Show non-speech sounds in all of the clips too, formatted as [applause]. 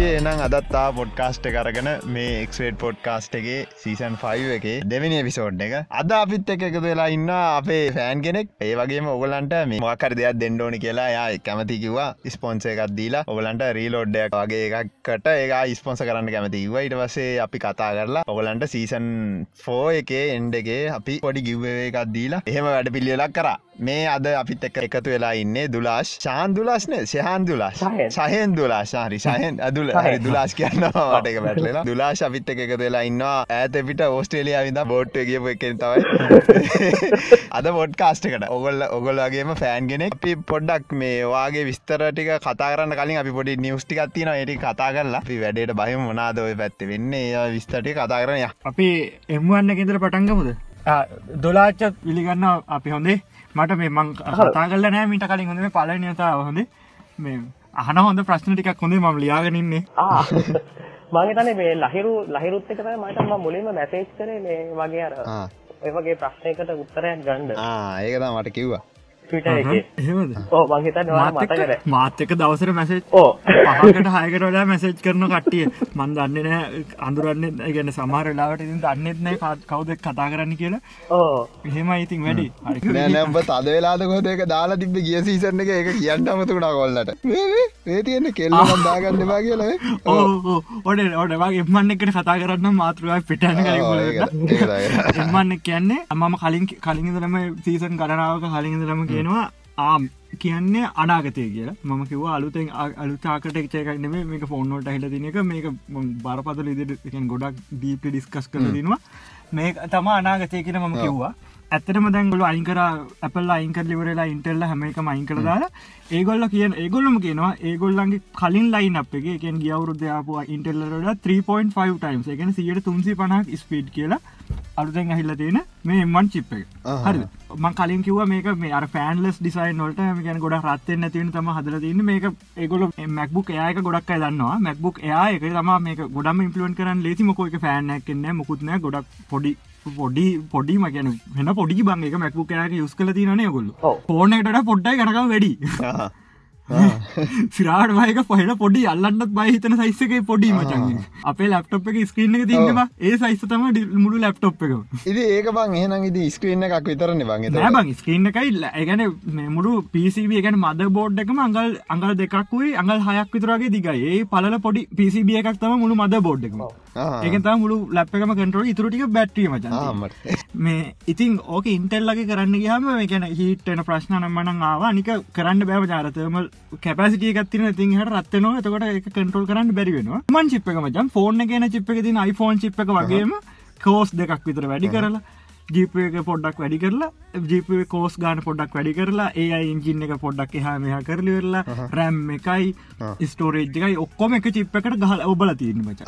කට්ටිය එනම් අදත්තා පොඩ්කාස්ට කරගෙන මේ එක්වේට පොඩ්කාස්ටගේ සීසන් 5 එක දෙවනි එපිසෝඩ් එක. අද අපිත් එක එකතු වෙලා ඉන්න අපේ ෆෑන් කෙනෙක්. ඒ වගේ ඔගලන්ට මේ මකර දෙයක් දෙන්නඩෝනි කියලා යා කැමති කිවා ස්පොන්ස එකක් දීලා ඔගලන්ට රීලෝඩ්ඩයක් වගේ එකකට ඒ ස්පොන්ස කරන්න කැමති ව ඉට වසේ අපි කතා කරලා ඔගලන්ට සීසන් ෆෝ එකේ එන්ඩගේ අපි පොඩි ගිව්වේ එකක් දීලා එහෙම වැඩ පිල්ලියලක් කරා. මේ අද අපිත් එක්ක එකතු වෙලා ඉන්නේ දුලාශ් ශාන් දුලාස්න සයහන් දුලා සහයෙන් දුලා ශාරි සහයෙන් අදුල හරි දුලාස් කියන්නවාට එක පැටලලා දුලාශ අපිත් එක එකතු වෙලා ඉන්නවා. ඇත පිට ඕස්ට්‍රේලිය විඳ බෝට් කියපු එකෙන් තවයි [laughs] අද බොඩ් කාස්ටකට ඔගොල්ල ඔගොල්ලගේම ෆෑන්ගෙන අපි පොඩ්ඩක් මේ වාගේ විස්තර ටික කතා කරන්න කලින් අපි පොඩි නිවස්ටිකත්තින ඒටි කතා කරලා අපි වැඩට බහිම. මොනාද ඔය පැත්ත වෙන්නේ? ඒ විස්තටි කතා කරනය අපි එම්වන්න කෙතර පටන්ගමුද දොලාච්ච පිළිගන්න අපි හොඳේ මට මේ මං කතා කල නෑ මිට කලින් හොඳ පල නතාව හොඳ. මේ අහන හොඳ ප්‍රශ්න ටිකක් හොඳේ මම ලියාගෙනන්නේ මගේතන මේ ලහිරු ලහිරුත් එක මටම මුලින්ම මැසේජ් කරේ මේ වගේ අර ඔය වගේ ප්‍රශ්නයකට උත්තරයක් ගණ්ඩ ඒකතා මට කිව්වා මාත්‍යක දවසර මැසේජ් ඕ පහකට හයකට වලා මැසේජ් කරන කට්ටිය. මන් දන්න නෑ අඳුරන්න ගැන සමහරලාට ඉතින් දන්නෙත් නෑ කවුද කතා කරන්න කියලා. ඕ එහෙම ඉතින් වැඩි. නෑනම්බ තද වෙලාද කොදක දාලා තිබ ගිය සීසන්න එක එක කියන්න අමතුුණා කොල්ලට. ඒ තියෙන කෙල්ලම් දාගන්නවා කියලා ඕ ඔඩ ඔඩ වගේ එමන්න එකට කතා කරන්න මාතෘවායි පිටන එමන්න කියන්නේ අමම කලින් කලින්දරම සීසන් කරනාවක කලින්දරම කියනවා ආම් කියන්නේ අනාගතය කියලා. මම කිව අලුතෙන් අලුතාකට එක්චයකක් නෙේ මේක ෆෝන්නෝට හිල තිනක මේක බරපතල ඉදිරි ගොඩක් දීප ඩිස්කස් කර දෙනවා මේ තම අනාගතය කියෙන මම කිව්වා. ඇත්තටම දැන්ගොල අයිකර අපල් අයින්කර ලිවරලා ඉන්ටෙල්ල හැම එක මයින් කර දාලා ඒගොල්ල කියන ඒගොල්ලම කියනවා ඒගොල්ලන්ගේ කලින් ලයින් අප එක එකෙන් ගියවරුද්ධයාපු ඉන්ටෙල්ලට 3.5 ටයිම් එකන සියට තුන්සි පනක් ස්පීඩ් කියලා අලුතෙන් ඇහිල්ල තියෙන මේ එම්වන් චිප් එක. හරි මං කලින් කිව මේක මේ අර ෆෑන්ලස් ඩිසයින් නොට ගැන ගොඩ රත්තෙන් නැතිවන තම හදර තින්න මේක ඒගොල මැක්බුක් එයාක ගොඩක් දන්නවා. මැක්බුක් එයා එක තම මේක ගොඩම ඉම්පලුවන් කරන්න ලේසිමකො එක ෆෑන්නැක්කන්න මුකුත්න ගොඩක් පොඩි පොඩි පොඩිම ගැන වෙන පොඩි බං එක මැක්බුක් යක යුස් කල තිනන ගොල්ල ෆෝනකට පොඩ්ඩයි ගනකම් වැඩි සිරාට මයක පොහෙන පොඩි අල්ලන්නත් බහිතන සයිස්සක පොඩි මචන් අපේ ලප්ටොප් එක ස්ක්‍රීන එක තින්නවා ඒ සයිස්ස තම මුළු ලප්ටොප් එක ඉදි ඒක බං එහෙනම් ඉදි ස්ක්‍රීන එකක් විතරන්න බං බං ස්ක්‍රීන එකයි ඒගැන මුළු පිසිබ ගැන මද බෝඩ් එකම අඟල් අඟල් දෙකක්කුයි අඟල් හයක් විතරගේ දිගයි. ඒ පල පොඩි පිසිබිය එකක් තම මුළු මද බෝඩ් එකම ඒකත මුළු ලැප්කම කටරෝ ඉතුරටික බැට්ටිය මචන් මේ ඉතින් ඕක ඉන්ටෙල්ලගේ කරන්න ගහම ගැන හිටන ප්‍රශ්න නම්මන ආවා. නික කරන්න බෑව ජාරතමල් කැපසිටිය ගත්තින තින් හට රත්වනවා එතකොට එක කටරල් කරන්න බැරිවෙනවා මන් චිප් එක මචන්. ෆෝර්න කියන චිප් එක තින iPhoneෆෝන් චිප් එක වගේම [laughs] කෝස් දෙකක් විතර වැඩි [laughs] කරලා ජීප එක පොඩ්ඩක් වැඩි කරලා ජීප කෝස් ගාන පොඩ්ඩක් වැඩි කරලා ඒ ඉංජින්න එක පොඩ්ඩක් එහා මෙහ කරලිවෙරලා රැම් එකයි ස්ටෝරේජ්කයි ඔක්කොම එක චිප් එකට ගහල ඔබල තියන්න මච.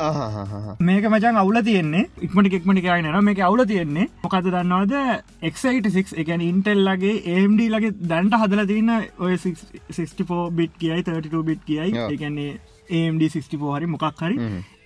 මේක මචන් අවුල තියෙන්නේ. ඉක්මට එක්මටි කියනන මේක අවුල තියෙන්නේ. මොකද දන්නවද? එක්ට එකන ඉන්ටෙල්ලගේ ඒම්ඩ ලගේ දැන්ට හදල තියන්න ඔය 64 බිට් කියයි 32 බිට් කියයි. එකන්නේ ඒම්ඩ 64 හරි මොකක් හරි.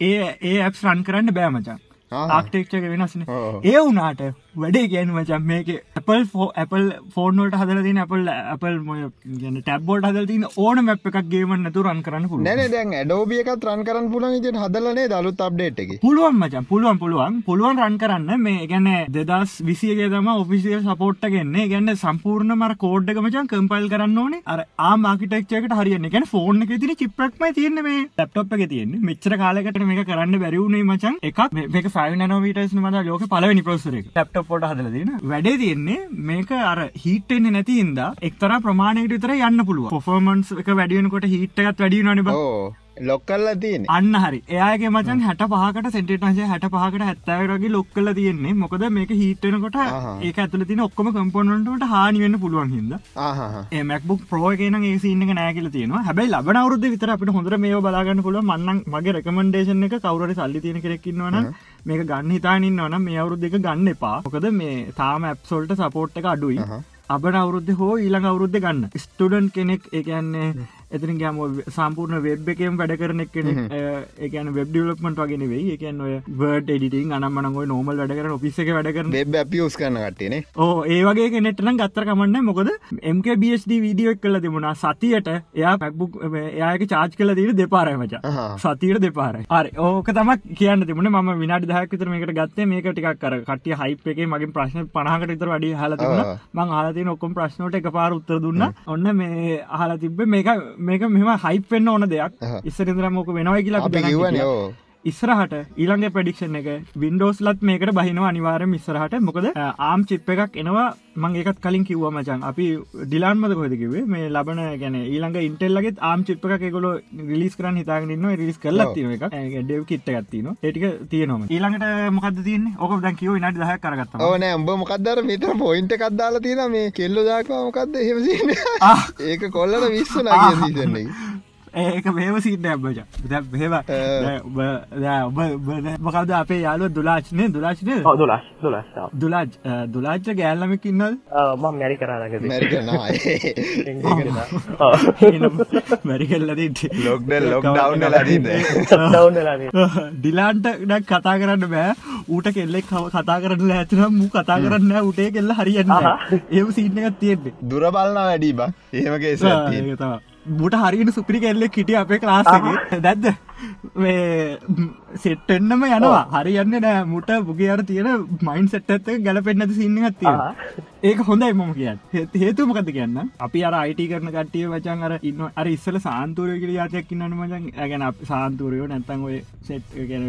ඒ ඒ ඇප් රන් කරන්න බෑමචන් ආක්ටෙක්ෂක වෙනස්න ඒ වුනාට වැඩේ ගැන මචන් මේක Apple Apple ෆෝර්නෝට හදල තින Apple Apple මොය ගැන ටැබ්බෝඩ් හදල තින ඕන මැප් එකක් ගේමන් නතු රන් කරන්න පුල නැන දැන් ඩෝබිය එකත් රන් කරන්න පුලන් ඉට හදලනේ දලුත් අප්ඩේට් එක? පුළුවන් මචන් පුළුවන් පුළුවන්. පුළුවන් රන් කරන්න. මේ ගැන දෙදස් විසියගේ තම ඔෆිසිල් සපෝට්ට ගන්න. ගැන්න සම්පූර්ණ මර කෝඩ්ඩක මචන් කම්පයිල් කරන්න ඕනේ. අර ආමාකිටක්ෂකට හරියන්න. ගැන ෆෝර්න එක තින චිප්‍රක්ම තියන්න මේ ලප්ටොප් එක තියන්නේ. මෙච්චර කාලකට මේක කරන්න බැරිවුණේ මචන් එකක්. මේක ෆයි නෝවිටස් මද ලෝක පලවනි පොසර ලප්ටොප් පොට හදල තින වැඩේ තියෙන්නේ මේක අර හිටෙන්නේ නැතින්ද එක්තර ප්‍රමාණයට විතර යන්න පුළුව පොෆර්මන්ස් එක වැඩියනකොට හිට්ටකත් වැඩිය නොනිබ ලොක්කල්ල තියන අන්න හරි. එයාගේ මචන් හැට පහකට සෙන්ටේටන්සේ හැට පහකට හැත්තවරගේ ලොක්කල තියෙන්නේ. මොකද මේක හිටනකොට ඒ ඇතුල තින ඔක්කොම කම්පොනට හානිවෙන්න පුළුවන් හිද මක්බුක් ප්‍රෝගන ඒ සින්න නෑකල තියෙන හැබයි ලබන අවරුද විතර අපට හොඳර මේ බලාගන්න පුළ මන්නන් මගේ රකමන්ඩේෂන් එක කවර සල්ලි තියෙන කෙරෙක්කින්නවන මේක ගන්න හිතානින්න වන මේ අවුරුද් දෙක ගන්න එපා. මොකද මේ තාම ඇප්සොල්ට සපෝට් එක අඩුයි. අබන අවුරුද්ධ හෝ ඊළඟ අවුරුද්ධ ගන්න. ස්ටඩන් කෙනෙක් එකන්නේ එතින් ගම සම්පූර්ණ වෙබ් එකම වැඩ කරන කෙන එකන වෙබ් ඩියලපමට වගෙන වෙයි එකන් ඔය වර්ඩ එඩිටින් අනම්මනගො නෝමල් වැඩ කරන ඔපිස එක වැඩ කරන. වෙබ් අපියස් කරන කට්ටේනේ ඕ ඒ වගේ කෙනෙටනම් ගත්තර කමන්න මොකද MKBSD වීඩියෝ එක් කල තිබුණා. සතියට එයා පැක්බුක් එයාක චාච් කල දීට දෙපාරමච සතියට දෙපාර අර ඕක තම කියන්න තිබුණ. ම විනාඩි දහක්තර මේකට ගත්තේ. මේක ටිකක් කර කටිය හයිප් එක මගින් ප්‍රශ්න පනහකට විතර වැඩි හලතිබුණ මං ආලති ඔක්කොම් ප්‍රශ්නට එක පාර උත්තර දුන්න. ඔන්න මේ අහල තිබ මේක මේක මෙම හයිපෙන්න්න ඕන දෙයක්. ඉස්සරදර මොක වෙනවයි කියලා ඉස්සරහට ඊළඟ ප්‍රඩික්ෂන් එක වින්ඩෝස් ලත් මේකට බහිනවා අනිවාරම ඉස්සරහට. මොකද ආම් චිප් එකක් එනවා. මං ඒකත් කලින් කිව්ව මචන් අපි ඩිලාන්මද කොදකිවේ මේ ලබන ගැන ඊළඟ ඉන්ටෙල්ලගේ ආම් චිප් එක එකගොල රිලිස් කරන්න හිතාගන්න රිස් කල්ල තින එක ඩෙව් කිට්ට ගත්තින ඒටික තියනොම ඊළඟට මොකද තියන්නේ? ඕක දැන් කිව නට දහ කරගත්ත ඕන උඹ මොකක්දර මෙතර පොයින්ට කක්දාලා තියෙන මේ කෙල්ලො දාක්වා මොකක්ද හෙමසින්න ඒක කොල්ලට විශ්ව නග සීසන්නේ [laughs] ඒක මේම සිීන්න ඇබ්බච බෙම ඔබ මොකද අපේ යාලුව දුලාච්නය දුලාච්නය දුලස් දුලස් දුලාජ්. දුලාච්ච ගෑල්ලමක් ඉන්නල් මං මැරි කරාග මැරි මැරිකල්ලද ලොක්ඩ ලොක් ඩව් ලදීද ඩිලාන්ට ඩක් කතා කරන්න බෑ. ඌට කෙල්ලෙක් කතා කරන්න ඇතිනම් මු කතා කරන්න උටේ කෙල්ල හරියන්න ඒ සිීනකත් තියෙන්නේ. දුර බලන්න වැඩී බා ඒමගේ තවා බුට හරිට සුපිරි කෙල්ලෙක් හිටිය අපේ ක්ලාසක දැද්ද සෙට්ටෙන්න්නම යනවා. හරියන්න නෑ. මුට බුගේ අර තියෙන මයින් සෙට්ඇත්ත ගැලපෙන්න්නද සින්නගත් තිය ඒක හොඳයි මම කියන්න. හේතු මොකද කියන්න? අපි අර අයිට කරන කටිය වචන් අර ඉන්න අර ඉස්සල සාන්තුරය කිර යාතයක් ඉන්නන මචන්. ඇගැන සාන්තුරයෝ නැත්තන් ඔය සෙට් ගැන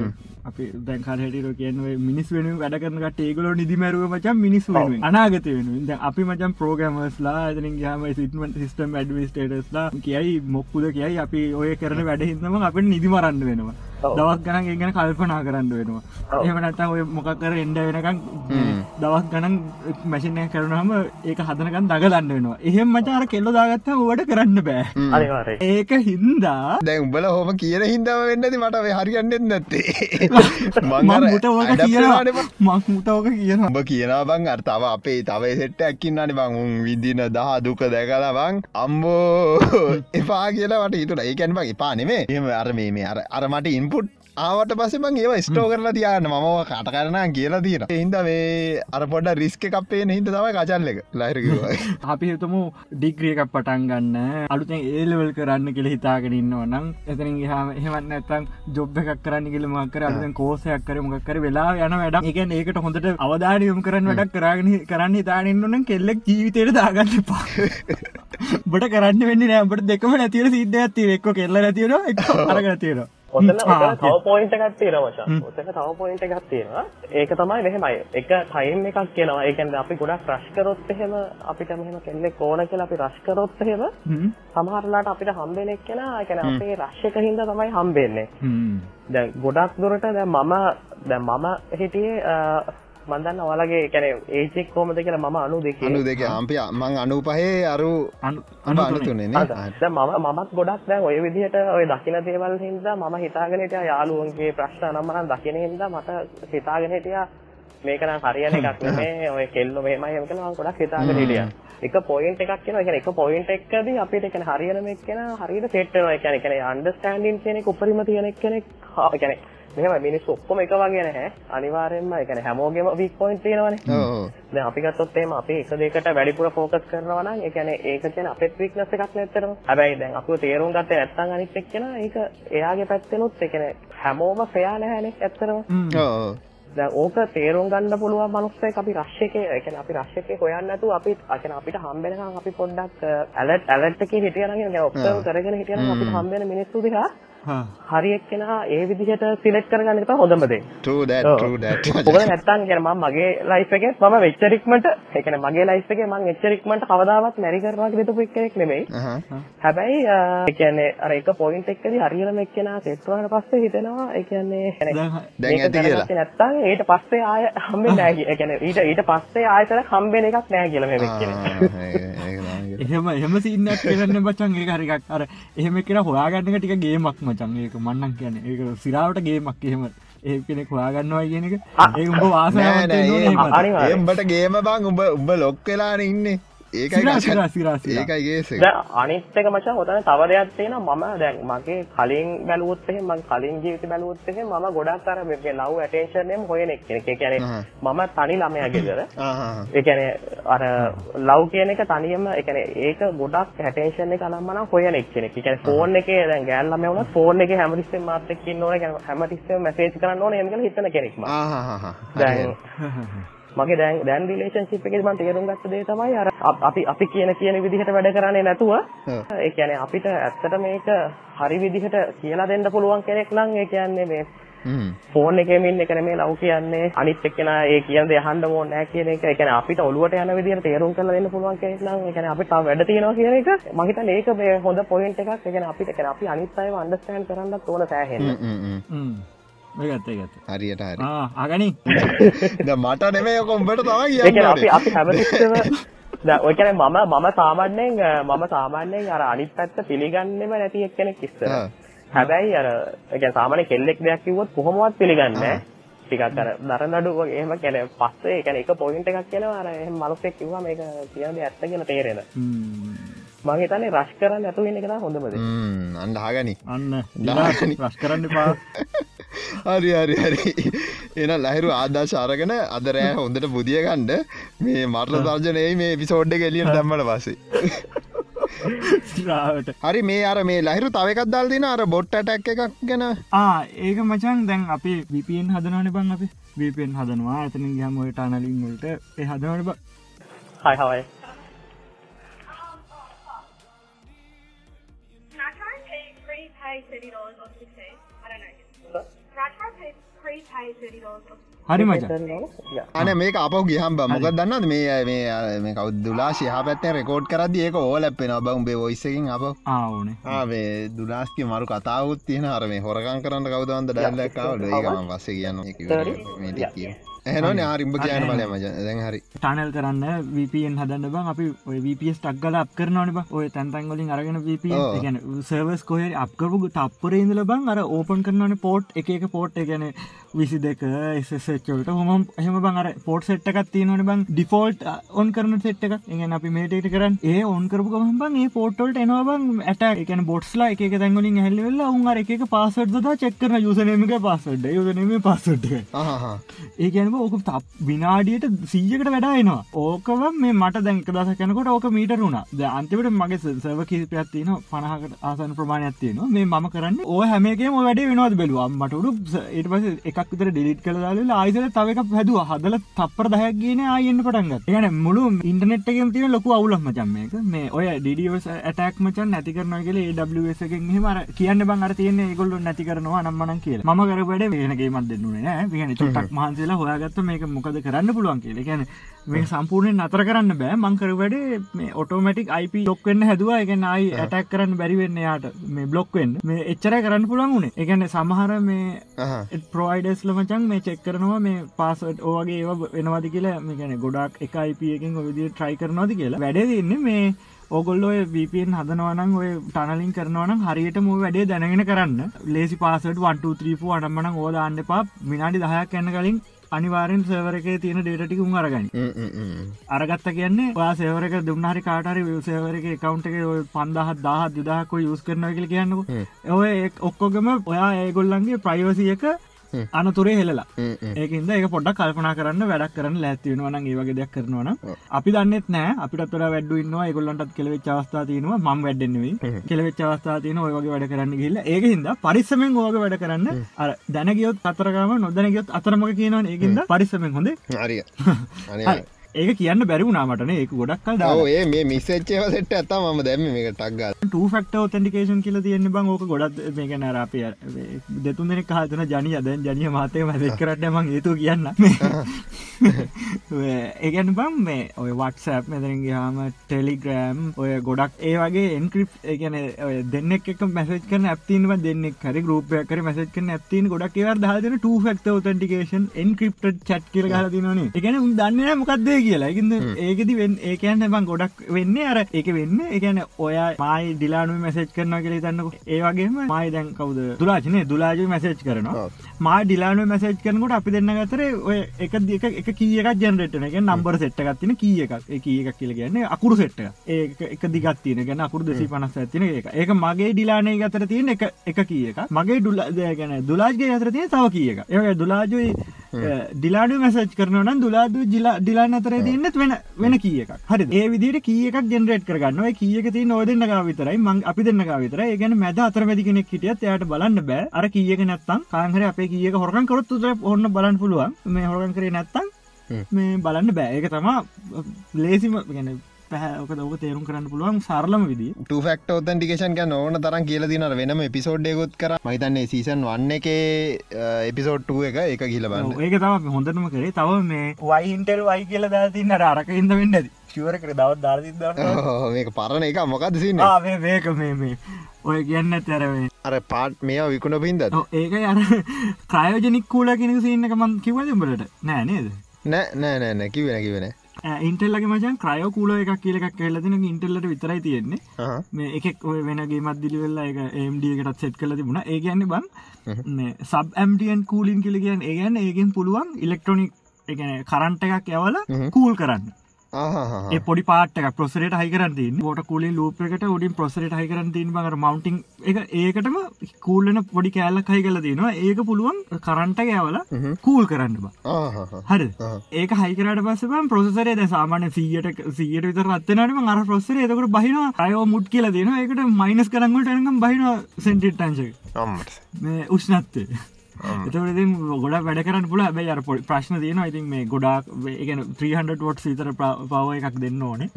අපි දැන්කාර හැටිර කියන්න මිනිස් වෙන වැඩ කරනට ඒගලෝ නිදිමැරුව මචන් මිනිස් වෙන අනාගත වෙන අපි මචන් ප්‍රෝගමස්ලා ඇතින ගම සිටමට සිස්ටම් ඇඩමිස්ටේටස්ලා කියයි මොක්කුද කියයි අපි ඔය කරන වැඩ හිතම අප නිදිමරන්න වෙනවා. දවක් ගණන් ඒ ගැන කල්පනා කරන්න වෙනවා. එහම නැත්තම් ඔය මොකක්කර එන්ඩ වෙනකම් දවක් ගණන් මැසිනය කරනහම ඒක හදනකන් දගදන්න වෙනවා. එහෙම මචාර කෙල්ල දාගත්ත ඕට කරන්න බෑ. ඒක හින්දා දැ උඹල හොම කියන හින්දාව වෙන්නද මට හරිගන්නෙත් නැත්තේ. [laughs] මට ඕක කියනවාට මක් මුට ඕක කියන ඔබ කියනා බං අර්තාව අපේ තවයි සෙට්ට ඇක්කින්නනි බං. උන් විදින දහ දුක දැකලා බං අම්බෝ එපා කියලා වට හිතුට ඒකැන් බං එපා නෙමේ එම අර මේ අර අරමට ඉන්පුට් ආවට පස බං ඒව ස්ටෝ කරලා තියන්න මම කට කරන කියලා තියෙන හින්ද මේ අර පොඩ රිස්ක කපේ හිද තවයි කචල්ල එක ලයිරකිව [laughs] අපි හිතමු ඩිග්‍රියකක් පටන් ගන්න. අලුතෙන් ඒලවල් කරන්න කියල හිතාගෙන ඉන්නවා නම් එතරින් හම හෙමත් නැතම් ජොබ් එකක් කරන්න කියල මක්කර අලුතෙන් කෝසයක් කර මොකර වෙලා යන වැඩ එක ඒකට හොඳට අවධානයම් කරන්න වැඩක් කරගෙන කරන්න හිතානන්නන කෙල්ලෙක් ජීවිතයට දාගන්න පා [laughs] [laughs] බට කරන්න වෙන්න නෑබට දෙකම නැතිර සිද්ධ ඇති එක්ක කෙල්ල නැතිර එක් අරග තියෙනවා ඔතන තව පොයින්ට එකක් තියෙනවා මචං. ඔතන තව පොයින්ට එකක් තියෙනවා. ඒක තමයි මෙහෙමයි. එක ටයිම් එකක් කියනවා. ඒ කියන්නේ අපි ගොඩක් රෂ් කරොත් එහෙම අපිට මෙහෙම කෙල්ලෙක් ඕන කියලා අපි රෂ් කරොත් එහෙම සමහර වෙලාවට අපිට හම්බෙන එක්කෙනා ඒ කියන්නේ අපේ රෂ් එක හින්දා තමයි හම්බෙන්නේ. දැන් ගොඩක් දුරට දැන් මම දැන් මම හිටියේ මන්දන්න ඔයාලගේ කැන ඒචෙක් කෝමද කියලා මම අනු දෙක. අනු දෙක අම්පිය මං අනු පහේ අරු අනුතුනේ මම මමත් ගොඩක් දැන් ඔය විදිහට ඔය දකින දේවල් හින්දා මම හිතාගෙන හිටියා යාළුවන්ගේ ප්‍රශ්න නම් මම දකින හින්දා මට හිතාගෙන හිටියා මේක නම් හරියන එකක් [laughs] නෙමේ ඔය කෙල්ලෝ මෙහෙමයි එහෙම කියලා මම ගොඩක් හිතාගෙන හිටියා. එක පොයින්ට් එකක් කියනවා. කියන්නේ එක පොයින්ට් එකකදී අපිට කියන්නේ හරියන මේක කියන හරියට සෙට් වෙනවා. ඒ කියන්නේ කියන්නේ අන්ඩර්ස්ටෑන්ඩින් කියන එක උපරිම තියෙන කෙනෙක් කියන්නේ මෙහම මිනිස් ඔක්කොම එක වගේ නැහැ. අනිවාරෙන්ම එකන හැමෝගේම වික් පොයින්ට තියෙනවන. අපි ගත්තොත්තේම අපි එක දෙකට වැඩිපුර ෆෝකස් කරනවන එකන ඒක තියෙන අපත් වික්නස එකක් නැත්තරම හැබැයි දැන් අප තේරුම් ගත ඇත්තන් අනිත්තක්ෙන ඒක එයාගේ පැත්තෙනුත් එකන හැමෝම ෆයා නැහැනෙ ඇත්තරම ඕක තේරුම් ගන්න පුළුවන් මනුස්සය අපි රශ්‍යකය එකන අපි රශ්‍යකය හොයන්නතු අපි අකන අපිට හම්බෙනකම් අපි පොඩ්ඩක් ඇලට් ඇලට්ක හිටියනගේ ඔක්සව කරගෙන හිටියන අපි හම්බෙන මිනිස්සු දිහා හරි එක්කෙනා ඒ විදිහට සිලෙක්ට් කරගන්න එක තමයි හොඳම දේ. true that true that. [laughs] මොකද නැත්තම් කියන්නේ මම මගේ ලයිෆ් එකේ මම වෙච්ච රික්මන්ට ඒ කියන්නේ මගේ ලයිෆ් එකේ මම වෙච්ච රික්මන්ට කවදාවත් මැරි කරනවා කියලා හිතපු කෙනෙක් නෙමෙයි. හැබැයි ඒ කියන්නේ අර එක පොයින්ට් එකකදී හරියටම එක්කෙනා සෙට් වුණාට පස්සේ හිතෙනවා ඒ කියන්නේ දැන් ඇති කියලා. නැත්තම් ඊට පස්සේ ආය හම්බෙන්නේ නැහැ. ඒ කියන්නේ ඊට ඊට පස්සේ ආයතන හම්බෙන එකක් නැහැ කියලා මේ වෙච්ච එහෙම එහෙම සින්නක් කරන්න බචන් ඒක හරි එකක්. අර එහෙම කියලා හොයාගන්න එක ටික ගේමක් මචන් ඒක මන්නන් කියන්නේ. ඒක සිරාවට ගේමක් එහෙම. ඒ කෙනෙක් හොයාගන්නවා කියන එක. ඒ උඹ වාසනාවට උඹට ගේම බං උඹ උඹ ලොක් වෙලාන ඉන්නේ ඒකයි සිරා, කතා- සිරා, සිරා, සිරා. ඒකයි ගේස දැන් අනිත් එක මචං ඔතන තව දෙයක් තියෙනවා මම දැන් මගේ කලින් බැලුවොත් එහෙම මගේ කලින් ජීවිතේ බැලුවොත් එහෙම මම ගොඩක් අර මේ ලව් ඇටෙන්ෂන් එකම හොයන කියන්නේ අහහ. මම තනි ළමයා ගෙදර. කියන්නේ අර ලව් කියන එක තනියම ඒ කියන්නේ ඒක ගොඩක් ඇටෙන්ෂන් එක අනම්මනම් හොයන එක්කෙනෙක්. ඒ කියන්නේ ෆෝන් එකේ දැන් ගෑල් ළමයා වුණත් ෆෝන් එකේ හැමතිස්සෙම මාත් එක්ක ඉන්න ඕනේ. ඒ කියන්නේ හැමතිස්සෙම මැසේජ් කරන්න ඕනේ එහෙම කියලා හිතන කෙනෙක් මම. ආහාහා. දැන් මගේ දැන් දැන් රිලේෂන්ෂිප් එකේ මම තේරුම් ගත්ත දේ තමයි අර අප- අපි කියන කියන විදිහට වැඩ කරන්නේ නැතුව ඒ කියන්නේ අපිට ඇත්තට මේක හරි විදිහට කියලා දෙන්න පුළුවන් කෙනෙක් නම් ඒ කියන්නේ මේ. ෆෝන් එකේම ඉන්න එක නෙමෙයි ලව් කියන්නේ. අනිත් එක්කෙනා ඒ කියන දේ අහන්න ඕනේ නැහැ කියන එක. ඒ කියන්නේ අපිට ඔළුවට යන විදිහට තේරුම් කරලා දෙන්න පුළුවන් කෙනෙක් නම් ඒ කියන්නේ අපිට තව වැඩ තියෙනවා කියන එක. මම හිතන්නේ ඒක මේ හොඳ පොයින්ට් එකක්. ඒ කියන්නේ අපිට ඒ කියන්නේ අපි අනිත් අයව අන්ඩර්ස්ටෑන්ඩ් කරන්නත් ඕන සෑහෙන්න හ්ම්, හ්ම්, හ්ම්. ඒගත්ත ඒගත්ත හරියට හරි අගනි [laughs] දැන් මට නෙමෙයි ඔක උඹට තමයි ඒ කියන්නේ අපි කියන්න අපි හැමතිස්සෙම [laughs] දැන් ඔය කියන්නේ මම මම සාමාන්‍යයෙන් මම සාමාන්‍යයෙන් අර අනිත් පැත්ත පිළිගන්නෙම නැති එක්කෙනෙක් ඉස්සර. හැබැයි අර ඒ කියන්නේ සාමාන්‍ය කෙල්ලෙක් දෙයක් කිව්වොත් කොහොමවත් පිළිගන්නේ නැහැ. ටිකක් අර දරනඩු වගේ එහෙම කියන්නේ පස්සේ ඒ කියන්නේ එක පොයින්ට් එකක් කියනවා අර එහෙම මනුස්සෙක් කිව්වා මේක කියන්නේ ඇත්ත කියලා තේරෙන. මම හිතන්නේ රෂ් කරන්න නැතුව ඉන්න එක තමයි හොඳම දේ. හ්ම්, අන්න අහගනි අන්න. රස් කරන්න පා [laughs] හරි හරි හරි. එන ලහිරු ආදර්ශ අරගෙන අද රෑ හොඳට බුදිය ගණ්ඩ මේ මරල තර්ජනයයි මේ පිසෝඩ්ඩ එලියට දැම්මට පස්සේ. සිරාවට හරි මේ අර මේ ලහිරු තවකක් දල් දින අර බොට්ට ටැක් එකක් ගැන. ආ ඒක මචන් දැන් අපි විපෙන් හදනන බං අපි. වීපෙන් හදනවා. ඇතනින් ගහම ඔය ටනලින් වලට ඒ හදනට බ. හයි හවයි. හරි Yeah. අන මේක අප ගිහම් මොක දන්නද මේ මේ මේ කවදුලා ශහ පැත්තේ රෙකෝඩ් කරද ඒක ඕලැපෙන ඔබ උඹේ ඔයිස්සකින් අප ආවනේ ආේ දුලාස්ක මරු කතාවත් තියෙන අර මේ හොරකන් කරන්න කවදවන්ද ඩැල්ලක්කාවල ඒකම පස්සේ කියන්න කිය එහනන ආරිම්භ කියන බලය මජ දැන් හරි. ටනල් කරන්න වපන් හදන්න බං. අපි වපස් ටක්ගල අප කරනවන බ. ඔය තැන්තන්ගොලින් අරගෙන වප. ගැන සර්වස් කොහ අපකරපු තප්පර ඉඳල බං අර ඕපන් කරනවන පෝට් එක එක පෝට් ගැන විසි දෙක එසෙච්චලට හොම එහම බං අර පෝට් සෙට් එකක් තියෙනවන බං. ඩිෆෝල්ට් ඔන් කරන සෙට් එකක්. එගෙන අපි මේටට කරන්න. ඒ ඔන් කරපු ගම බං ඒ පෝට්ටල්ට එනවා බං ඇට එකන බොට්ස්ලා එක දැන්ගලින් හැල්ලවෙල්ල උන් අර එක පාසට් ද චෙක්කරන යුසනමක පාසට් යුසනම පාසට් ආහා ඒ ගැනම ඕක තප් විනාඩියට සීජකට වැඩායනවා ඕකව මේ මට දැන්ක දස කැනකොට ඕක මීට රුණ ද අන්තිවට මගේ සව කිසිපයක් තියන පනහකට ආසන ප්‍රමාණයක් තියෙනවා. මේ මම කරන්න ඕ හැමේගේ වැඩ වෙනවාද බැලවා. මටුරු ඒට පස එකක් විතර ඩිලිට් කළදාල ආයිසල තව එකක් හැදුව. හදල තප්පර දහක්ගෙන ආයන්න පටන්ගත් ඒන මුළු ඉන්ටනෙට්ගෙන් තියෙන ලොකු අවුලක් මචන් මේක. මේ ඔය ඩිඩියවස් ඇටක් මචන් නැති කරනගල ඒවසගෙන් හෙමර කියන්න බං අර තියන ගොල්ල නැති කරනවා නම්මන කිය ම කර වැඩ වෙනගේ මත් දෙන්නුනේ නෑ. ගැන චුටක් මහන්සේලා හොයාගත්ත මේක මොකද කරන්න පුළුවන් කියල. ගැන මේ සම්පූර්ණයෙන් නතර කරන්න බෑ. මංකර වැඩේ මේ ඔටෝමටික් IP ලොක්වෙන්න හැදවා. එක නයි ඇටක් කරන්න බැරිවෙන්න යාට මේ බ්ලොක්වෙන් මේ එච්චර කරන්න පුළන් වුණේ එකන සමහර මේ ප්‍රෝයිඩස්ල මචන් මේ චෙක් කරනවා මේ පාසට ඕගේ ඒවා වෙනවාද කියලා. මේ ගැන ගොඩක් එක අයිපකින් ඔවිදි ට්‍රයි කරනවාද කියලා. වැඩදන්න මේ ඔගොල්ලො වපන් හදනවනම් ඔය ටනලින් කරනවනම් හරියට මූ වැඩේ දැනගෙන කරන්න. ලේසි පාසට 1 අනම්මන ඕදාන්න පා මිනාඩි දහයක් කැන්න කලින් අනිවාරෙන් සවරක තියෙන ඩේටටිකුම් අරගනි. අරගත්ත කියන්නේ වා සේවරක දුන්නහරි කාටරි සේවරක කවන්ට එක පන්දහත් දාහත් යුදාහක යුස් කරන කියල කියන්නක. ඔය ඔක්කොගම ඔයා ඒගොල්ලන්ගේ ප්‍රයිවසිය එක අනතුරේ හෙලා ඒකන්ද ඒක පොඩක් කල්පනා කරන්න වැඩක් කරන්න ලැතිවෙනවන ඒවගේ දෙයක් කරනවන අපි දන්නෙත් නෑ. අපිට වැඩ ඉන්නවා. ගොල්ලන්ටත් කෙලවෙච් අවස්ථා තියනවා. ම වැඩෙන්න්නේ කෙලවෙච් අවස්ථා තියන ඔයගේ වැඩ කරන්න ගිල්ල ඒකහින්ද පරිස්සමෙන් ඕක වැඩ කරන්න. අර දැනගියොත් අතරගම නොදැනගයොත් අතරමක කියනව ඒකින්ද පරිස්සමෙන් හොඳ. හරිය [laughs] ඒක කියන්න බැරිවුණාමටන ඒක ගොඩක් කල් ඒ මේ මිස්සච්චේව සෙට් ඇත්තා ම දැම මේ ටක්ගල් ෆක්ට ෝතන්ටිකේෂන් කියල තියෙන බං ඕක ගොඩත් මේක නරාපය දෙතුන් දෙනෙක් හතන ජනි අද ජනිය මාතය මදක් කරට මං ඒතු කියන්න ඒගැන බම් මේ ඔය වටසප් මෙදරින්ගේ හාම ටෙලිග්‍රෑම් ඔය ගොඩක් ඒ වගේ එන්ක්‍රිප් ඔය දෙන්නෙක් එක මැසේජ් කරන ඇතිනව දෙන්නෙක් හරි ගරුපයක් කර මැසේජ් කරන ඇතින් ගොඩක් ඒවර හදන ෆක්ට ෝතන්ටිකේෂන් එන්ක්‍රිප්ට චට් කියල ගල තිනනේ එකන උන් දන්න මොකක්දේ කියලා. ඉගද ඒකෙදි වෙන් ඒකයන්න බං ගොඩක් වෙන්න අර ඒක වෙන්න එකන ඔය මයි ඩිලානු මැසේජ් කරන කලේ තන්නක ඒවගේම මයි දැන් කවද? දුලාජනය දුලාජ මැසේජ් කරනවා. මා ඩිලානු මැසේජ් කරනකොට අපි දෙන්න ගතර ඔය එක දික එක කියක ජනරටන එක නම්බර සෙට්ට ගත්තින කිය එකක් කිය එකක්. කියල කියන්නේ අකුරු සෙට්ට ඒ එක දිගත්තින ගැන අකුරු දෙසි පනස් ඇතින එක. ඒක මගේ ඩිලානය ගතර තියෙන එක එක කිය එක මගේ ඩුල්ල ගැන දුලාජගේ අතර තියෙන තව කිය එක ඒ දුලාජුයි ඩිලාඩු මැසච් කරනවන දුලාදු ජිලා ඩිලාන අතර තියන්නත් වෙන වෙන කියක හරි ඒ විදිට කියක ජෙනරේට් කරගන්න කියක ති නොදන්න විතරයි මං අපි දෙන්න විතර ඒගැන මැද අතර වැදි කෙනෙක් හිටියත් එයාට බලන්න බෑ. අර කියක නැත්තම් කාහර අපේ කියක හොරන් කරොත් තුර ඔන්න බලන්න පුළුවන්. මේ හොරන් කරේ නැත්තම් මේ බලන්න බෑ. ඒක තමා ලේසිම ගැන පැහක දක තේරුම් කරන්න පුළුවන් සරලම විදි ෆක්ට ෝතන්ටිකේෂන් ගැන ඕන තරන් කියල දින වෙනම එපිසෝඩ්ඩයගොත් කර මහිතන්නේ සීසන් වන්න එක එපිසෝඩ් එක එක කියලබන්න ඒක තම හොඳටම කරේ. තව මේ වයින්ටල් වයි කියල දාතින්න අරක ඉද වෙන්න ඇති ශවර කර දවත් දාතිද මේක පරණ එක මොකද සින්න? මේක මේ මේ. ඔය කියන්න ඇතරවේ අර පාට් මේවා විකුණ පින්ද ඒක අර ක්‍රයෝජනික් කූල කෙනෙක සින්නක මන් කිවලඹලට නෑ නේද? නෑ නෑ නෑ නැකි වෙන කිවෙන ඉන්ටල්ලගේ මචන් ක්‍රය කූල එකක් කියලක් කියලතින ඉන්ටල්ලට විතරයි තියෙන්නේ. මේ එකෙක් ඔය වෙනගේ මත්දිලි වෙල්ලා එක ඒම්ඩියකටත් සෙට් කල තිබුණ. ඒ ගැන්න බන් සබ් ඇම්ටියන් කූලින් කිලිගන් ඒගැන් ඒගෙන් පුළුවන් ඉලෙක්ට්‍රොනික් එකන කරන්ට එකක් යවල කූල් කරන්න පොඩි පාට පොසරට හයිකරන් ොට කූලින් ලූපකට උඩින් පොසරට හයිකරන් තින් බර මවන්ටිං එක. ඒකටම කූල්ලන පොඩි කෑල්ලක් හයි කල තියෙනවා. ඒක පුළුවන් කරන්ට යවල කූල් කරන්න හරි. ඒක හයිකරට පස්සම ප්‍රසරේ ද සාමාන සීයට සීයට විතර රත්වනටම අර ප්‍රස්සර එතකට බහින අයෝ මුට් කියල දෙන එකට මයිනස් කරංගට එනකම් බහින සෙන්ටිට්ටන්ශ මේ උෂ්නත්තේ එතට ගොඩ වැඩ කරන්න පුල ඇබයි අර පොඩි ප්‍රශ්න තියෙන ඉතින් මේ ගොඩක් එකන 300 වොට් විතර පව එකක් දෙන්න ඕනේ.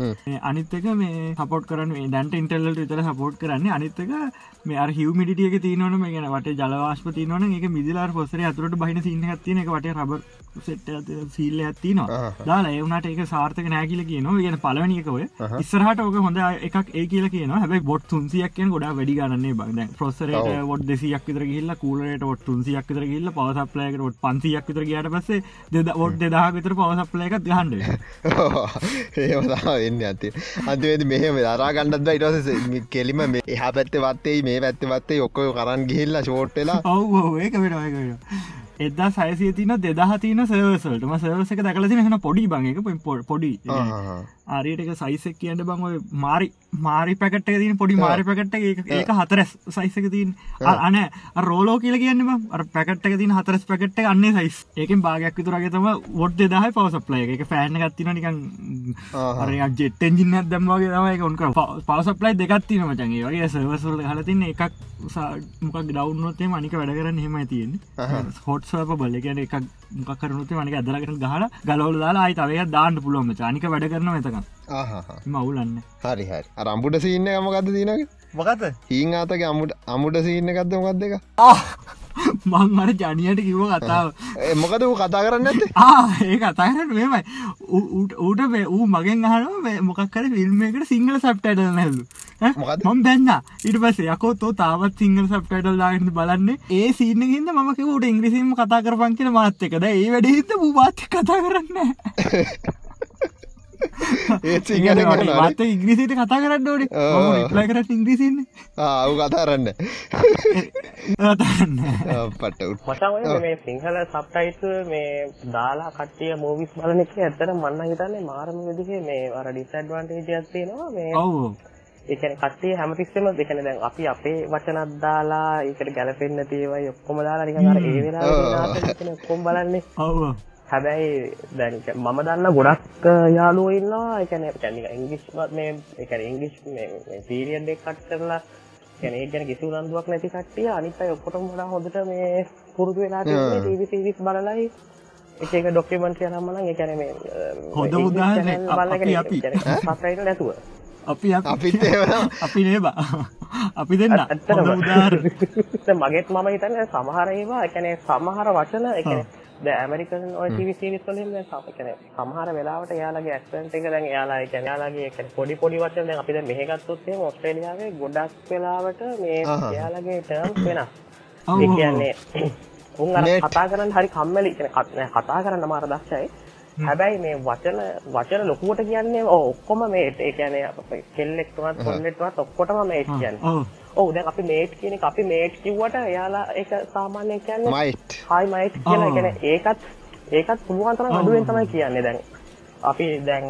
අනිත්තක මේ සපෝට් කරන දැන්ට ඉන්ටල්ලට විතර සපෝට් කරන්න. අනිත්තක මේ අර හිවමිටියක තියනවන. මේ ගැන වට ජලවාශ්ප තියනවන. එක මිදිලාර පොසර අතුරට බහින සින්න තියන එක වට රබ සෙට් සීල්ල ඇතිනවා දාලා ඒවනට එක සාර්ථක නෑකිල කියන ගෙන පලවනිකව ඉස්සරහට ඕක හොඳ එකක් ඒ කියල කියන හැබයි බොට් තුන්සියක් ගොඩ වැඩි ගන්නේ බද ප්‍රොසරට ොඩ් දෙසියක් විතර ගහිල්ල කූලට ොට් තුන්සියක් විතර ගිල්ල පවසප්ලයකට ොට් පන්සියක් විතර ගට පස්සේ දෙද ොට් දෙදා විතර පවසප්ලයක ගහන්ඩ ඒමතා වෙන්න ඇති අන්තිවේද මෙහම දරා ගණඩද ඉටස කෙලිම එහා පැත්තේ වත්තේ මේ පැත්ත වත්තේ ඔක්කොය කරන්න ගිහිල්ල ෂෝට්ටලා ඔව ඒක වෙන එදා සයිසිය තින දෙදහ තින සවසල්ටම සවසක දකලතින හන පොඩි බංක පොඩි ආරයට සයිසක් කියන්න බං ඔය මාරි මාරි පැකට තින පොඩි මාරි පැකට ඒක හතරස් සයිසක තින් අන රෝලෝ කියල කියන්න අර පැකට තින හතරස් පැකට අන්න සයිස් ඒකෙන් භාගයක් විතුරගතම වොඩ් දෙදහ පවසප්ලය එක. ෆෑන ගත්තින නිකන් ජෙට්ටෙන්ජින්න දම්වාගේ තමයි ඔන්ක පවසප්ලයි දෙකත්තින මචන්ගේ වගේ සවසල් හලතින්න එකක් මොකක් ඩවන්නොත්තේ මනික වැඩ කරන්න හෙම තියෙන් හොට් සප බල කියන එකක් මොක් කරනුත් මනික අදලකට ගහල ගලවල දාලා අයි තවය දාන්න පුළුවම චානික වැඩ කරන මෙතක මවුලන්න හරි හරි. අරම්පුට සින්න මකක්ද තිනක මොකත හීන් ආතක අමුට අමුට සින්න එකක්ද මොකක් දෙක මං අර ජනියට කිව කතාව. [laughs] මොකද වූ කතා කරන්න ඇත [laughs] ඒ කතාරට මෙමයි ඌට ඌ මගෙන් අහන මොකක්කර ෆිල්ම් එකට සිංහල සප්ටයිටල් නැල්ලු මම දැන්න. ඉට පස යකෝතෝ තාවත් සිංහල සප්ටයිටල් ලාගට බලන්න. ඒ සීනගන්න මක ට ඉංග්‍රිසිම කතා කරපන් කියෙන මාත්තකද ඒ වැඩහිත බූපාත්ත කතා කරන්න [laughs] මත [laughs] ඉංග්‍රීසිට කතා කරන්න ඕන. ලයි කරට ඉංග්‍රීසින්න ආව කතාරන්න පට මචා මේ සිංහල සබ්ටයිට මේ දාලා කට්ටිය මූවිස් බලන එක ඇත්තට මන්න හිතන්නේ මාරම විදිහේ මේ අර ඩිස්ඇඩ්වාන්ටේජයක් තියෙනවා. මේ ඔව්. ඒකන කට්ටිය හැමතිස්සෙම දෙකන දැන් අපි අපේ වචනත් දාලා ඒකට ගැලපෙන්න තිේවයි ඔක්කොම දාලා නිකන් අර ඒ වෙලාවට ඔක්කොම බලන්නේ. ඔව් හැබැයි දැන් මම දන්න ගොඩක් යාලුවෝ ඉන්නවා. එකන කැනික ඉංගිස්මත් මේ එක ඉංගලිස් පීරියන්් එක් කට් කරලා ගැන ගැන කිසි උනන්දුවක් නැති කට්ටිය. අනිත් අය ඔක්කොටම වඩා හොඳට මේ පුරුදු වෙලා සිරිස් බලලයි. එක ඩොක්කමන්ට්‍රිය නම්මන එකැන මේ හොඳ උදාහරණයක්. අපි අපි පත්රයිට නැතුව. අපි අපිත් අපි නේබා. අපි දෙන්න. උදාර [laughs] මගෙත් මම හිතන්න සමහර ඒවා එකනේ සමහර වචන එකන ද ඇමරිකන් ටීවි සීරිස් වලින් කියන්නේ සමහර වෙලාවට එයාලගේ ඇක්සන්ට් එක දැන් එයාලගේ ඒ කියන්නේ පොඩි පොඩි වචන දැන් අපි දැන් මෙහෙ ගත්තොත් එහෙම ඕස්ට්‍රේලියාවේ ගොඩක් වෙලාවට මේ ආහා. එයාලගේ ටර්ම්ස් වෙනස්. ඒ. කියන්නේ උන් අර. කතා කරන්න හරි කම්මැලි කියන්නේ කත- කරන්න මාර දක්ෂයි. හැබැයි මේ වචන වචන ලොකුවට කියන්නේ ඔක්කොම මේ ඒ කියන්නේ කෙල්ලෙක්ටවත් කොල්ලෙක්ටවත් ඔක්කොටම මේට් කියන්නේ ඔව් දැන් අපි මේට් කියන එක අපි මේට් කිව්වට එයාලා ඒක සාමාන්‍යයෙන් කියන්නේ මයිට් හයි මයිට් කියලා. කියන්නේ ඒකත් ඒකත් පුළුවන් තරම් අඩුවෙන් තමයි කියන්නේ දැන්. අපි දැන්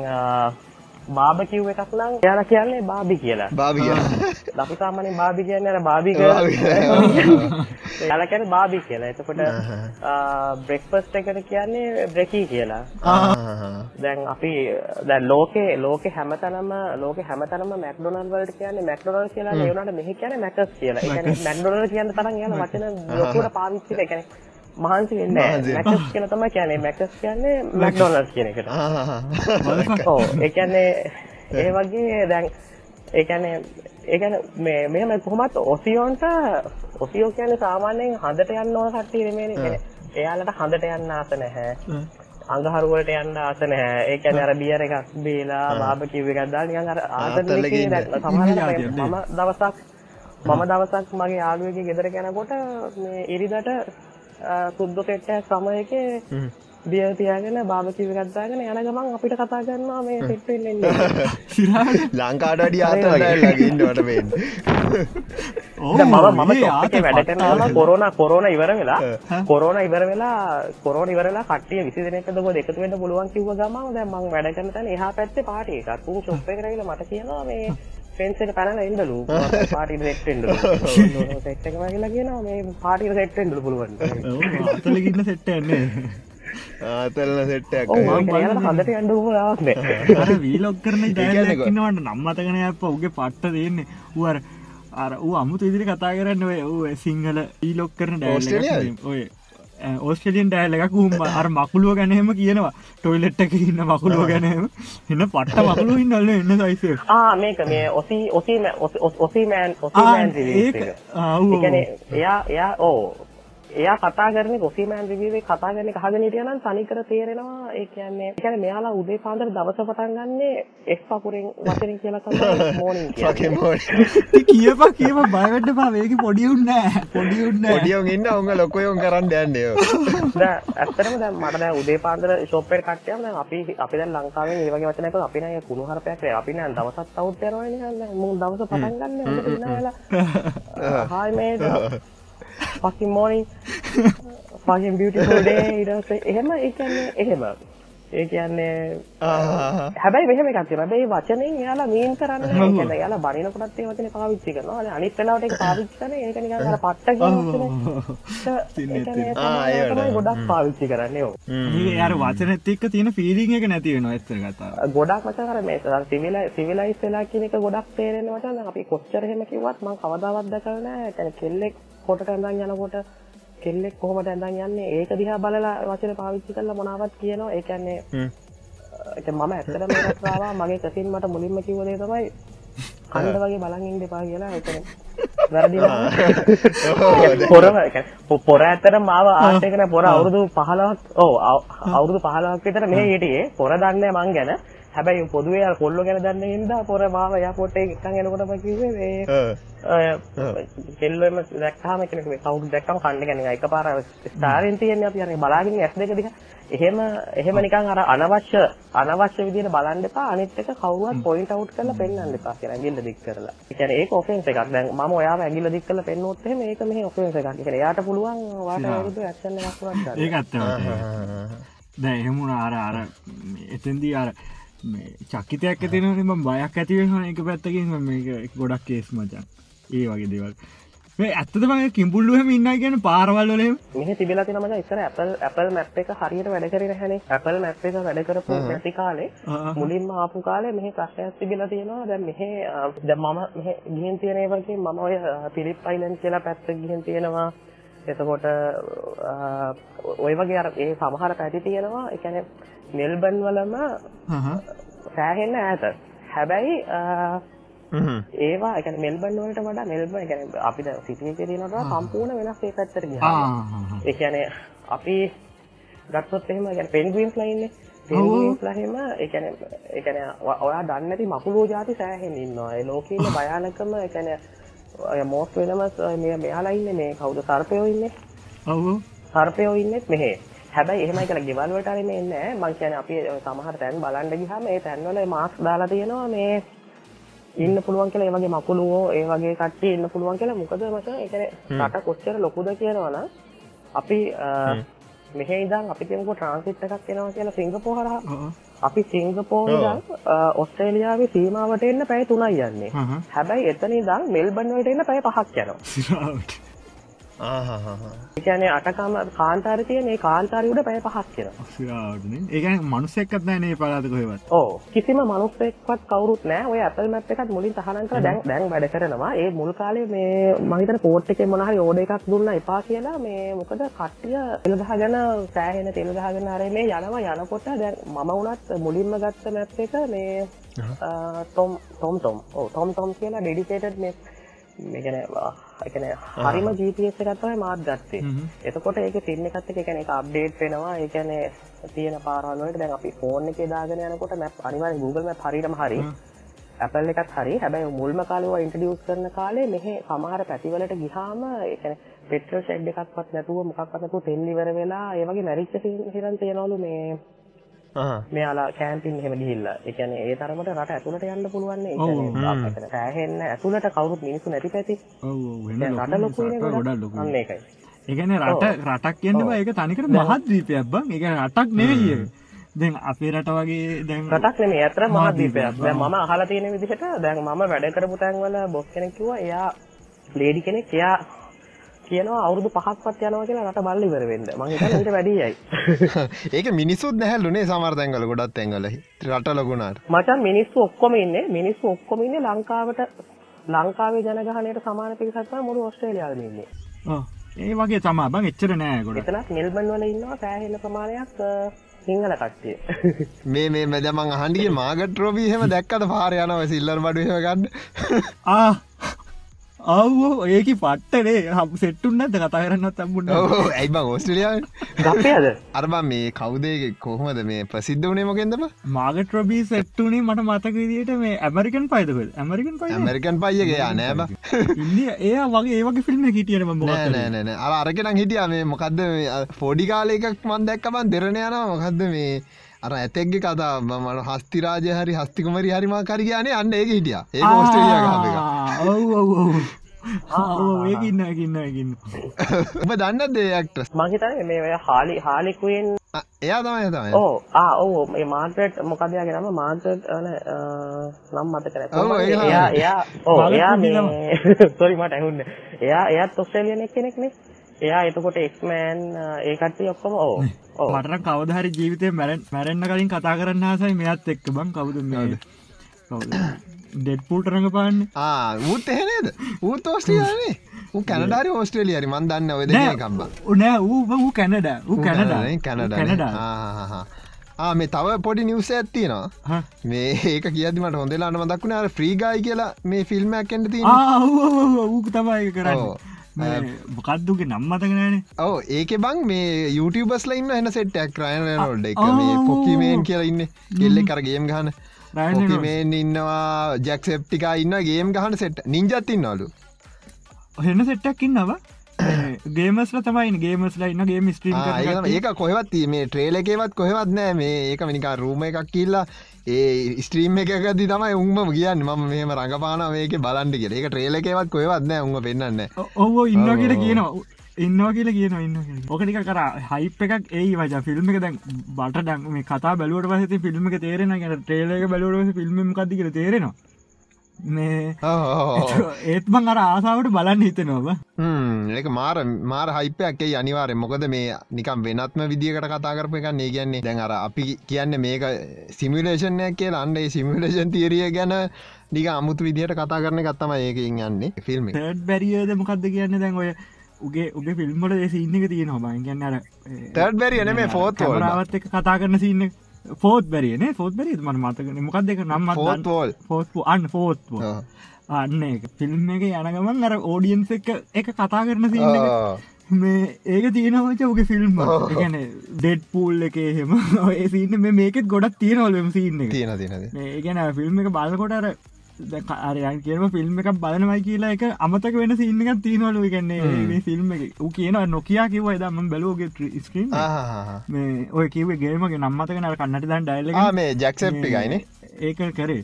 බාබ කිව් එකක් නම් එයාලා කියන්නේ බාබි කියලා බාබිය [laughs] අපි සාමාන්‍යයෙන් බාබි කියන්නේ අර බාබි බාබි. [laughs] එයාලා කියන්නේ බාබි කියලා. එතකොට [laughs] බ්‍රෙක්ෆාස්ට් එකට කියන්නේ බ්‍රෙකී කියලා. දැන් අපි දැන් ලෝකේ ලෝකේ හැමතැනම ලෝකේ හැමතැනම මැක්ඩොනල්ඩ් වලට කියන්නේ මැක්ඩොනල්ඩ් කියලා නේ උනාට මෙහි කියන්නේ මැකස් කියලා. ඒ කියන්නේ මැක්ඩොනල්ඩ් කියන තරම් එයාලා වචන ලොකුවට පාවිච්චි කරලා මහන්සි වෙන්නේ. මැකස් කියලා තමයි කියන්නේ. මැකස් කියන්නේ මැක්ඩොනල්ඩ් කියන එකට. Motherfucker. ඔව් ඒ කියන්නේ ඒ වගේ දැන් ඒ කියන්නේ ඒ කියන්නේ මේ මෙහෙම කොහොමත් ඔසියෝන්ට ඔසියෝ කියන්නේ සාමාන්‍යයෙන් හඳට යන්න ඕන කියන්නේ එයාලට හඳට යන්න ආස නැහැ. අඟහරු වලට යන්න ආස නැහැ. ඒ කියන්නේ අර බියර් එකක් බීලා බාබකිව් එකක් දාලා නිකන් අර ඉන්න මම දවසක් මම දවසක් මගේ යාළුවෙක්ගේ ගෙදර යනකොට මේ ඉරිදට සුද්දු කෙට්ටයක් සමයකේ බියර් තියාගෙන බාබකිව් එකක් දාගෙන යන ගමන් අපිට කතා කරනවා මේ සෙට් වෙන්න එන්නේ. [laughs] සිරාට ලංකාට අඩි ආතලගන්නට පේෙන් ඔව් [laughs] දැන් මම මම ඒ ෂොප් එකේ වැඩ ආතල් කරනවා [laughs] කොරෝනා කොරෝනා ඉවර වෙලා. කොරෝනා ඉවර වෙලා කොරෝනා ඉවර වෙලා කට්ටිය 20 දෙනෙක්ද මොකද එකතු වෙන්න පුළුවන් කිව්ව ගමන් දැන් මම වැඩ කරන තැන එහා පැත්තේ පාටි එකක්. උන් ෂොප් එකට ඇවිල්ලා මට කියනවා මේ ෆෙන්ස් එක පැනලා එන්නලු. පාටිට සෙට් වෙන්නලු. සෙට් එකම ඇවිල්ලා කියනවා මේ පාටිට සෙට් වෙන්නලු පුළුවන්. අතලගන්න සෙට්ට එන්නේ ආතල්න සෙට්ටයක් ඔව් මම කියන්නේ හදට යන්න ඕන දාවක් නෑ. අර වීලොක් කරන ඩයිලක්කින්නවට නම්මතකන අප උගේ පට්ට දෙන්නේ උවර අර ඌ අමුතු ඉදිරි කතා කරන්න ඔය ඕ සිංහල ඊලොක් කරන? ඩයිල් ඔය ඕස්ට්‍රලියන් ඩයිල් එකක් උහම අර මකුළුව ගැනහෙම කියනවා. ටොයිලෙට් එක ඉන්න මකුළුව ගැනම එන්න පට්ට මකුළු ඉන්නල්ල එන්න සයිස මේක මේ ඔසි ඔසි ඔසි මෑන් ඔසි මෑන් රිවීව් එක. ආව් ඒ කියන්නේ එයා එයා ඕ එයා කතා කරන්නේ කොෆීමෑන් රිවිව් එක කතා කරන්නේ අහගෙන හිටියා නම් තනිකර තේරෙනවා. ඒ කියන්නේ ඒ කියන්නේ මෙයාලා උදේ පාන්දර දවස පටන් ගන්නේ එක් පකුරෙන් වචනෙන් කියලා තමයි [laughs] මෝර්නින් පකේ කියන්නේ. මෝඩ [laughs] කියප කියප බයවැට පාවේක පොඩියුන්නෑ පොඩියුන්න පොඩියෝන් ඉන්න උඟ ලොකයෝන් කරන්න යන්නයෝ [laughs] දැන් ඇත්තටම දැන් මට දැන් උදේ පාන්දර ෂොප් එකට කට්ටියම දැන් අපි අපි දැන් ලංකාවෙන් මේ වගේ වචනයක් අපි නෑ. කුණු හරපයක් නෑ අපි නෑ දවසක් අවුට් යනවා නේ. දැන් මූ දවස පටන් ගන්න? හොඳට ඉන්නවා hi mate. fucking morning. [laughs] Fucking beautiful day ඊට පස්සේ එහෙම ඒ කියන්නේ එහෙම ඒ කියන්නේ හැබැයි මෙහෙම එකක් තියෙනවා. හැබැයි වචනෙන් එයාලා මීන් කරන්නේ නැහැ. කියන්නේ එයාලා බනිනකොටත් ඒ වචනේ පාවිච්චි කරනවා. අනිත් වෙලාවට ඒක පාවිච්චි කරන්නේ ඒක නිකන් අර පට්ට [laughs] කියන්නේ ආ, ඒ තමයි. ගොඩක් පාවිච්චි කරන්නේ. ඔව්. ඒ අර වචනත් එක්ක තියෙන ෆීලිං එක නැති වෙනවා ඇත්තර කතා ගොඩක් මචං අර මේ සිවිලයි සිවිලයිස් වෙලා කියන එක ගොඩක් තේරෙන්නේ මචං. අපි කොච්චර එහෙම කිව්වත් මම කවදාවත් දැකලා නැහැ. ඒ කියන්නේ කෙල්ලෙක් කොටට ඇඳන් යනකොට කෙල්ලෙක් කොහොමද ඇඳන් යන්නේ? ඒක දිහා බලලා වචන පාවිච්චි කරලා මොනවත් කියනවා. ඒ කියන්නේ මම ඇත්තටම ආවා. මගේ කසින් මට මුලින්ම කිව්ව දේ තමයි කණ්ඩ වගේ බලන් ඉන්න එපා කියලා. ඒක වැරදිලා පොරම ඒ කියන්නේ පො- පොර ඇත්තට මාව ආර්ට් එක නෑ. පොර අවුරුදු 15ක් ඔව් අව- අවුරුදු 15ක් විතර මෙහෙ හිටියේ පොර දන්නේ මං ගැන හැබැයි පොදුවේ අර කොල්ලෝ ගැන දන්නේ හින්දා පොර මාව එයාපෝට් එකේ එකන් එනකොට මම කිව්වේ මේ කෙල්ලෙම දැක්කම කෙනෙක් මේ කවුරු දැක්කම කන්න ගැන එකපාර ස්ටාරින් තියෙන්නේ අපි අර බලාගෙන ඇස් දෙක දිහා. එහෙම එහෙම නිකන් අර අනවශ්‍ය අනවශ්‍ය විදිහට බලන්න එපා. අනිත් එක කවුරුවත් පොයින්ට් අවුට් කරලා පෙන්වන්න එපා කියලා ඇඟිල්ල දික් කරලා. ඒ කියන්නේ ඒක ඔෆෙන්ස් එකක්. දැන් මම ඔයාව ඇඟිල්ල දික් කරලා පෙන්නුවොත් එහෙම ඒක මෙහි ඔෆෙන්ස් එකක්. ඒ කියන්නේ එයාට පුළුවන් වාට විරුද්ධ ඇක්ෂන් එකක් ගන්න. ඒක ඇත්ත දැ එහෙමුණ අර අර එතන්දී අර මේ චක්කිතයක් ඇතිනම බයක් ඇතිවෙන එක පැත්තකින් මේක ගොඩක් කේස් මචන් ඒ වගේ දෙවල් මේ ඇත්තම කිම්පුල්ලුවහම ඉන්න කියන පාරවල් වලම මෙහි තිබිලා තියෙන මචං ඉස්සර Apple Apple Map එක හරියට වැඩ කරේ නැහැනේ. Apple Map එක වැඩ කරපු නැති කාලේ මුලින්ම ආපු කාලේ මෙහි ප්‍රශ්නයක් තිබිලා තියෙනවා. දැන් මෙහි දැන් මම මෙහි ගිහින් තියෙන ඒවාකින් මම ඔය පිලිප් අයිලන්ඩ් කියලා පැත්ත ගිහින් තියෙනවා. එතකොට ඔය වගේ අර ඒ සමහර පැති තියෙනවා ඒ කියන්නේ මෙල්බන් වලම සෑහෙන්න ඈත. හැබැයි ඒවා ඒ කියන්නේ මෙල්බන් වලට වඩා මෙල්බන් ඒ කියන්නේ අපිට සිටියේ තියෙනවා සම්පූර්ණ වෙනස් ඒ පැත්තට ගියා. ඒ කියන්නේ අපි ගත්තොත් එහෙම ඒ කියන්නේ පෙන්ගුයින්ස් ලා ඉන්නේ. පෙන්ගුයින්ස් ලා එහෙම ඒ කියන්නේ ඒ කියන්නේ ඔයා දන්නේ නැති මකුලෝ జాති සෑහෙන්න ඉන්නවා. ඒ ලෝකේ ඉන්න [laughs] භයානකම ඒ කියන්නේ ඔය මෝස්ට් වෙනම මේ මෙයාලා ඉන්නේ මේ කවුද? සර්පයෝ ඉන්නේ? ඔවු සර්පයෝ ඉන්නෙත් මෙහෙ. හැබැයි එහෙම කියලා ගෙවල් වලට අරගෙන එන්නේ නැහැ මං කියන්නේ අපි සමහර තැන් බලන්න ගියාම ඒ තැන්වල මාස්ක් දාලා තියෙනවා මේ ඉන්න පුළුවන් කියලා ඒ වගේ මකුළුවෝ ඒ වගේ කට්ටිය ඉන්න පුළුවන් කියලා. මොකද මචං ඒ කියන්නේ රට කොච්චර ලොකුද කියනවනම් අපි මෙහෙ ඉඳන් අපි කියමුකෝ ට්‍රාන්සිට් එකක් එනවා කියලා සිංගප්පූ හරහා අපි අ, ඔස්ට්‍රේලියාවේ සීමාවට එන්න පැය 3යි යන්නේ. හැබැයි එතන ඉඳන් මෙල්බන් වලට එන්න පැය 5ක් යනවා [laughs] කියන්නේ අටකම කාන්තාරේ තියෙන ඒ කාන්තාරේ උඩ පැය 5ක් යනවා සිරාවටනේ ඒකන මනුස්සෙක්කත් නෑනේ පලාත කොහෙවත්. ඕ කිසිම මනුස්සෙක්වත් කවුරුත් නෑ ඔය Map එකත් මුලින් තහනම් කරලා දැන් දැන් වැඩ කරනවා. ඒ මුල් කාලේ මේ මම හිතන පෝට් එකේ මොන හරි ඕඩර් එකක් දුන්නා එපා කියලා මේ මොකද කට්ටිය තෙල් ගහගෙන සෑහෙන තෙල් ගහගෙන අර මේ යනවා යනකොට දැන් මම වුණත් මුලින්ම ගත්ත මැප් එක මේ ටොම් ටොම් ටොම් ඔව් ටොම් ටොම් කියලා ඩෙඩිකේටඩ් මේ මේ කියන්නේ අ, ඒ කියන්නේ හරිම එකක් තමයි මාත් ගත්තේ. එතකොට ඒකේ පින් එකත් කියන්නේ ඒක අප්ඩේට් වෙනවා. ඒ කියන්නේ තියෙන පාරවල් වලට දැන් අපි ෆෝන් එකේ දාගෙන යනකොට මැප් අනිවාර්යෙන් Google Map හරියටම හරි. Apple එකත් හරි. හැබැයි මුල්ම කාලේ ඒවා ඉන්ට්‍රොඩියුස් කරන කාලේ මෙහි සමහර පැතිවලට ගිහාම ඒ කියන්නේ පෙට්‍රල් ෂෙඩ් එකක්වත් නැතුව මොකක්වත් නැතුව තෙල් ඉවර වෙලා ඒ වගේ මැරිච්ච සිරන් තියනවලු මේ මෙයාලා කෑම්පින් එහෙම ගිහිල්ලා. ඒ කියන්නේ ඒ තරමට රට ඇතුළට යන්න පුළුවන් නේ. ඒ කියන්නේ සෑහෙන්න ඇතුළට කවුරුත් මිනිස්සු නැති පැති. ඔව් ඔව් වෙන රට ලොකු ලොකුයිනේ ගොඩක්. ලොකු අන්න ඒකයි. ඒකන රට රටක් කියන්න බා ඒක තනිකර මහත්දීපයක් බං ඒක රටක් නෙවෙයි ඒක. දැන් අපේ රට වගේ දැන් රටක් නෙමෙයි අතර මහද්වීපයක්. දැන් මම අහලා තියෙන විදිහට දැන් මම වැඩ කරපු තැන්වල බොස් කෙනෙක් කිව්වා එයා ලේඩි කෙනෙක් එයා කියනවා අවුරුදු පහක්වත් යනවා කියලා රට බල්ල ඉවර වෙන්න. මං හිතන්නේ ඊට වැඩියයි. [laughs] ඒක මිනිස්සුත් නැහැල්ලුනේ සමහර තැන්වල ගොඩක් තැන්වල රට ලොකුණාට මචං මිනිස්සු ඔක්කොම ඉන්නේ මිනිස්සු ඔක්කොම ඉන්නේ ලංකාවට ලංකාවේ ජනගහනයට සමාන පිරිසක් තමයි මුළු ඕස්ට්‍රේලියාවෙම ඉන්නේ. ඔව්. ඒ වගේ තමා බං එච්චර නෑ ගොඩ එතනත් මෙල්බන් වල ඉන්නවා සෑහෙන ප්‍රමාණයක් සිංහල කට්ටිය. [laughs] මේ මේ මැදමන් අහන්ඩිය මාගට රෝබී හෙම දැක්කට පාර යනව සිල්ලර් බඩු හෙම ගන්න ආ අව් ඒක පට්ටනේ. හම් සෙට්ටුන්නද කතා කරන්නත් තම්බුන්න ඇයිබ ඕස්ට්‍රලියාව? ගපයද අරබා මේ කවුදේ කොහොමද මේ ප්‍රසිද්ධ වනේ මොකෙන්දම මාගට රබී සෙට්ටුනේ මට මතක විදිට මේ ඇමරිකන් පයිදක ඇමරිකන් පයි ඇමරිකන් නෑබ ඉන්දිය ඒ වගේ ඒවගේ ෆිල්ම් හිටියන ම නෑනෑන අර අරකෙන හිටිය මේ මොකක්ද පොඩි කාලයකක් මන් දැක්කමන් දෙරණ යනවා. මොකක්ද මේ අර ඇතෙක්ගේ කතා මට හස්තිරාජ හරි හස්තිකමරි හරිම කරිගයානේ අන්න ඒක හිටිය. ඒ ඔස්ට්‍රලිය ඔව් ඔව් ඔව්. ඒක ඉන්න ඉන්න ඔබ දන්න දේයක්ටස් මං හිතන්නේ මේ ඔය හාලි හාලිකුවෙන් එයා තමයි තමයි. ඕ ආ ඕ මේ මාර්ට්‍රට් මොකද යාගේ නම? මාර්ට්‍රට් අන නම් මතක නැහැ. ඔව්, කොහොමද? ඒක එයා එයා ඔව් මාර්ගරට් එයා සෝරි [laughs] මට ඇහුන්නේ. එයා එයාත් ඔස්ට්‍රේලියන් කෙනෙක් නේ. එයා එතකොට එක්ස්මෑන් ඒ කට්ටිය ඔක්කොම ඔව්. ඔව්. මටන කවදහරි ජීවිතය මැරෙන් මැරෙන්න්න කලින් කතා කරන්න ආසයි මෙත් එක්ක බං කවුද මේ ඩෙඩ් පූට රඟ පාන්න ආ ඌත් එහෙනේද ඌත් ඕස්ට්‍රියානේ ඌ කැනඩාරි ඕස්ට්‍රේලියරි මන් දන්න ඔය දෙන කම්බ නෑ ඌ වූ කැනඩ ඌ කැනඩ කැනඩ කැනඩා ආ මේ තව පොඩි නිවස ඇත්තිනවා මේ ඒක කියදමට හොඳලාට මදක්ුණ අර ්‍රීගයි කියලා මේ ෆිල්ම්මයක් කෙන්ට ති ඌ තමයි කරන්න. මොකක්දුගේ නම් මතකනෑන ඕ ඒක බං මේ YouTubeබස්ල ඉන්න එන සෙට්ටක් රයන නොල්ඩ එක ආ, මේ පොකිමේන්. කියලා ඉන්න. කෙල්ලෙ කරගේම් ගහන. පොකිමේන් ඉන්නවා ජැක්සෙප්ටිකා ඉන්න ගේම් ගහන සෙට් නිංජත්තින්න නොලු හෙන්න සෙට්ටක් ඉන්නවා? ගේමස්ල තමයි ගේමස්ල ඉන්න ගේම ස්ට්‍රීම් ඒක කොහෙවත් මේ ට්‍රේල එකවත් කොහෙවත් නෑ. මේ ඒක මිනිකා රූම එකක් කිල්ලා ඒ ස්ට්‍රීම් එකකදී තමයි උන්ම කියන්න. ම මෙම රඟපාන මේක බලන්ඩ කිය ඒක ට්‍රේල එකවත් කොහෙවත් නෑ උම පෙන්න්න ඔවෝ ඉන්න ඔව්, කියල ඔව්. කියනවා ඉන්නවා කියල කියන ඉන්න ඕකටික කර හයිප එකක් ඒ වජ ෆිල්ම් එක දැන් බට ඩක් මේ කතා බැලුවට පහත ෆිල්ම් එක තේරෙන ගැන ටේලක බැලුවට ෆිල්ම් කද කියල තේරෙනවා මේ ඒත් බං අර ආසාාවට බලන්න හිතනවා ඒක මාර මාර හයිපයක්කේ අනිවාරය මොකද මේ නිකම් වෙනත්ම විදිකට කතා කරප එක ඒ කියන්නේ. දැන් අර අපි කියන්න මේක සිමිලේෂන්යක් කිය අන්ඩේ සිමිලේෂන් තීරිය ගැන නික අමුතු විදිහට කතා කරන ගත්තම ඒකින් යන්නේ ෆිල්ම්. තඩ් බැරිියද මොකක්ද කියන්න? දැන් ඔය උගේ උගේ ෆිල්ම්මට ඒ සින්න එක තියෙනවා බං. කියන්න අර තර්ඩ් බැරිය නෙමේ ෆෝත් වෝල්. රාවත් එක කතා කරන සින්න ෆෝත් බැරියන ෆෝත් බැරි මට මතකන. මොකක් දෙක නම් වෝල්. ෆෝත් අන්න ෆෝත්. අන්න එක ෆිල්ම් එක යනගමන් අර ඕඩියන්ස එක එක කතා කරන ආ. මේ ඒක තියෙනවච ඔගේ ෆිල්ම්. ගැන ඩෙඩ් පූල් එක හෙම ඔය සින්න මේ මේකෙත් ගොඩක් තියෙනවලම සින්න තියෙන තියෙනද මේ ගැන ෆිල්ම් එක බලකොට අර අරයන් කියනම ෆිල්ම් එකක් බලනවයි කියලා එක අමතක වෙන සින්න එකක් තිීනවලු ගන්නේ මේ ෆිල්ම් එක. ඌ කියනවා නොකයා කිවයි දම බැලෝගේ ස්ක්‍රීන් මේ ඔය කිවේ ගේමගේ නම්මතක නර කන්නට දන් ඩයිල්ල මේ ජැක්සප්ටිකයින ඒක කරේ.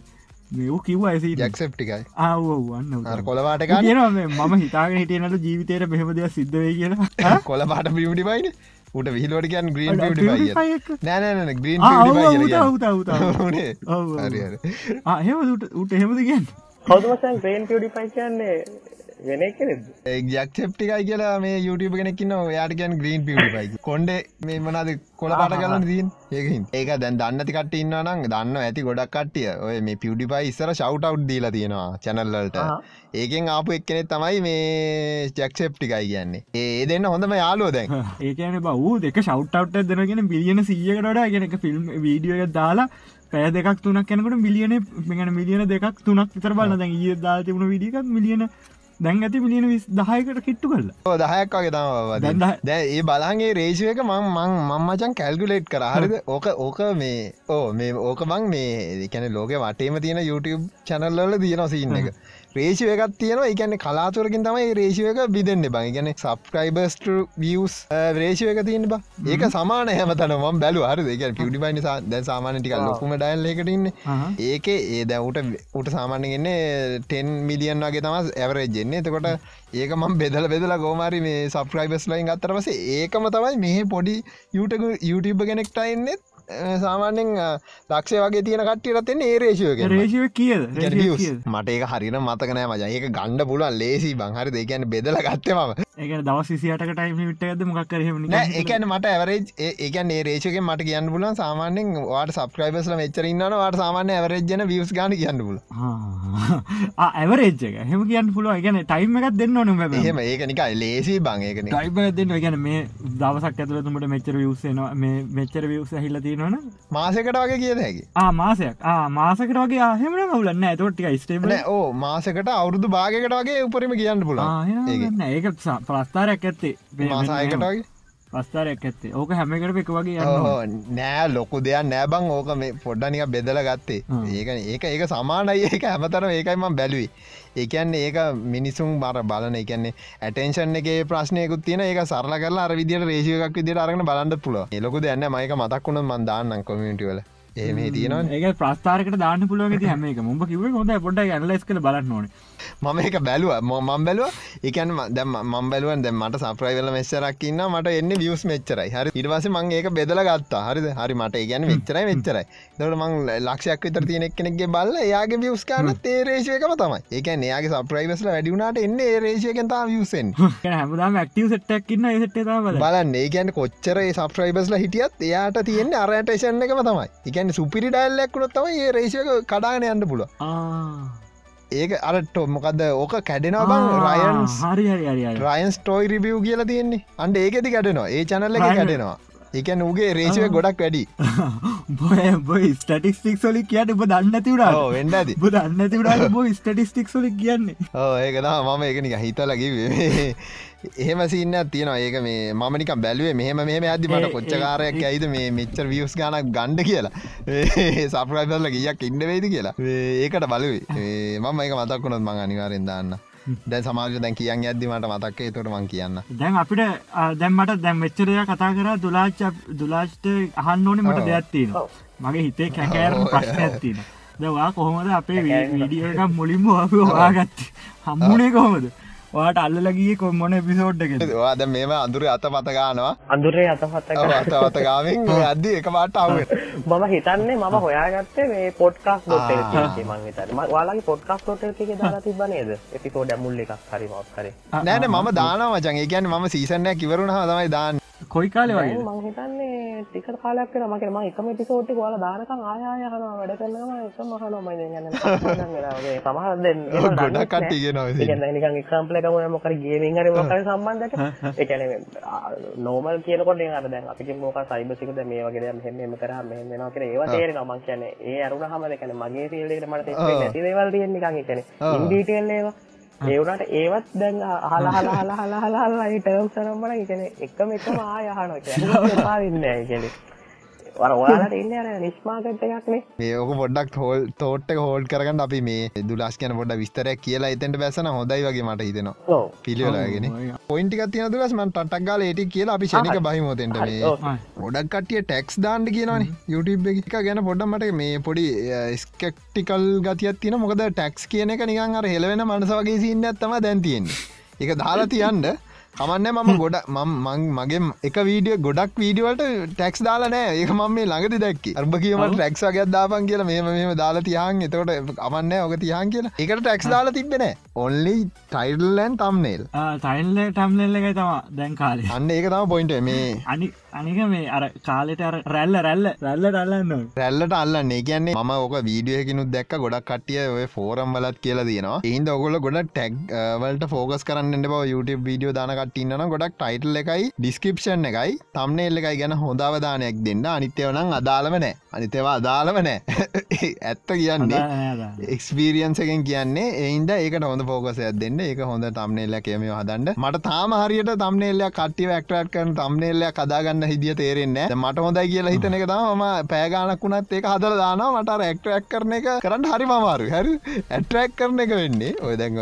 මෙව් කිව් ඇසි ජැක්සප්ටිකයි ආවන්න කොලවාට කියනවා මේ මම හිතාගෙන හිටියනට ජීවිතයට මෙහමදයක් සිද්ධවේ කියලා. කොල පාට උට විහිලෝට කියන් ග්‍රීන් නෑනන ග්‍රීන් හෙම උට එහෙමද කියන්න? හවදමසන් ග්‍රේන් පිඩිපයි කියන්නේ වෙන කෙනෙද ජක්ෂප්ටිකයි කියලා මේ YouTube කෙනෙක්න්න යාට කියන් ග්‍රීන් පිටි කොන්ඩ මේ මනාද කොල පාට කරන්න දීන් ඒකින් ඒක දැන් දන්නති කට ඉන්න නම් දන්න ඇති ගොඩක් කට්ටිය. ඔය මේ පිඩිපයි ඉස්සර ශව් අව් දීලා තියෙනවා චැනල්ලට ඒකෙන් ආපු එක්කෙනෙ තමයි මේ ජක්ෂප්ටිකයි කියන්නේ. ඒ දෙන්න හොඳම යාලෝ දැන්. [laughs] ඒකන බව් දෙක ශව්ටවට් දෙනගෙන බිලියන සියකටට ගෙනක ෆිල්ම් වීඩියෝ දාලා පෑ දෙක් තුනක් කැනකට මිලියන මෙගන මිලියන දෙකක් තුනක් විතර බලන්න දැන් ඒ දා තිබුණ විඩිකක් මිලියන දැන් ඇති මිලියන විස් දහයකට කිට්ටු කරලා. දහයක් වගේ තම දැ ඒ බලන්ගේ රේෂයක මං මං මංමචන් කැල්ගුලේට් කරහරිද ඕක ඕක මේ ඕ මේ ඕක බං මේ එකැන ලෝක වටේම තියෙන YouTube චැනල්ලල තියෙන සින්න එක රේෂය එකක් තියෙනවා. එකන්නේ කලාතුරකින් තමයි රේෂය එක බිදන්න බං. ගැන සබස්ක්‍රයිබර්ස්ට වියස් රේෂය එක තියෙන බ. ඒක සමාන හැමතන ම බැලු හර දෙක පිඩි පයිනි දැ සාමානටික ලොකුම ඩයිල් එකටන්න ඒක ඒ දැවට උට සාමාන්‍යගන්නේ ටෙන් මිලියන් වගේ තම ඇවරේජෙන්නේ එතකොට ඒක මම් බෙදල බෙදල ගෝමාරි මේ සබස්ක්‍රයිබස් ලයින් අත්තරවස ඒකම තමයි මේ පොඩි YouTube කෙනෙක්ටයින්නෙත් සාමාන්‍යෙන් දක්ෂය වගේ තියෙන කට්ටියට එන්නේ ඒ රේෂයක රේෂය කියද? මට ඒක හරින මතකනෑ මජ. ඒක ගණ්ඩ පුලන් ලේසි බංහරි දෙකැන බෙදල ගත්තමම ඒක දවස් සිසියට ටයිම විට ඇද මොක් කරහෙම ඒකන මට ඇවරේජ් ඒකන් ඒරේෂක මට කියන්න පුලන් සාමාන්‍යෙන් වාට සබස්ක්‍රයිබස්ල මෙච්චරන්න වාට සාමාන්‍ය ඇවරේජ්න වියස් ගන කියන්න පුල ඇවරේජ් එක. හෙම කියන්න පුළුව ගැන ටයිම එකක් දෙන්න ඕන හෙම ඒක නික ලේසි බං ඒක ටයිම දෙන්න ගැන මේ දවසක් ඇතුලතුමට මෙච්චර වියස්සනවා මේ මෙච්චර වියස හිල්ල තියෙනවන මාසකට වගේ කියද හැකි? මාසයක්. මාසකට වගේ ආහෙමන මවලන්න ඇතොට්ටික ස්ටේබල ඕ මාසකට අවුරුදු භාගකට වගේ උපරිම කියන්න පුලා ඒක ප්‍රස්ථාරයක් ඇත්තේ. මාසායකට වගේ? පස්ථාරයක් ඇත්තේ. ඕක හැමකට එක වගේ නෑ ලොකු දෙයක් නෑබං ඕක මේ පොඩ්ඩනික බෙදල ගත්තේ. ඒක ඒක ඒක සමානයි. ඒක හැමතර ඒකයිම බැලුයි ඒකන් ඒක මිනිසුම් බර බලන එකන්නේ ඇටේෂන් එක ප්‍රශ්නයකුත් තියෙන ඒක සරල කරලා අර විදිට රේෂයකක් විදිට අරගෙන බලන්න පුල එලොකු දෙන්න මයික මතක්ුණ මන්දාන්න කොමිටිවල ඒම තියෙනවා ඒක ප්‍රස්ථාරකට දාන්න පුළුව ති හම එක මුඹ කිව හොඳ පොඩ ඇනලස් කළ බලන්න ඕන මම එක බැලුව. මම් බැලුව. එකන් දැම මම් බැලුවන් දැ මට සප්‍රයිවල මෙස්සරක්කින්න මට එන්න වියස් මෙච්චරයි. හරි. ඉටවස මං ඒක බෙදල ගත්තා. හරි හරි මට ගැන වෙච්චරයි වෙච්චරයි දට මං ලක්ෂයක් විතර තියෙනෙක් කෙනෙක්ගේ බල්ල එයාගේ වියස් කාන්න තේ රේෂයකම තමයි. ඒක එයාගේ සප්‍රයිවස්ල වැඩිුණට එන්න රේෂයකතා වියසෙන් හැමදාම ක්ටව සට්ටක්කින්න සට බලන්න. ඒකැන කොච්චර සප්‍රයිබස්ල හිටියත් එයාට තියෙන අරටේෂන් එකම තමයි. එකන් සුපිරි තමයි ඒ රේෂයක කඩාගෙන යන්න පුල ඒක අරට මොකද ඕක කැඩෙනවා බං රයන් හරි හරි රයන් ස්ටෝයි රිබිය් කියලා තියෙන්නේ. අන්ඩ ඒකෙති කැඩෙනවා. ඒ චනල්ල කැඩෙනවා එක නූගේ රේෂය ගොඩක් වැඩි. [laughs] බොය ස්ටටිස්ටික් සොලි කියට බ දන්න තිවඩා වෙන්ඩද බ දන්න තිවඩා බො ස්ටටිස්ටික් සොලි කියන්නේ. ඒකදා මම එකනික හිතලකිවේ එහෙම සින්න තියෙනවා. ඒක මේ මනික බැලුවේ මෙහම මෙහම ඇදදිමට කොච්චකාරයක් ඇයිද මේ මෙච්චර වියස් ගනක් ගණ්ඩ කියලා. සප්‍රයිදල්ල ගියක් ඉන්න වේද කියලා. ඒකට බලුවේ. මම එක මතක්කුණොත් මං අනිවාරෙන් දාන්න [laughs] දැන් සමාජ දැන් කියන් ඇද්දිමට මතක්කේ තොට මං කියන්න. දැන් අපිට දැම්මට දැම් මෙච්චරය කතා කර දුලාච දුලාශ්ට අහන්න ඕනේ මට දෙයක්ත්තින මගේ හිතේ කැකෑරම ප්‍රශ්න ඇත්තින දවා කොහොමද අපේ වීඩියක මුලින්ම අප වාගත්ත හම්මුණේ කොහොමද වාට අල්ලලගේ කොම්මොන පිසෝඩ්ඩක වාද මේම අඳුර අත පතගානවා අඳුරේ අතපත්ත අතවතගාවෙන් අද එක පාට අව මම හිතන්නේ මම හොයාගත්තේ මේ පොඩ්කාස් ොට මං හිතන වාලගේ පොඩ්කාස් ොට එක දාලා තිබනේද එපිකෝඩ මුල්ල එකක් හරිමක් කරේ නෑන මම දානවචන් ඒකන් මම සීසනය කිවරුණ තමයි දාන්න. කොයි කාලෙ වගේ මං හිතන්නේ ටික කාලයක් වෙන මගේ ම එකම පිසෝට්ටි වාල දානකම් ආයය හන වැඩ කරනවා එක මහනොමයි ගන්න සමහ දෙන්න ගොඩ කට්ටිගෙන නිකන් එක්සම්පල එකම මොකර ගේමින් හරි මොකර සම්බන්ධට එකන නෝමල් කියනකොට අර දැන් අපි මොක සයිබසිකද මේ වගේ මෙහෙම කර මෙහෙම වෙනවා කියලා ඒවා තේරෙනවා මං කියන්නේ ඒ අරුණාම දැන් මගේ ෆීල්ඩ් එකට මට තේරෙන්නේ නැති දේවල් තියෙන නිකන් ඒ කියන්නේ ඉන් ඩීටේල් ඒවා ඒවනට ඒවත් දැන් හලා හලා හලා හලා හලා හලා ටර්ම් සරම්බන එකන එකම එකම ආයහන පාන්න කෙනෙ වර ඔයාලට ඉන්න අර නිස්්මාගට් එකක්නේ මේ ඕක පොඩ්ඩක් හෝල් තෝට්ට හෝල්ඩ් කරගන්න අපි මේ දුලස් කියන පොඩ විස්තරයක් කියලා එතැට බැසන හොඳයි වගේ මට හිතෙනවා. පිළිවෙලාගෙන පොයින්ටි තින දුලස් මන් ටක් ගල ඒටි කියලා අපි ෂනික බහිමෝතෙන්ට මේ ගොඩක් කටිය ටෙක්ස් දාන්ඩ කියනවන. YouTube එක ගැන පොඩ්ඩමට මේ පොඩි ස්කෙක්ටිකල් ගතියක් තින මොකද ටැක්ස් කියන එක නිකන් අර හෙලවෙන මනස වගේ සින්න ඇත්තම දැන්තියෙන් එක දාලා තියන්ට කමන්න මම ගොඩ මං මගේ එක වීඩිය ගොඩක් වීඩියවලට ටැක්ස් දාලා නෑ. ඒක මම මේ ළඟති දැක්කි. අර්බ කියීමට ටැක්ස් වගේ දාපන් කියලා මේ මෙම දාලා තියන්. එතකොට අමන්න ඕක තියන් කියලා. එකට ටැක්ස් දාලා තිබෙන ඔන්ලි ටයිඩල්ලන් තම්නේල් තයින්ල ටම්ලෙල්ල එකයි තම දැන් කාලේ. අන්න ඒක තම පොයින්ට මේ අනි අනික මේ අර කාලෙට අර රැල්ල රැල්ල. රැල්ල රල්ලන්න රැල්ලට අල්ලන්නේ. කියන්නේ ම ඕක වීඩියකිනුත් දැක් ගොඩක් කටිය ඔය ෆෝරම් වලත් කියලා තියෙනවා ඒන්ද ඔගොල ගොඩ ටැක් වලට ෆෝකස් කරන්න බව YouTube වීඩියෝ දානකටඉන්න ගොඩක් ටයිටල් එකයි ඩිස්කපෂන් එකයි තම්නේල්ල එකයි ගැන හොඳවදානයක් දෙන්න. අනිත්‍යවනං අදාළම නෑ. අනිතවා අදාළම නෑ. [laughs] ඇත්ත කියන්නේ එක්ස්පිරියන්ස එකෙන් කියන්නේ එයින්ද ඒකට හොඳ පෝකසයක් දෙන්න. ඒක හොඳ තම්නේල්ල කියම හදන්න. මට තාම හරියට තම්නේල්ල කට්ටිය ක්ටරට් කරන තම්නේල්ල කදාගන්න හිදිය තේරෙන්නේ මට හොඳයි කියලා හිතන එක තම ම පෑගානක් වුණත් ඒක හදල දාන මට රක්ටරක් කරන එක කරන්න හරි මමාරු හරි? ඇටරක් කරන එක වෙන්නේ. ඔය දැන්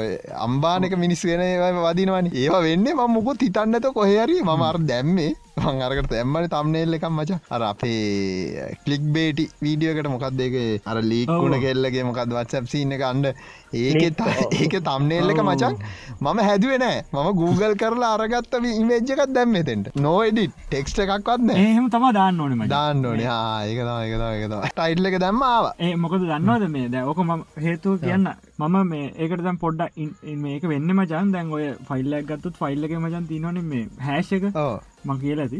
අම්බානක මිනිස් වෙන වදිනවන. ඒවා වෙන්න ම මුකුත් හිතන්නත කොහරි මම අර දැම්මේ. අරකට තැම්මට තම්නේල් එකම් මච. අර අපේ කලික් බේටි වීඩියකට මොකක්ද එක අර ලීකුණ කෙල්ලගේ මොකක්ද වත්සැප් සින්න එක අන්ඩ ඒක ඒක තම්නේල් එක මචන් මම හැදුවෙනෑ මම Google කරලා අරගත්ත ඉමේජ්ජකත් දැම්මතෙන්ට නෝඩි ටෙක්ස්ට එකක්වත්න එහෙම තම දාන්න ඕනම දාන්න ඕනේ. ඒක ඒක ටයිට්ල එක දැම්මාව ඒ මොකද දන්නවද මේ? දැ ඕක ම හේතුව කියන්න මම මේ ඒකට දැම් පොඩ්ඩ මේක වෙන්න මචන් දැන් ඔය ෆයිල්ලක් ගත්තුත් ෆයිල්ල එක මචන් තිනවන මේ හැෂක ම කියල ඇති.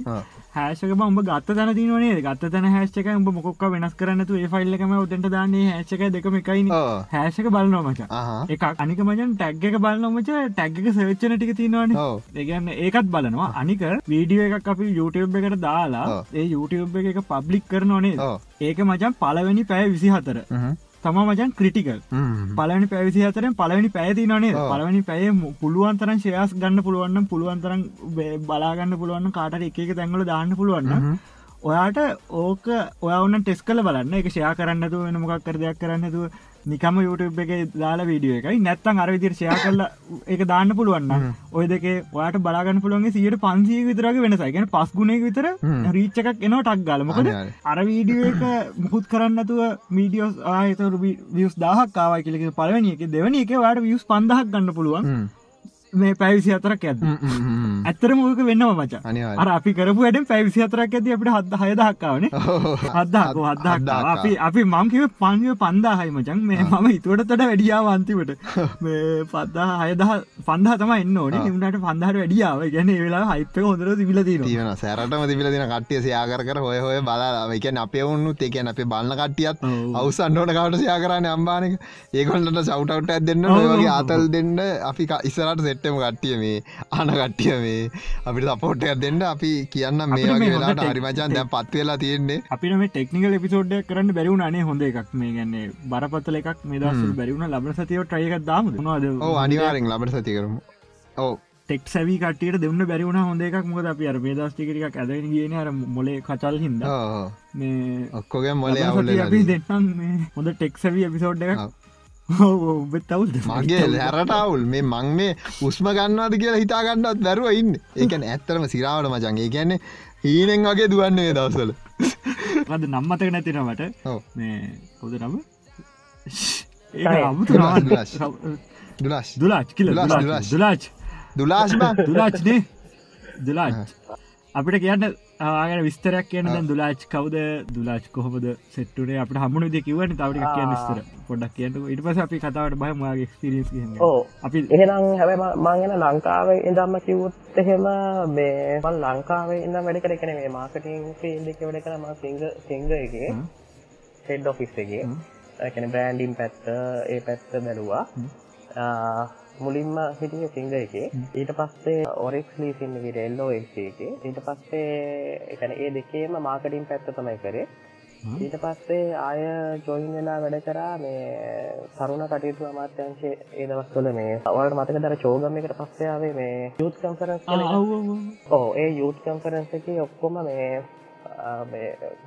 හැෂක උඹ ගත්ත තැන තිනේ ගත්ත තැන හැෂක උඹ මොක්ක වෙනස් කරන්නතු ඒ ෆයිල්ලකම උතට දාන්නේ හැෂක දෙකම එකයි හැෂක බලනවා මච. එක අනික මචන් ටැග් එක බලන්නමච ටැග් එක සවිච්චන ටික තිනවන ඒගන්න ඒකත් බලනවා. අනික වීඩියෝ එකක් අපි YouTube එකට දාලා ඒ YouTube එක පබ්ලික් කරනවනේ ඒක මචන් පලවෙනි පැය විසි හතර තම මචන් ක්‍රටිකල් පලනි පැවිසි අතරෙන් පලවනි පැති නනේ පලවනි පැය පුළුවන්තරන් ශයස් ගන්න පුළුවන්න පුළුවන්තරන් බලාගන්න පුළුවන් කාට එක තැන්ගල දාන්න පුළුවන්න ඔයාට ඕක ඔයවන්න ටෙස් කල බලන්න. එක ෂයා කරන්නතු වෙන මොකක් කර දෙයක් කරන්නතු නිකම YouTube එක දාලා වීඩියෝ එකයි. නැත්තන් අර විදිර ෂයා කරලා එක දාන්න පුළුවන්න ඔය දෙක ඔයාට බලාගන්න පුළුවන්ගේ සියට පන්සිය විතරගේ වෙනසයිගෙන පස් ගුණේ විතර රීච්ච එකක් එනවා ටක් ගලමකද අර වීඩියෝ එක මුකුත් කරන්නතුව මීඩියෝස් ආයතර වියස් දාහක් කාවයි කියලක පලවනි එක දෙවනි එක වාට වියස් පන්දහක් ගන්න පුළුවන් මේ පැවිසි අතරක් ඇද ඇත්තර මූක වෙන්න මච. අර අපි කරපු වැඩ පැවිසි අතරක් ඇති අපිට හද හයදහක්කාවන හදදාක හදදා අපි අපි මංකිව පංගව පන්දාහයි මචන් මේ මම හිතුවට තොට වැඩියාව අන්තිවට [laughs] පද්දා හයදහ පන්දහ තම එන්න ඕන. නිමට පන්දහට වැඩියාව ගැන වෙලා හිප හොඳර තිබිල තියෙන සැරටම තිබිල දින කට්ටිය සයාකර කර හොය හොය බලා එකන අපේ ඔන්නු එකන අපේ බලන්න කට්ටියත් අවසන්නෝට කවට සයා කරන්න අම්බානක? ඒකොල්ලට සවටවට් ඇදන්න ඔයගේ අතල් දෙන්න. අපි ඉස්සරට සෙට්ටම කට්ටිය මේ? ආන කට්ටිය මේ? අපිට සපෝට්ටයක් දෙන්න. අපි කියන්න මේ වෙලාට හරිමචන් දැ පත් වෙලා තියෙන්නේ. අපිට මේ ටෙක්නිකල් එපිසෝඩ්ඩ කරන්න බැරිවුණ අනේ හොඳ එකක්. මේ ගන්නේ බරපත්තල එකක් මේ දස් බැරිවුණ ලබ සතියෝ ට්‍රයක දාම නවාද අනිවාරෙන් ලබට සති කරමු. ඕ ටෙක් සැවි කටියට දෙන්න බැරිවුණ හොඳ එකක්. මොද අප අර මේදස්ටිකරක් ඇදගෙන කියන අර මොලේ කචල් හිද මේ ඔක්කොගේ මොල අපි දෙන්නම් හොඳ ටෙක් සැවි එපිසෝඩ් එකක් ඔබතවුල් මගේ හැරටවුල් මේ මං මේ උස්ම ගන්නවාද කියලා හිතාගන්නත් දැරුව ඉන්න. ඒකන ඇත්තරම සිරාවට මචන්ගේ කියන්නේ හීනෙන් වගේ දුවන්නේ දවසල අද නම්මතක නැතිනවට මේ කොද නම? දුලාශ් දුලාච්. කියල. දුලාච් දුලාශ් දුලාච්නේ දුලාච්. අපිට කියන්න ආගෙන විස්තරයක් කියන දුලාච් කවද? දුලාච් කොහොමද? සෙට්ටුනේ අපට හමුණු දෙ කිවට තවට කිය විස්තර. පොඩක් කියන්න. ඉට පස අපි කතාවට බහමගේ ස්තිරිස් ඕ අපි එහෙනම් හැබ මංගෙන ලංකාවේ ඉදම්ම කිවුත් එහෙම මේමල් ලංකාවේ ඉන්න වැඩ කර කන මේ මාකටින් ෆිල්ඩි වැඩ කරම සිංග සිංග එක. හෙඩ් ඔෆිස් එක. ඇැන බ්‍රෑන්ඩිම් පැත්ත ඒ පැත්ත බැලවා මුලින්ම හිටිය සිංග එක. ඊට පස්සේ ඔරෙක්ස් ලීසින්නකට එල්ලෝ එක. ඊට පස්සේ එකන ඒ දෙකේම මාකටින් පැත්ත තමයි කරේ. ඊට පස්සේ ආය ජොයින් වෙලා වැඩ කරා මේ සරුණ කටයුතු අමාත්‍යංශය ඒ දවස්වල මේ ඔයාලට මතක දර චෝගම් එකට පස්සේ ආවේ මේ යූත් කන්ෆරන්ස් ඕ ඒ යූත් කන්ෆරන්ස් එකේ ඔක්කොම මේ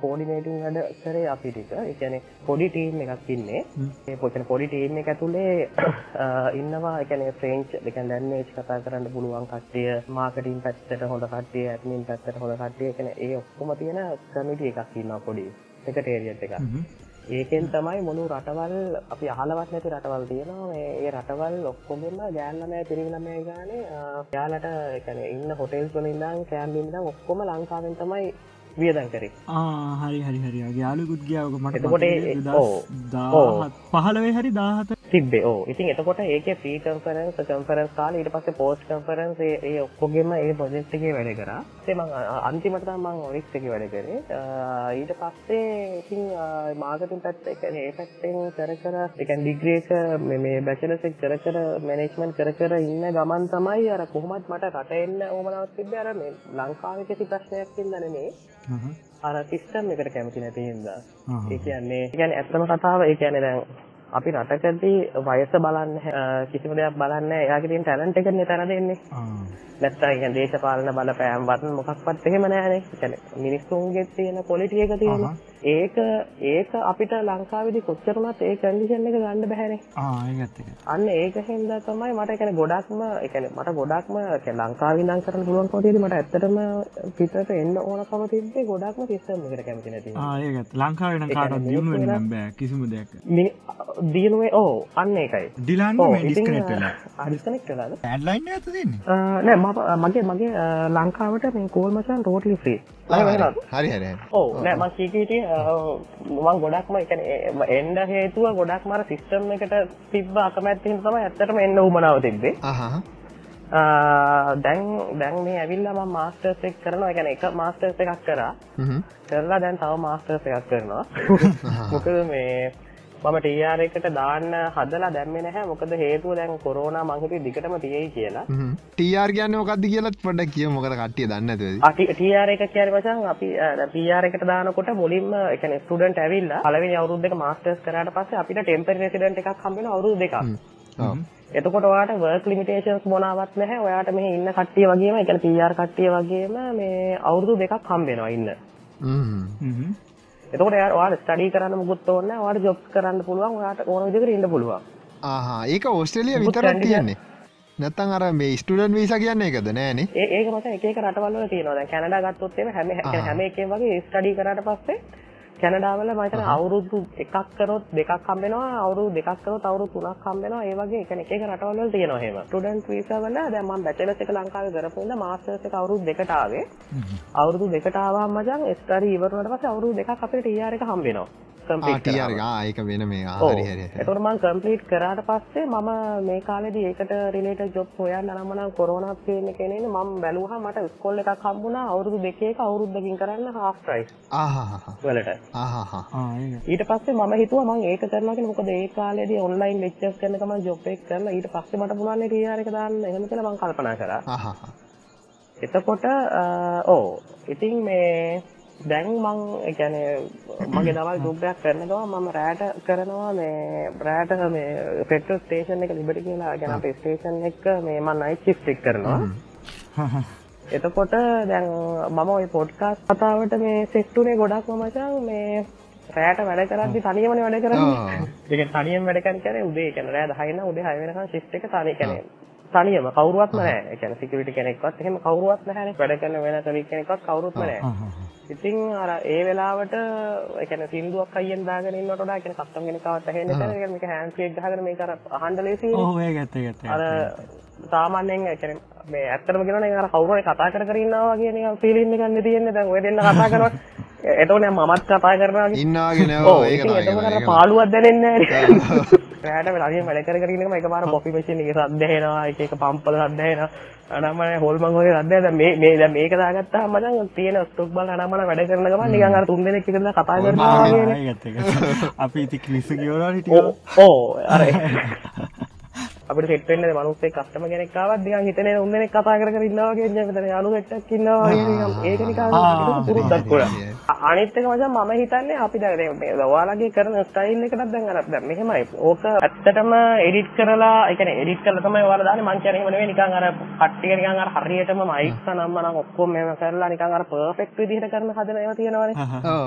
කෝඩිනේටිං වැඩ කරේ අපි ටික. එකන පොඩි ටීම් එකක් ඉන්නේ. ඒ පොචන පොඩි ටීම් එක ඇතුළේ ඉන්නවා. එකන ෆ්‍රේන්ච් දෙක ලැන්නේජ් කතා කරන්න පුළුවන් කට්ටිය මාකටින් පැත්තට හොඳ කට්ටිය ඇත්මින් පැත්තට හොඳ කට්ටිය. කන ඒ ඔක්කොම තියෙන කමිටිය එකක් ඉන්න පොඩි එකටේරියත් එක ඒකෙන් තමයි මොනු රටවල් අපි අහලවත් නැති රටවල් තියෙනවා. ඒ රටවල් ඔක්කොමම ගෑල්ලමය පිරිවිලමය ගානේ යාලට එකන ඉන්න හොටෙල් වලින්දම් කෑම්බින්දම් ඔක්කොම ලංකාවෙන් තමයි වියදන් කරේ. හරි හරි හරි. යාලුකුත් ගියාවක මට. දාහත්- පහළවේ හරි දාහත තිබ්බේ. ඕ ඉතින් එතකොට ඒක ්‍රී කන්ෆරන්ස් කන්ෆරන්ස් කාල ඊට පස්සේ පෝස්් කන්ෆරන්ස් ඒ ඔක්කොගෙම ඒ පොජෙක්්ගේ වැඩ කර. ම අන්තිමට මං ඔරික්ස් එක වැඩ කරේ. ඊට පස්සේ ඉතින් මාගතින් පැත්ත එක ඒ පැත්තෙන් කර කර එක ඩිග්‍රේක මේ බැචලසෙක් කර කර මැනේජ්මන්් කර කර ඉන්න ගමන් තමයි අර කොහොමත් මට රට එන්න ඕමනාවත් තිබ අර මේ ලංකාව කිසි ප්‍රශ්නයක් ඉදනනේ අර සිිස්ටම් එකට කැමති නැතිහින්ද ඒ කියන්නේ ගැන ඇත්තම කතාව ඒ කියන දැන් අපි රටකදී වයස බලන්න කිසිම දෙයක් බලන්න එයාගටින් ටැලන්ට එකන තැන දෙන්නේ. නැත්තා ඉග දේශපාලන බල පෑම් වටන් මොකක්වත් එහෙම නෑනේ කැන මිනිස්සුන්ගේ තියෙන පොලිටිය එක තියෙන ඒක ඒක අපිට ලංකාවිදි කොච්චරුණත් ඒ කන්ඩිෂන් එක ගන්න බැහැනේ. ආගත්තක අන්න ඒක හින්ද තමයි මට එකන ගොඩක්ම එකන මට ගොඩක්ම එක ලංකාවිදන් කරන පුළුවන් කොටේද මට ඇත්තටම පිතට එන්න ඕනකම තිබේ ගොඩක්ම සිස්ටම් එකට කැමති නැති. ආයගත් ලංකාවෙන කාට කියන්නේ දියුණුවෙන් මිනිස්සු නම් බෑ කිසිම දෙයක්. මිනි දියනුවේ ඕ අන්න ඒකයි. ඩිලාන්න ඕ, මේ ඉතින්, ඩිස්කනෙට් වෙලා. අඩිස්කනෙක්් වෙලාද? ඇඩ්ලයින් ඇත දෙන්නේ නෑ ම මගේ මගේ ලංකාවට මේ කෝල් මචන් රෝටලි ්‍රී හරි හරි ඕ නෑ මං කීකීට මං ගොඩක්ම එකන එන්ඩ හේතුව ගොඩක් මර සිිස්ටම් එකට තිබ්බ අකමැත්තින් තම ඇත්තටම එන්න උමනාව තිබේ අහ දැන් දැන් මේ ඇවිල්ලා ම මාස්ටර්ස් එක් කරනවා. ගැන එක මාස්ටර්ස් එකක් කරා. කරලා දැන් තව මාස්ටර්ස් එකක් කරනවා. මොකද මේ මම ටර් එකට දාන්න හදලා දැම්ම නැහැ. මොකද හේතුව දැන් කොරෝන මංහිත දිගටම තියෙයි කියලා. ටර් ගන්න මොකක්ද කියලත් පොඩක් කිය මොකද කටිය දන්න ටියර එක කියර වචන් අපි පියාර එකට දානකොට මුලින්ම එකන ස්ටඩන්ට ඇවිල්ල අලවෙනි අවුරුද්ධක මාස්ටර්ස් කරට පස්ස අපිට ටෙම්පර් රෙසිඩට එකක් කම්බෙන අවුරු දෙක එතකොට වාට වර්ක් ලිමිටේෂන්ස් මොනාවත් නැහැ. ඔයාට මේ ඉන්න කට්ටිය වගේම එක පියාර කට්ටිය වගේම මේ අවුරුදු දෙකක් කම්බෙනවා ඉන්න එතකොට යාට ස්ටඩි කරන්න මුකුත් ඕන්න වාට ජොබ් කරන්න පුළුවන්. වාට ඕන විදිකට ඉන්න පුළුවන්. ආහා. ඒක ඔස්ට්‍රලිය විතරක් කියන්නේ. නැත්තන් අර මේ ස්ටඩන් වීස කියන්න එකද නෑනේ ඒක මත එක රටවල්ල තියෙනවා. කැනඩා ගත්තොත්තේ හැම හැම එකේ වගේ ස්ටඩි කරට පස්සේ කැනඩාවල මතන අවුරුදු එකක් කරොත් දෙකක් කම්බෙනවා අවුරු දෙකක් කරොත් අවුරු තුනක් කම්බෙනවා ඒ වගේ එකන එක රටවල් තියෙනවා හෙම ටඩන්ට වීසවල දැම බැචලස එක ලංකාව කරපුන්න මාස්ටර්ස එක අවුරුදු දෙකටාවේ අවුරුදු දෙකටාවා මජන් ස්ටරි ඉවරනට පස අවුරු දෙක අපේ ටියාරක හම්බෙනවා. ටියර් ඒක වෙන මේ. එතොට මං කම්පලීට් කරාට පස්සේ මම මේ කාලෙද ඒකට රිලේට ජොබ් හොයන් නමන කොරනත් කියන කෙනෙන මම බැලූහ මට ස්කොල්ල එකක් කම්බුණා අවුරුදු දෙකේ අවුරුද්ධකින් කරන්න හාස්ට්‍රයිස් ආහා වලට. ආහා ඊට පස්සේ ම හිතුව මං ඒක කරනගෙන මොකද ඒ කාලෙද ඔන්ලයින් ලෙක්චස් කරනකම ජොබ් එක කරන ඊට පස්සේ මට පුුණන්නේ ටියාරක දාන්න. එහෙම කියලා මං කල්පනා කර. ආහා එතකොට ඕ ඉතින් මේ දැන් මං එකන මගේ දවල් දුබ්‍රයක් කරනවා මම රෑට කරනවා මේ බ්‍රෑට මේ පෙට්‍ර ස්ටේෂන් එක ලිබටි කියලා ගැන අපේ ස්ටේෂන් එක මේ මන් අයි චිස්ටික් කරනවා. එතකොට දැන් මම ඔය පොඩ්කාස් කතාවට මේ සෙක්ටුනේ ගොඩක් මචන් මේ රෑට වැඩ කරදදි තනියමන වැඩ කරන්න. දෙක තනියම් වැඩකන කර උදේ. කන රෑ දහයින්න උදේ හයවෙනක ශිෂ්ක තනි කන තනියම. කවරුවත් නෑ එකන සිකට කෙනෙක්වත් එහෙම කවරුවත් නැහැන වැඩ කරන වෙන කලි කෙනෙක්වත් කවරුත් නෑ ඉතින් අර ඒ වෙලාවට එකන සිින්දුවක් අයියෙන් දාගෙනන්නට ඩා කන කත්තම් ගෙනකාවත් හෙන මේක හැන්සියක් ගහන මේ කර අහන්ඩලේසි ඕය ගත්ත ගත්ත අර සාමාන්‍යයෙන් ඇකන මේ ඇත්තරම ගෙන අර කවුරුව කතා කර කරන්නවා කියන පිලින්න ගන්න තියෙන්නේ. දැන් ඔය දෙන්න කතා කරන එතෝන මමත් කතා කරනවා ඉන්නාගෙන පාලුවත් දැනෙන්න රෑට වෙලාගේ වැඩ කරන එක පාර පොපි පේෂන් එක සද්දහෙනවා එක පම්පල සද්දහෙන අනමන හොල්මං හොය සද්ද මේ මේ දැන් මේක දාගත්තා මචං තියෙන ස්ටොක් බල අනමන වැඩ කරන ගමන් නිකන් අර තුන් දෙනෙක් එකද කතා කරනවා වගේ [laughs] අපි ඉති කිලිස කියවලා හිටිය ඕ අර [laughs] අපිට සෙට් වෙන්න මනුස්සේ කස්ටම කෙනෙක් ආවත් නිකන් හිතනේ උන් දෙනෙක් කතා කර කර ඉන්නවා ඉන්නේ මෙතන යාළු සෙට්ටක් ඉන්නවා වගේ ඒක නිකන් පුරුද්දක් වුණා අනිත් එක මචං මම හිතන්නේ අපි දැන් මේ ඔයාලගේ කරන ස්ටයිල් එකටත් දැන් අර දැන් මෙහෙමයි. ඕක ඇත්තටම එඩිට් කරලා ඒ කියන්නේ එඩිට් කරලා තමයි ඔයාලා දාන්නේ. මං කියන්නේ එහෙම නෙවෙයි නිකන් අර කට්ටිය නිකන් අර හරියටම මයික් සනම්ම නම් ඔක්කොම මේව කරලා නිකන් අර පර්ෆෙක්ට් විදිහට කරන හදන ඒවා තියෙනවානේ.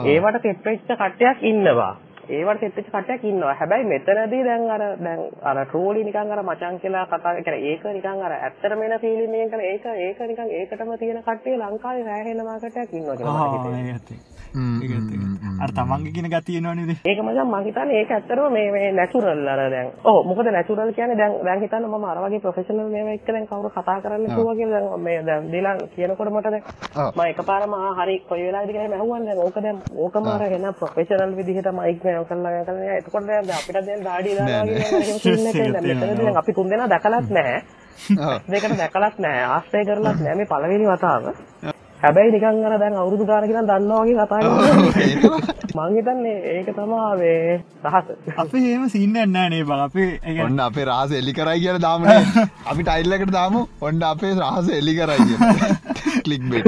ඒවට සෙට් වෙච්ච කට්ටියක් ඉන්නවා ඒවට සෙට් වෙච්ච කට්ටියක් ඉන්නවා. හැබැයි මෙතනදී දැන් අර දැන් අර ට්‍රෝලි නිකන් අර මචං කියලා කතා කියන්නේ ඒක නිකන් අර ඇත්තටම එන ෆීලින් එකෙන්. කරන ඒක ඒක නිකන් ඒකටම තියෙන කට්ටිය ලංකාවේ රැහෙන මාකටයක් ඉන්නවා කියලා මට හිතෙනවා. අර තමන්ගේ කියන ගතියනවනද ඒක මචං මම හිතන්නේ ඒක ඇත්තටම මේ මේ නැචරල් අර දැන්. ඔව් මොකද නැචරල් කියන්නේ දැන් දැන් හිතන්න මම අර වගේ ප්‍රොෆෙෂනල් මේව එක්ක දැන් කවුරු කතා කරන්න කිව්වා කියලා දැන් මේ දැන් දීලා කියනකොට මට දැන් මම එකපාරම ආ හරි කොයි වෙලාවෙද කියලා මහුවන් දැන් ඕක දැන් ඕකම අර එන ප්‍රොෆෙෂනල් විදිහට මයික් මේව කරලා කරලා එතකොට දැන් අපිට දැන් දාඩි දානවා අපි තුන් දෙනා දැකලත් නැහැ දෙකට දැකලත් නැහැ ආශ්‍රය කරලත් නැහැ මේ පළවෙනි වතාව හැබැයි නිකන් අර දැන් අවුරුදු ගානක් ඉඳන් දන්නවා වගේ කතා කරනවා. මං හිතන්නේ ඒක තමයි මේ රහස. අපේ ඒම සින්න නෑනේ බ. අපේ ඒ ඔන්න අපේ රහස එලි කරයි කියල දාමනේ [laughs] අපි ටයිල්ලකට දාමු. ඔන්න අපේ රහස එලි කරයි කිය කලික් බෙට්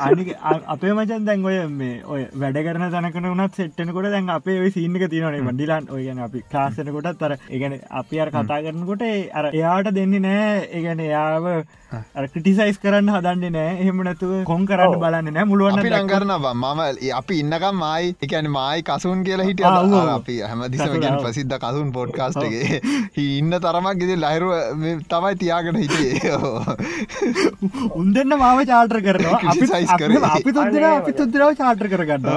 අනි අපේ මචන් දැන් ඔය මේ ඔය වැඩ කරන තැනකන වනත් සෙට්ටනකොට දැන් අපේ ඔය සින්නක තියනේ මඩිලාන් ඔය ගැන අපි කාසනකොටත් තර ඒගැන අපි අර කතා කරනකොට අර එයාට දෙන්නේ නෑ ඒගැන එයාව [laughs] ක්‍රටිසයිස් කරන්න හදන්න නෑ. එහෙම නැතුව කොන් කරන්න බලන්න නෑ. මුළුවන් අපි ලංකරනවා මම අපි ඉන්නකම් මයි එකන මයි කසුන් කියලා හිටිය අපි හැම දිසම ගැන ප්‍රසිද්ධ කසුන් පොඩ්කාස්ටගේ ඉන්න තරමක් ගෙද ලහිරුව තමයි තියාගෙන හිටියේ. [laughs] [laughs] උන්දන්න මාව චාටර් කරනවා. අපි තුදර අපි තුදරාව චාටර් කරගන්න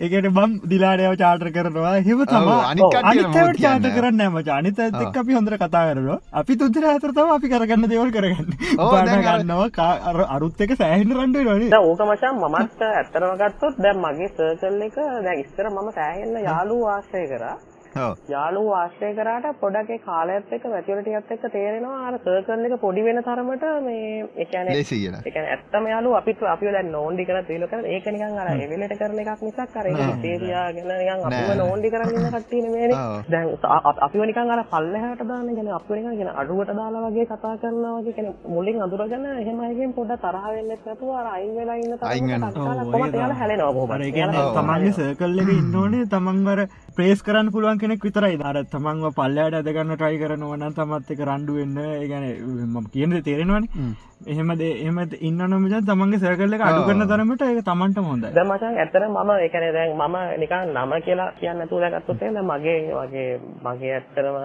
ඒකට බම් දිලාඩයාව චාටර් කරනවා. හෙම තමා අනිකට චාට කරන්න ෑම ජානිත එක් අපි හොඳර කතා කරනවා. අපි තුදර අතරතම අපි කරගන්න දේවල් කරගන්න ගන්නවා. අරුත් එක සෑහින රන්ඩ න ඕක මචන් මමත් ඇත්තරම ගත්තොත් දැම් මගේ සර්කල් එක දැ ඉස්තර මම සෑහෙන්න යාලු ආශ්‍රය කරා යාලු ආශ්‍රය කරාට පොඩගේ කාලයත් එක්ක මැතිවලටියත් එක්ක තේරෙනවා අර සර්කල් එක පොඩි වෙන තරමට මේ ඒ කියන්නේ ඒ කියන්නේ ඇත්තම යාලු අපිට අපිව දැන් නෝන්ඩි කරලා තීල කරන ඒක නිකන් අර එවෙලට කරන එකක් මිසක් අර ඒක තේරියාගෙන නිකන් අපිව නෝන්ඩි කරන් ඉන්න කට්ටිය නෙමෙයිනේ. දැන් අපිව නිකන් අර පල්ලෙහාට දාන්න කියන්නේ අපිව නිකන් කියන අඩුවට දාලා වගේ කතා කරනවා වගේ කියන්නේ මුලින් අඳුරගෙන එහෙම අයගෙන් පොඩ්ඩක් තරහ වෙන්නෙත් නැතුව අර අයින් වෙලා ඉන්න තරමට කොහොමද? එයාලා හැලෙනවා කොහොමද? ඒ කියන්නේ තමන්ගේ සර්කල් එකේ ඉන්න ඕනේ තමන් අර ප්‍රේස් කරන්න පුළුවන් කෙනෙක් විතරයි. අර තමන්ව පල්ලයට ඇදගන්න ට්‍රයි කරනවන තමත් එක රණ්ඩු වෙන්න ගැන ම කියනද තේරෙනවන. එහෙමද එහම ඉන්න නොමජ තමන්ගේ සැකල්ල එක අඩු කරන තරමට එක තමන්ට හොඳ මචන් ඇතර මම එකන දැන් මම නිකන් නම කියලා කියන්න තුර ගත්තොතේ මගේ වගේ මගේ ඇත්තරම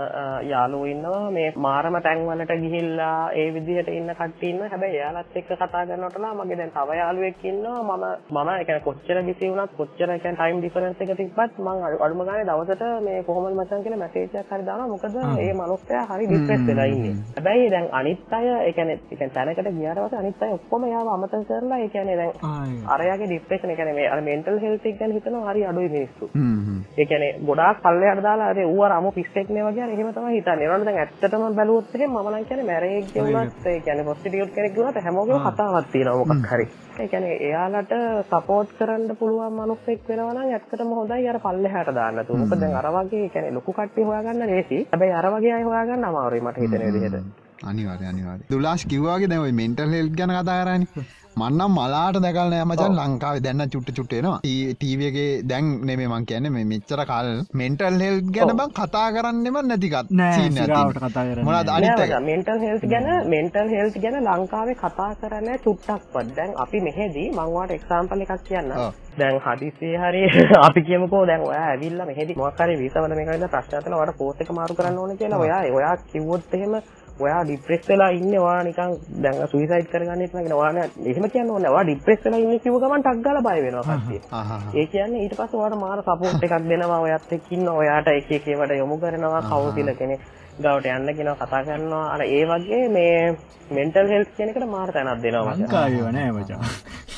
යාලු ඉන්නවා. මේ මාරම තැන්වලට ගිහිල්ලා ඒ විදිහට ඉන්න කට්ටින්න හැබැයි යාලත් එක්ක කතා කරනටලා මගේ දැන් තව යාලුවෙක් ඉන්නවා. මම මම එක කොච්චර බිසි වුණත් කොච්චර එක ටයිම් ඩිෆරන්ස් එක තිබ්බත් මං අඩුම ගානේ දවසට මේ කොහොමද මචං කියලා මැසේජ් එකක් හරි දානවා. මොකද ඒ මනුස්සයා හරි ડિප්‍රෙස් වෙලා ඉන්නේ. හැබැයි දැන් අනිත් අය ඒ කියන්නේ ඒ තැනකට ගියාට පස්සේ අනිත් අය ඔක්කොම යාව අමතක කරලා ඒ කියන්නේ දැන් අරයාගේ ડિප්‍රෙෂන් ඒ කියන්නේ මේ අර මෙන්ටල් හෙල්ත් එක ගැන හිතනවා හරි අඩුයි මිනිස්සු. ඒ කියන්නේ ගොඩාක් පල්ලෙහාට දාලා අර ඌ අර අමු පිස්සෙක් නේ වගේ එහෙම තමයි හිතන්නේ. ඒනවනේ දැන් ඇත්තටම බැලුවොත් එහෙම මම නම් කියන්නේ මැරේජ් වුණත් ඒ කියන්නේ ප්‍රොස්ටිටියුට් කෙනෙක් වුණත් හැමෝගෙම කතාවක් තියෙනවා මොකක් හරි. ඒ කියන්නේ එයාලට සපෝට් කරන්න පුළුවන් මිනිස්සෙක් වෙනවා නම් ඇත්තටම හොඳයි අර පල්ලෙහාට දාන්න තු. මොකද දැන් අර වගේ ඒ කියන්නේ ලොකු කට්ටිය හොයාගන්න ලේසි. හැබැයි අර වගේ අය හොයාගන්න අමාරුයි මට හිතෙන විදිහට. අනිවාර්ය අනිවාර්ය. දුලාස් කිව්වාගේ දැන් ඔය මෙන්ටල් හෙල්ත් ගැන කතා කරන්නේ. මන්නම් මලාට දැකල් නෑමචන් ලංකාව දැන්න චුට්ට චුට්ටේනවා ටීවගේ දැන් නෙමේ මං කියන්න මේ මෙච්චර කාල මෙන්ටල් හෙල් ගැන බං කතා කරන්නෙම නැතිකත් මෙන්ටල් හෙල් ගැන මෙන්ටල් හෙල් ගැන ලංකාවේ කතා කරන්න චුට්ටක් පත් දැන් අපි මෙහෙදී මංවාට එක්සාම්පල එකක් කියන්න. දැන් හදිසේ හරි [laughs] අපි කියමකෝ දැන් ඔයා ඇවිල්ලා මෙහෙදි මොකක් හරි වීසාවල මේකද ප්‍රශ්නතල වඩ පෝස්ට් එක මාරු කරන්න ඕනේ කියලා ඔයා ඔයා කිව්වොත් එහෙම ඔයා ඩිප්‍රෙස් වෙලා ඉන්නේ ඔයා නිකන් දැන් සුයිසයිඩ් කරගන්නෙත් නැගෙන ඔයා එහෙම කියන්න ඕනේ ඔයා ඩිප්‍රෙස් වෙලා ඉන්නේ කිව්ව ගමන් ටක් ගාලා බය වෙනවා කට්ටිය. ඒ කියන්නේ ඊට පස්සේ ඔයාට මාර සපෝට් එකක් දෙනවා. ඔයත් එක්ක ඉන්න ඔයාට එක එක ඒවාට යොමු කරනවා කවුරුද කෙනෙක් ගවට යන්න කෙනවා කතා කරනවා. අර ඒ වගේ මේ මෙන්ටල් හෙල්ස් කෙනෙකට මාර තැනක් දෙනවා ලංකාවේ නෑ මචා.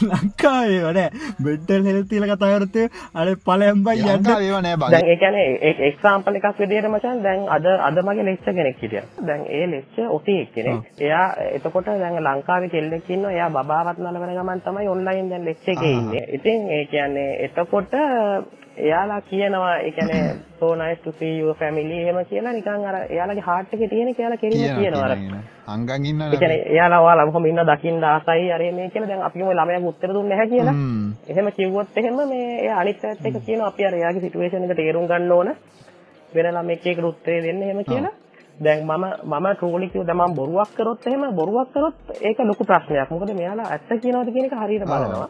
ලංකාවේ වන බෙඩ්ඩල් හෙල්තිල කතාවරතය අර පලයම්බයි යන්න. ඒවනෑ බ. ඒකන එක්සාම්පල එකක් විදියට මචන් දැන් අද අද මගේ ලෙච්ච කෙනෙක් හිටිය. දැන් ඒ ලෙච්ච ඔටි එක්කෙනෙක්. එයා එතකොට දැන් ලංකාවේ කෙල්ලෙක්කින්න එයා බාවත් නලවන ගමන් තමයි ඔන්ලයින් දැන් ලෙච්ච එක ඉන්නේ. ඉතින් ඒ කියන්නේ එතකොට එයාලා කියනවා එකන සෝනයිස් to see your family එහෙම කියලා නිකන් අර එයාලගේ heart එකේ තියෙන කියලා කෙලිම කියනවා අර. අංගන් ඉන්න ඒ කියන්නේ එයාලා ඔයාලා කොහොම ඉන්න දකින්න ආසයි අර මේ කියලා. දැන් අපි ඔය ළමයාගේ උත්තර දුන්නේ නැහැ කියලා. එහෙම කිව්වොත් එහෙම මේ එයා අනිත් පැත්ත එක කියනවා. අපි අර එයාගේ සිටුේෂන් එක තේරුම් ගන්න ඕන. වෙන ළමෙක් එකට උත්තරේ දෙන්න එහෙම කියලා. දැන් මම මම ට්‍රෝලි කිව්ව දැන් මම බොරුවක් කරොත් එහෙම බොරුවක් කරොත් ඒක ලොකු ප්‍රශ්නයක්. මොකද මෙයාලා ඇත්ත කියනවද කියන එක හරියට බලනවා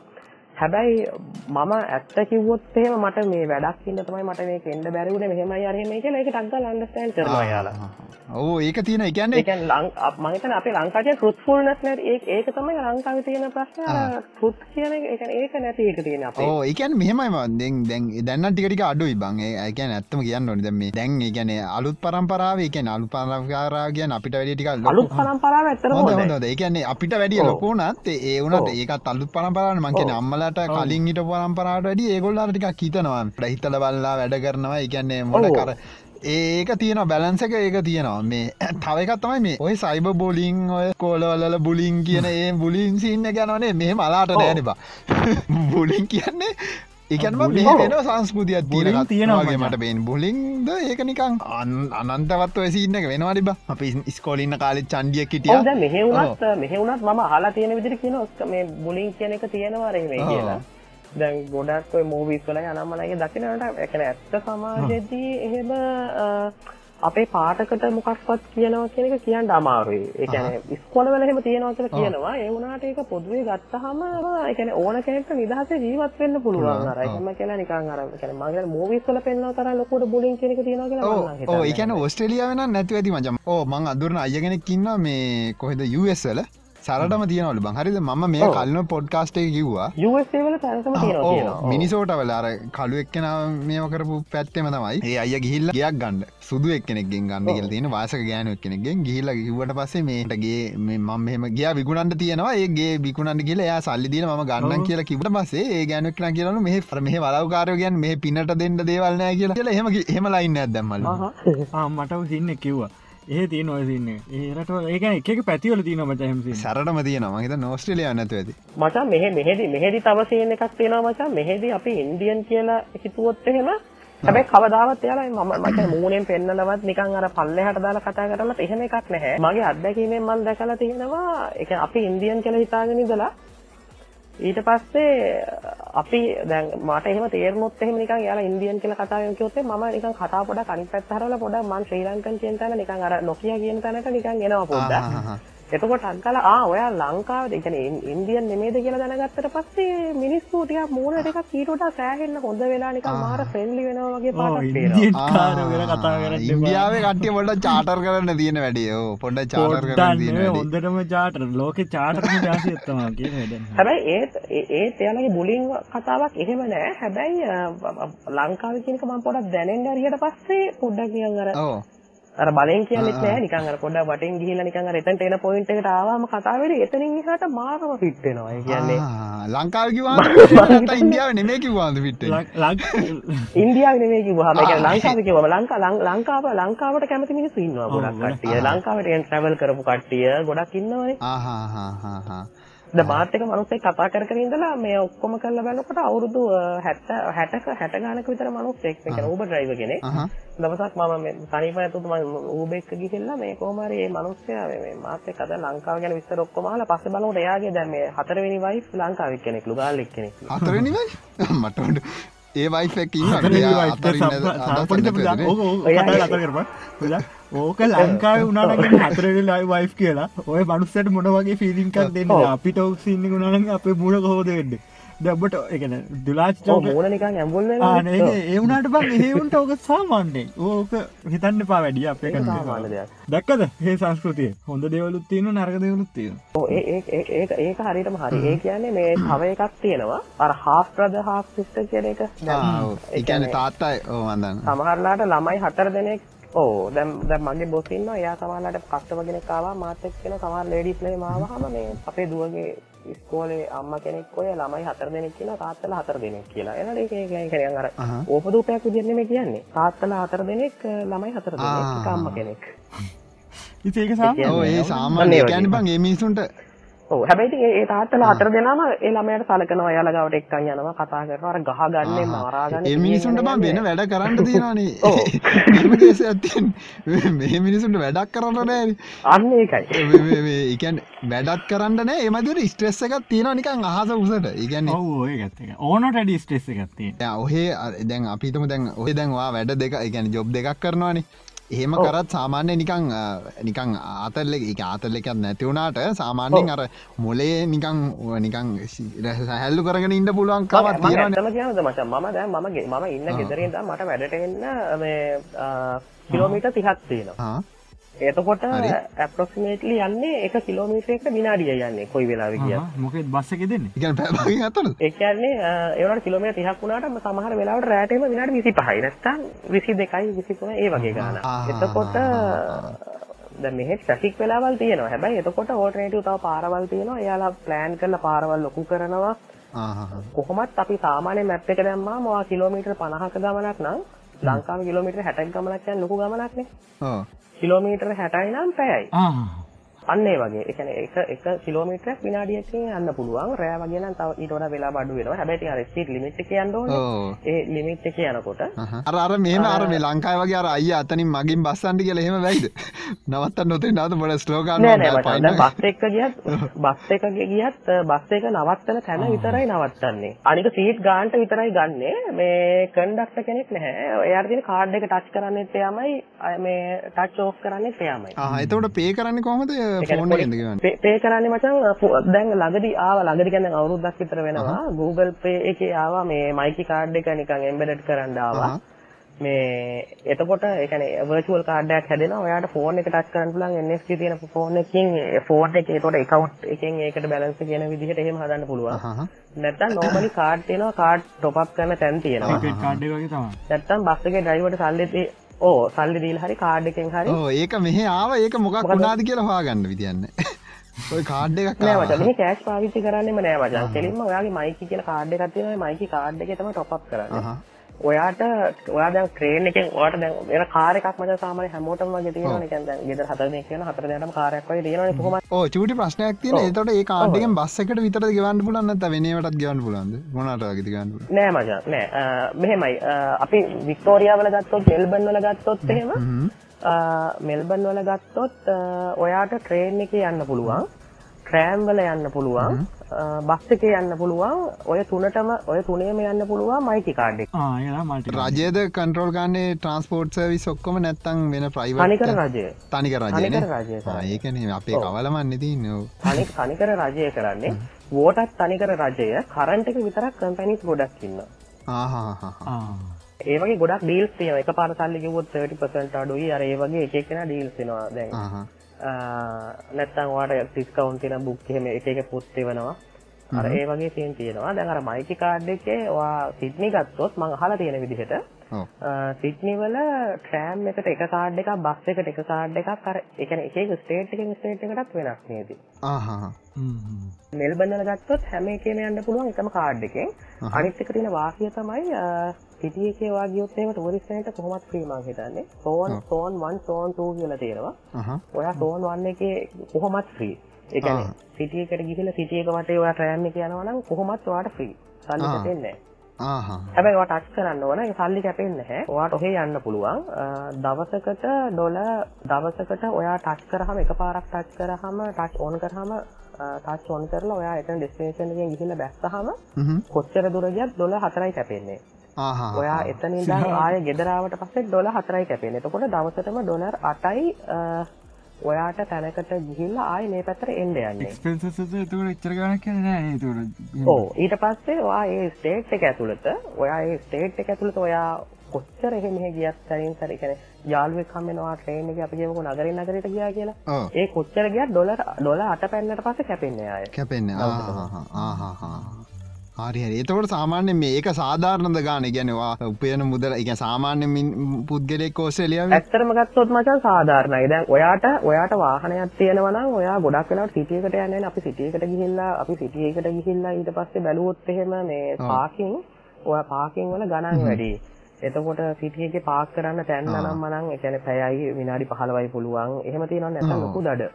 හැබැයි මම ඇත්ත කිව්වොත් එහෙම මට මේ වැඩක් ඉන්න තමයි මට මේක එන්න බැරි වුණේ. මෙහෙමයි අර එහෙමයි කියලා ඒක ටක් ගාලා අන්ඩර්ස්ටෑන්ඩ් කරනවා. යාලා. ඔව් ඒක තියෙන ඒ ඒ ලං මම හිතන්නේ අපේ ලංකාවේ ට්‍රුත්ෆුල්නස් නැති ඒක ඒක තමයි ලංකාවේ තියෙන ප්‍රශ්නේ. ට්‍රුත් කියන එක ඒ ඒක නැති එක තියෙන. ඕ ඒ කියන්නේ මෙහෙමයි දැන් දැන් දැන් ටික ටික අඩුයි බං. ඒ ඒ කියන්නේ ඇත්තම කියන්න ඕනේ. දැන් මේ දැන් ඒ කියන්නේ අලුත් පරම්පරාව ඒ කියන්නේ අලුත් පරම්පරාව කියන්නේ අපිට වැඩි ටිකක් ලොකු. අලුත් පරම්පරාව ඇත්තටම හොඳ හොඳයි. හොඳ ඒ කියන්නේ අපිට වැඩිය ලොකු වුණත් ඒ ඒ වුණත් ඒකත් අලුත් පරම්පරාවනේ මං කියන්නේ අම්මලාට කලින් හිටපු පරම්පරාවට වැඩිය ඒගොල්ලන්ට ටිකක් හිතනවා. අපිට හිතලා බලලා වැඩ කරනවා. ඒ කියන්නේ මොන. කර ඒක තියෙන බැලන්ස එක ඒක තියෙනවා. මේ [clears throat] තව එකක් තමයි මේ ඔය සයිබ බොලිං ඔය කෝලවල්ල බුලින් කියන [laughs] ඒ බුලින් සින්න ගැනවනේ මෙහෙම අලාට නෑනබා බුලින් [laughs] කියන්නේ එකනම මේ වෙන සංස්කෘතියක් bullying තියෙන තියෙනවා වගේ මචං. මට බේන් බුලින්ද? ඒක නිකං අන්- අනන්තවත් ඔය සින්න එක වෙනවාඩි බ. අපි ස්කෝලින්න කාලෙත් චන්ඩියක් ඔව් කිටිය දැන් මෙහෙ වුණත් මෙහෙ වුණත් මම අහලා තියෙන විදිහට කියන ඔස්ක මේ බුලින් කියන එක තියෙනවා රෙහි මේ ඔව්. කියලා. දැන් ගොඩක් මූවිස් වල අනම්මලගේ දකින්නට ඒ කියන්නේ ඇත්ත සමාජයේදී එහෙම අපේ පාටකට මොකක්වත් කියනවා කියන එක කියන්න අමාරුයි. ඒ කියන්නේ ඉස්කෝලවල එහෙම තියෙනවා කියලා කියනවා. ඒ වුණාට ඒක පොදුවේ ගත්තාම ඒ කියන්නේ ඕන කෙනෙක්ට නිදහසේ ජීවත් වෙන්න පුළුවන්. අර. එහෙම කියලා නිකන් අර ඒ කියන්නේ මම කියන්නේ මූවිස් වල පෙන්නන තරම් ලොකුට බුලින් කියන එක තියෙනවා කියලා මම නම් ඕ හිතන්නේ. ඒකන ඔස්ට්‍රලිය වෙන නැති ඇති මචම ඕ මං අදුරන අයගෙනෙක් ඉන්න මේ කොහෙද? යුවල සරටම තියනවල බං. හරිද? ම මේ. කල්න පොඩ්කාස්ටේ කිව්වා. USA වල තැනකම තියෙනවා කියනවා. මිනිසෝට වල අර කලු එක්කෙන මේම කරපු පැත්තෙම තමයි ඒ අය ගිහිල්ල ගයක් ගන්න. සුදු එක්කෙනෙක්ගෙන් ගන්න කියල තියෙන වාසක ගෑනු එක්කෙනෙක්ගෙන්. ගිහිල්ල කිවට පස්සේ මේටගේ මම මෙම ගිය විකුණන්ට තියෙනවා. ඒගේ විකුණන්ට කියල එයා සල්ලි දීල ම ගන්න කියලා කිවට පසේ ඒ ගැනෙක්න කියලු මේ ර මේ වලවකාරයගයන් මේ පිනට දෙන්න දේවල්නෑ කියලා. කියලා හෙම හෙම ලයින්න ඇදැම්මල ආ මට සින්න කිව්වා ඒ තියන ඔය සින්න ඒරට ඒක එක පැතිවල තියන මච හමසි සරටම තියෙනවා. හිත නෝස්ට්‍රලිය නැතු ඇති. මචන් මෙහෙ මෙහෙදි මෙහෙදි තව සීන් එකක් තියෙනවා මචන් මෙහෙදි අපි ඉන්දියන් කියලා හිතුවොත් එහෙම. හැබැයි කවදාවත් එයාලා මම මට මූණෙන් පෙන්නලවත් නිකන් අර පල්ලෙහාට දාලා කතා කරලත් එහෙම එකක් නැහැ. මගේ අත්දැකීමෙන් මම දැකලා තියෙනවා. ඒ කියන්නේ අපි ඉන්දියන් කියලා හිතාගෙන ඉඳලා ඊට පස්සේ අපි දැන් මට එහෙම තේරුනොත් එහෙම නිකන් එයාලා ඉන්දියන් කියලා කතා කරන කිව්වොත් මම නිකන් කතාව පොඩක් අනිත් පැත්ත හරවලා පොඩක් මම ශ්‍රී ලංකන් කියන තැන නිකන් අර නොකිය කියන තැනට නිකන් එනවා පොඩ්ඩක්. එතකොට අංකල ආ ඔයා ලංකාවද ඒ කියන්නේ ඉන්දියන් නෙමෙයිද කියලා දැනගත්තට පස්සේ මිනිස්සු ටිකක් මූණ ටිකක් ඊට වඩා සෑහෙන්න හොඳ වෙලා නිකන් මාර ෆ්‍රෙන්ඩ්ලි වෙනවා වගේ පාටක් කරන්න ඉන්දියාවේ කට්ටිය පොඩ චාටර් කරන්න තියෙන වැඩිය පොඩ චාටර් කරන්න තියෙන වැඩි. හොඳටම චාටර ලෝක චාටරම ජාසිත්තවා කියන වැඩ හැබැයි ඒත් ඒ- ඒත් එයාලගේ බුලින් කතාවක් එහෙම නෑ. හැබැයි ලංකාවේ කියනක මම පොඩක් දැනෙන්න හරියට පස්සේ පොඩ්ඩක් නිකන් අර අර බලෙන් කියන්නෙත් නෑ. නිකන් අර පොඩ්ඩක් වටෙන් ගිහිල්ලා නිකන් අර එතනට එන පොයින්ට් එකට ආවම කතා වෙන්නේ එතනින් එහාට මාරම ෆිට වෙනවා. ඒ කියන්නේ ලංකාව කිවා ඉන්දියාව නෙමේ කිවාද පිට්ට ඉන්දියාව නෙමෙයි කිව්වහම. ඒ කියන්නේ ලංකාවේ කිව්වම ලංකා ලංකාව ලංකාවට කැමති මිනිස්සු ඉන්නවා ගොඩක් කට්ටිය. ලංකාවට ට්‍රැවල් කරපු කට්ටිය ගොඩක් ඉන්නවනේ. ආහාහාහා දැන් මාත් එක මිනිස්සෙක් කතා කර කර ඉඳලා මේ ඔක්කොම කරලා බලනකොට අවුරුදු අ, 70 60ක 60 ගානක විතර මිනිස්සෙක් මේ කියන්නේ Uber driver කෙනෙක්. දවසක් මම මේ තනියම ඇතුළත මම Uber එක ගිහිල්ලා මේ කොහොම හරි මේ මිනිස්සයා මේ මාත් එක්ක අද ලංකාව ගැන විස්තර ඔක්කොම අහලා පස්සේ බලනකොට එයාගේ දැන් මේ හතරවෙනි වයිෆ් ලංකාවේ කෙනෙක් ලුගාල්ලෙක් කෙනෙක්. හතරනිවයි [laughs] මටට ඒ වයිෆක් [laughs] ඕක ලංකාව උනානගේ [laughs] හතරට ලයි වයි් කියලා ඔය මනුස්සට මොන වගේ ෆිලිින්කක් දෙන්න. අපිට ඔක්සින්න ගුණනගේ අපේ මුණ කොහෝද වෙන්න දැබට එකන දුලාච මූණ නිකන් ඇඹුල් වෙනවා. ආනේ ඒ වුණට බං ඒවුන්ට ඕක සාමාන්‍යේ ඕක හිතන්න පා වැඩිය අපේ ඒක සාමාන්‍ය දෙයක්. දක්කද ඒ සංස්කෘතිය හොඳ දෙවලුත් තියෙන නර්ග දෙවලුත් තියෙන ඒක ඒක හරියටම හරි. ඒ කියන්නේ මේ තව එකක් තියෙනවා. අර half brother half sister කියන එක. එකන තාත්තයි ඕ වදන්න සමහරලාට ළමයි හතර දෙනෙක් ඕ දැන් දැන් මගේ බොස් ඉන්නවා එයා සමහරලාට කස්ටමර් කෙනෙක් ආවා මාත් එක්ක කියන සමහර ලේඩීස් නේ මාවහම මේ අපේ දුවගේ ඉස්කෝලේ අම්මා කෙනෙක් ඔය ළමයි හතර දෙනෙක් කියලා තාත්තලා හතර දෙනෙක් කියලා. ඒක නිකන් අර. ඕපදූපයක් විදිහට නෙමෙයි කියන්නේ. තාත්තලා හතර දෙනෙක් ළමයි හතර දෙනෙක්. අම්මා කෙනෙක්. ඉති ඒක සාම ඒ සාමාන්‍ය. කැන බං ඒ මිනිසුන්ට ඔව්. හැබැයි ඉතින් ඒ- ඒ තාත්තලා හතර දෙනාම ඒ ළමයාට සලකනවා එයාලා ගාවට එක්කන් යනවා කතා කරනවා අර ගහගන්නේ මරාගන්නේ ඒ මිනිසුන්ට බම් වෙන වැඩ කරන්න [laughs] තියෙනවානේ. ඔව්. [laughs] එහෙම කේසයක් තියෙන්නේ. මේ මිනිසුන්ට වැඩක් කරන්න නෑනේ අන්න ඒකයි. මේ- මේ- මේ ඒ කියන්නේ වැඩක් කරන්න නෑ. ඒ මදිර ස්ට්‍රෙස් එකක් තියෙනවා නිකන් අහස උසට. ඒ කියන්නේ ඔව ඔය ගත්ත ඕනට ඩි ස්ටෙස් එකත්තිය යා ඔහේ අර- දැන් අපිටම දැන් ඔය දැන්වා වැඩ දෙක එකැන ජොබ් දෙකක් කරනවානේ එහෙම කරත් සාමාන්‍ය නිකං නිකං ආතල්ල එක ආතල්ල එකත් නැතිවුණට සාමාන්‍යෙන් අර මොලේ නිකං නිකං හැල්ලු කරගෙන ඉන්න පුළුවන් කවත් ඇත්තම කියනද මචං? මම දැන් මම ගේ- මම ඉන්න ගෙදරින් දැන් මට වැඩට එන්න මේ කිලෝමීටර් 30ක් තියෙනවා. එතකොට. ඇප්‍රොක්සිමේට්ලි යන්නේ එක කිලෝමීටරයකට විනාඩිය යන්නේ කොයි වෙලාවෙ ගියත්. මොකෙත් බස්ස එක දෙන්නේ ඉගැන පැබගින් අතුළ ඒ කියන්නේ ඒ වුණාට කිලෝමීටර් 30ක් වුණාට සමහර වෙලාවට රැට එම විනාඩි 25යි නැත්තම් 22යි 23 ඒ වගේ. ආහ්. එතකොට දැන් මෙහෙ ට්‍රැෆික් වෙලාවල් තියෙනවා. හැබැයි එතකොට ඕල්ටර්නේටිව් තව පාරවල් තියෙනවා. එයාලා ප්ලෑන් කරලා පාරවල් ලොකු කරනවා. කොහොමත් අපි සාමාන්‍ය මැප් එක දැම්මාම ඔයා කිලෝමීටර් 50ක ගමනක් නම් ලංකාවේ කිලෝමීටර් 60ක ගමනක් කියන්නේ ලොකු ගමනක් නේ. කිලෝමීටර් 60යි නම් පැයයි. අන්න ඒ වගේ. ඒ කියන්නේ එක එක කිලෝමීටරයක් විනාඩියකින් යන්න පුළුවන්. රෑ වගේ නම් තව ඊට වඩා වෙලා අඩු වෙනවා. හැබැයි ඉතින් අර ස්පීඩ් ලිමිට් එක යන්න ඕනේ. ඒ ලිමිට් එක යනකොට අර අර මෙම අර මේ ලංකායි වගේ අර අය අතනින් මගින් බස්සන්ටි කියල එහෙම වැයිද [laughs] නවත්තන්න නොතේ නාත බොඩ ස්ලෝගන්න නෑ නෑ මචං දැන් බස් එක ගියත් [laughs] බස් එක ගියත් බස් එක නවත්තන තැන විතරයි නවත්තන්නේ. අනික සීට් ගානට විතරයි ගන්නෙ. මේ කන්ඩක්ටර් කෙනෙක් නැහැ. එයාට තියෙන කාඩ් එක ටච් කරන්නෙත් එයාමයි මේ ටච් ඕෆ් කරන්නෙත් එයාමයි. එතකොට පේ කරන්න කොහොමද ෆෝන් එකෙන්ද කියවන්නේ පේ කරන්නේ මචං දැන් ළඟදී ආවා ළඟදී කියන්නේ දැන් අවුරුද්දක් විතර වෙනවා. Google Pay එකේ ආවා මේ මයිකි කාඩ් එක නිකන් එම්බෙඩඩ් කරන්න ආවා. මේ එතකොට ඒ කියන්නේ virtual කාඩ් එකක් හැදෙනවා. ඔයාට ෆෝන් එක ටච් කරන්න පුළුවන් NFC තියෙන ෆෝන් එකකින් ෆෝන් එකේ ඒතකොට account එකෙන් ඒකට balance කියන විදිහට එහෙම හදන්න පුළුවන්. නැත්නම් normally කාඩ් තියෙනවා කාඩ් top up කරන තැන් තියෙනවා. කාඩ් එක වගේ තමයි. නැත්නම් බස් එකේ driverට සල්ලි දී ඕ සල්ලි දීලා හරි කාඩ් එකෙන් හරි ඒක මෙහ ආව ඒක මොකක් වුණාද කියලා හොයාගන්න විදියන්න ඔය කාඩ් එකක් නෑ ආවා. මචං මෙහි කෑෂ් පාවිච්චි කරන්නෙම නෑ මචං. කෙලින්ම ඔයාගේ මයිකි කියලා කාඩ් එකක් තියෙනවා. මයිකි කාඩ් එකේ තමයි টොප් අප් කරන්නේ. ඔයාට ඔයා දැන් ට්‍රේන් එකෙන් ඔයාට දැන් වෙන කාර් එකක් මචං සාමාන්‍ය හැමෝටම දැන් ගෙදර හතර දෙනෙක් කියන හතර දෙනාටම කාර් එකක් වගේ තියෙනවනේ කොහොමද? ඕ චූටි ප්‍රශ්නයක් තියෙන එතකොට ඒ කාඩ් එකෙන් බස් එකට විතරද ගෙවන්න පුළුවන් නැත්නම් වෙනේවටත් ගෙවන්න වගේද ගෙවන්න පුළුවන්? නෑ මචං නෑ. මෙහෙමයි. අපි වික්ටෝරියා වල ගත්තොත් මෙල්බන් වල ගත්තොත් එහෙම මෙල්බන් වල ගත්තොත් ඔයාට ට්‍රේන් එකේ යන්න පුළුවන් ට්‍රෑම් වල යන්න පුළුවන්. බස් එකේ යන්න පුළුවන්. ඔය තුනටම ඔය තුනේම යන්න පුළුවන් මයිකි කාඩ් රජයද කන්ට්‍රෝල් ගන්නේ ට්‍රන්ස්පෝර්ට් සර්විස් ඔක්කොම නැත්තං වෙන ප්‍රයිවට් තනිකර රජය. තනික රජය. ඒකන අපේ කවලමන්න තින්න තනි තනිකර රජය කරන්නේ. වෝටත් තනිකර රජය. කරන්ට එක විතරක් කම්පැනිස් ගොඩක් ඉන්න ආහා ඒ වගේ ගොඩක් ඩීල්ස් එක පාර සල්ලි කිව්වොත් 30% අඩුයි. අර ඒ වගේ එක එකනා ඩීල්ස් වෙනවා දැන් ආහා අ, නැත්තම් ඔයාලට ඩිස්කවුන්ට් තියෙන බුක් එහෙම එක එක පොත් එවනවා. අර ඒ වගේ සීන් තියෙනවා. දැන් අර මයිටි කාඩ් එකේ ඔයා සිඩ්නි ගත්තොත් මම අහලා තියෙන විදිහට ඔව්. සිඩ්නි වල ට්‍රෑම් එකට එක කාඩ් එකක් බස් එකට එක කාඩ් එකක් අර ඒ කියන්නේ එක එක ස්ටේට් එකකින් ස්ටේට් එකටත් වෙනස් නේද? වල ගත්තොත් හැම එකේම යන්න පුළුවන් එකම කාඩ් එකෙන්. අනිත් එක තියෙන වාසිය තමයි සිටි එකේ වා ගියොත් එහෙම ටූරිස්ට් කෙනෙක්ට කොහොමත් ෆ්‍රී මං හිතන්නේ. සෝන් සෝන් 1 සෝන් 2 කියලා ආහා ඔයා සෝන් 1 එකේ කොහොමත් ෆ්‍රී ඒ කියන්නේ සිටි එකට ගිහිල්ලා සිටි එක වටේ ඔයා ට්‍රෑම් එකේ යනවා නම් කොහොමත් ඔයාට ෆ්‍රී සල්ලි ආ. කැපෙන්නේ නැහැ. ආහා. හැබැයි ඔයා ටච් කරන්න ඕන. සල්ලි කැපෙන්නේ නැහැ. ඔයාට ඔහේ යන්න පුළුවන්. දවසකට ඩොලර් දවසකට ඔයා ටච් කරාම එකපාරක් ටච් කරාම ටච් ඔන් කරාම ටච් ඔන් කරලා ඔයා එතන ඩෙස්ටිනේෂන් එකෙන් ගිහිල්ලා බැස්සහම හ්ම්. කොච්චර දුර ගියත් ඩොලර් 4යි කැපෙන්නේ. ආහා ඔයා එතන ආයෙ ගෙදර ආවට පස්සේ ඩොලර් 4යි කැපෙන්නේ. එතකොට දවසටම ඩොලර් 8යි අ, ඔයාට තැනකට ගිහිල්ලා ආයෙ මේ පැත්තට එන්න යන්නේ. ඕ ඊට පස්සේ ඔයා ඒ ස්ටේට් එක ඇතුළත ඔයා ඒ ස්ටේට් එක ඇතුළත ඔයා කොච්චර එහෙ මෙහෙ ගියත් සරින් සර ඒ කියන්නේ යාළුවෙක් හම්බෙනවා ට්‍රේන් එකේ අපි කියමුකෝ නගරින් නගරයට ගියා කියලා. ඒ කොච්චර ගියත් ඩොලර් ඩොලර් 8 පැන්නට පස්සේ කැපෙන්නේ ආයේ. කැපෙන්නේ ආහා ආහා හරි හරි එතකොට සාමාන්‍ය මේ ඒක සාධාරණද ගාන ගැනවා උපයන මුදල එක සාමාන්‍ය මින් පුද්ගලෙක් ඕස්ට්‍රේලියාව ඇත්තටම ගත්තොත් මචං සාධාරණයි. දැන් ඔයාට ඔයාට වාහනයක් තියෙනවා නම් ඔයා ගොඩක් වෙලාවට සිටි එකට යන්නේ. අපි සිටි එකට ගිහිල්ලා අපි සිටි එකට ගිහිල්ලා ඊට පස්සේ බැලුවොත් එහෙම මේ පාකින් ඔයා පාකින් වල ගණන් වැඩි. එතකොට සිටි එකේ පාක් කරන්න තැන්න නම් මනම් ඒ කියන්නේ පැයයි විනාඩි 15යි පුළුවන්. එහෙම තියෙනවා නැත්නම් ලොකු දඩ.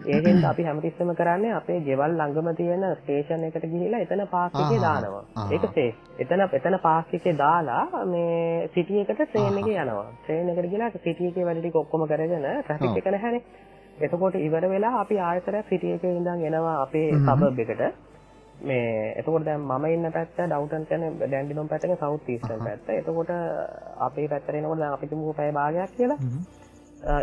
ඒකෙන් අපි හැමතිස්සම කරන්නේ අපේ ගෙවල් ළඟම තියෙන ස්ටේෂන් එකට ගිහිලා එතන පාක් එකේ. දානවා. ඒක සේෆ්. එතන එතන පාක් එකේ දාලා මේ සිටි එකට ට්‍රේන් එකේ යනවා. ට්‍රේන් එකට ගිහලා සිටි එකේ වැඩ ටික ඔක්කොම කරගෙන ට්‍රැෆික්. එක නැහැනේ. එතකොට ඉවර වෙලා අපි ආයතන සිටි එකේ ඉඳන් එනවා අපේ සබබ් එකට. මේ එතකොට දැන් මම ඉන්න පැත්ත ඩවුටන් කියන්නේ ඩැන්ඩිනොම් පැත්තක සවුත් ඊස්ටර්න් පැත්ත. එතකොට අපේ පැත්තට එනකොට දැන් අපි තුමු පැය භාගයක් කියලා.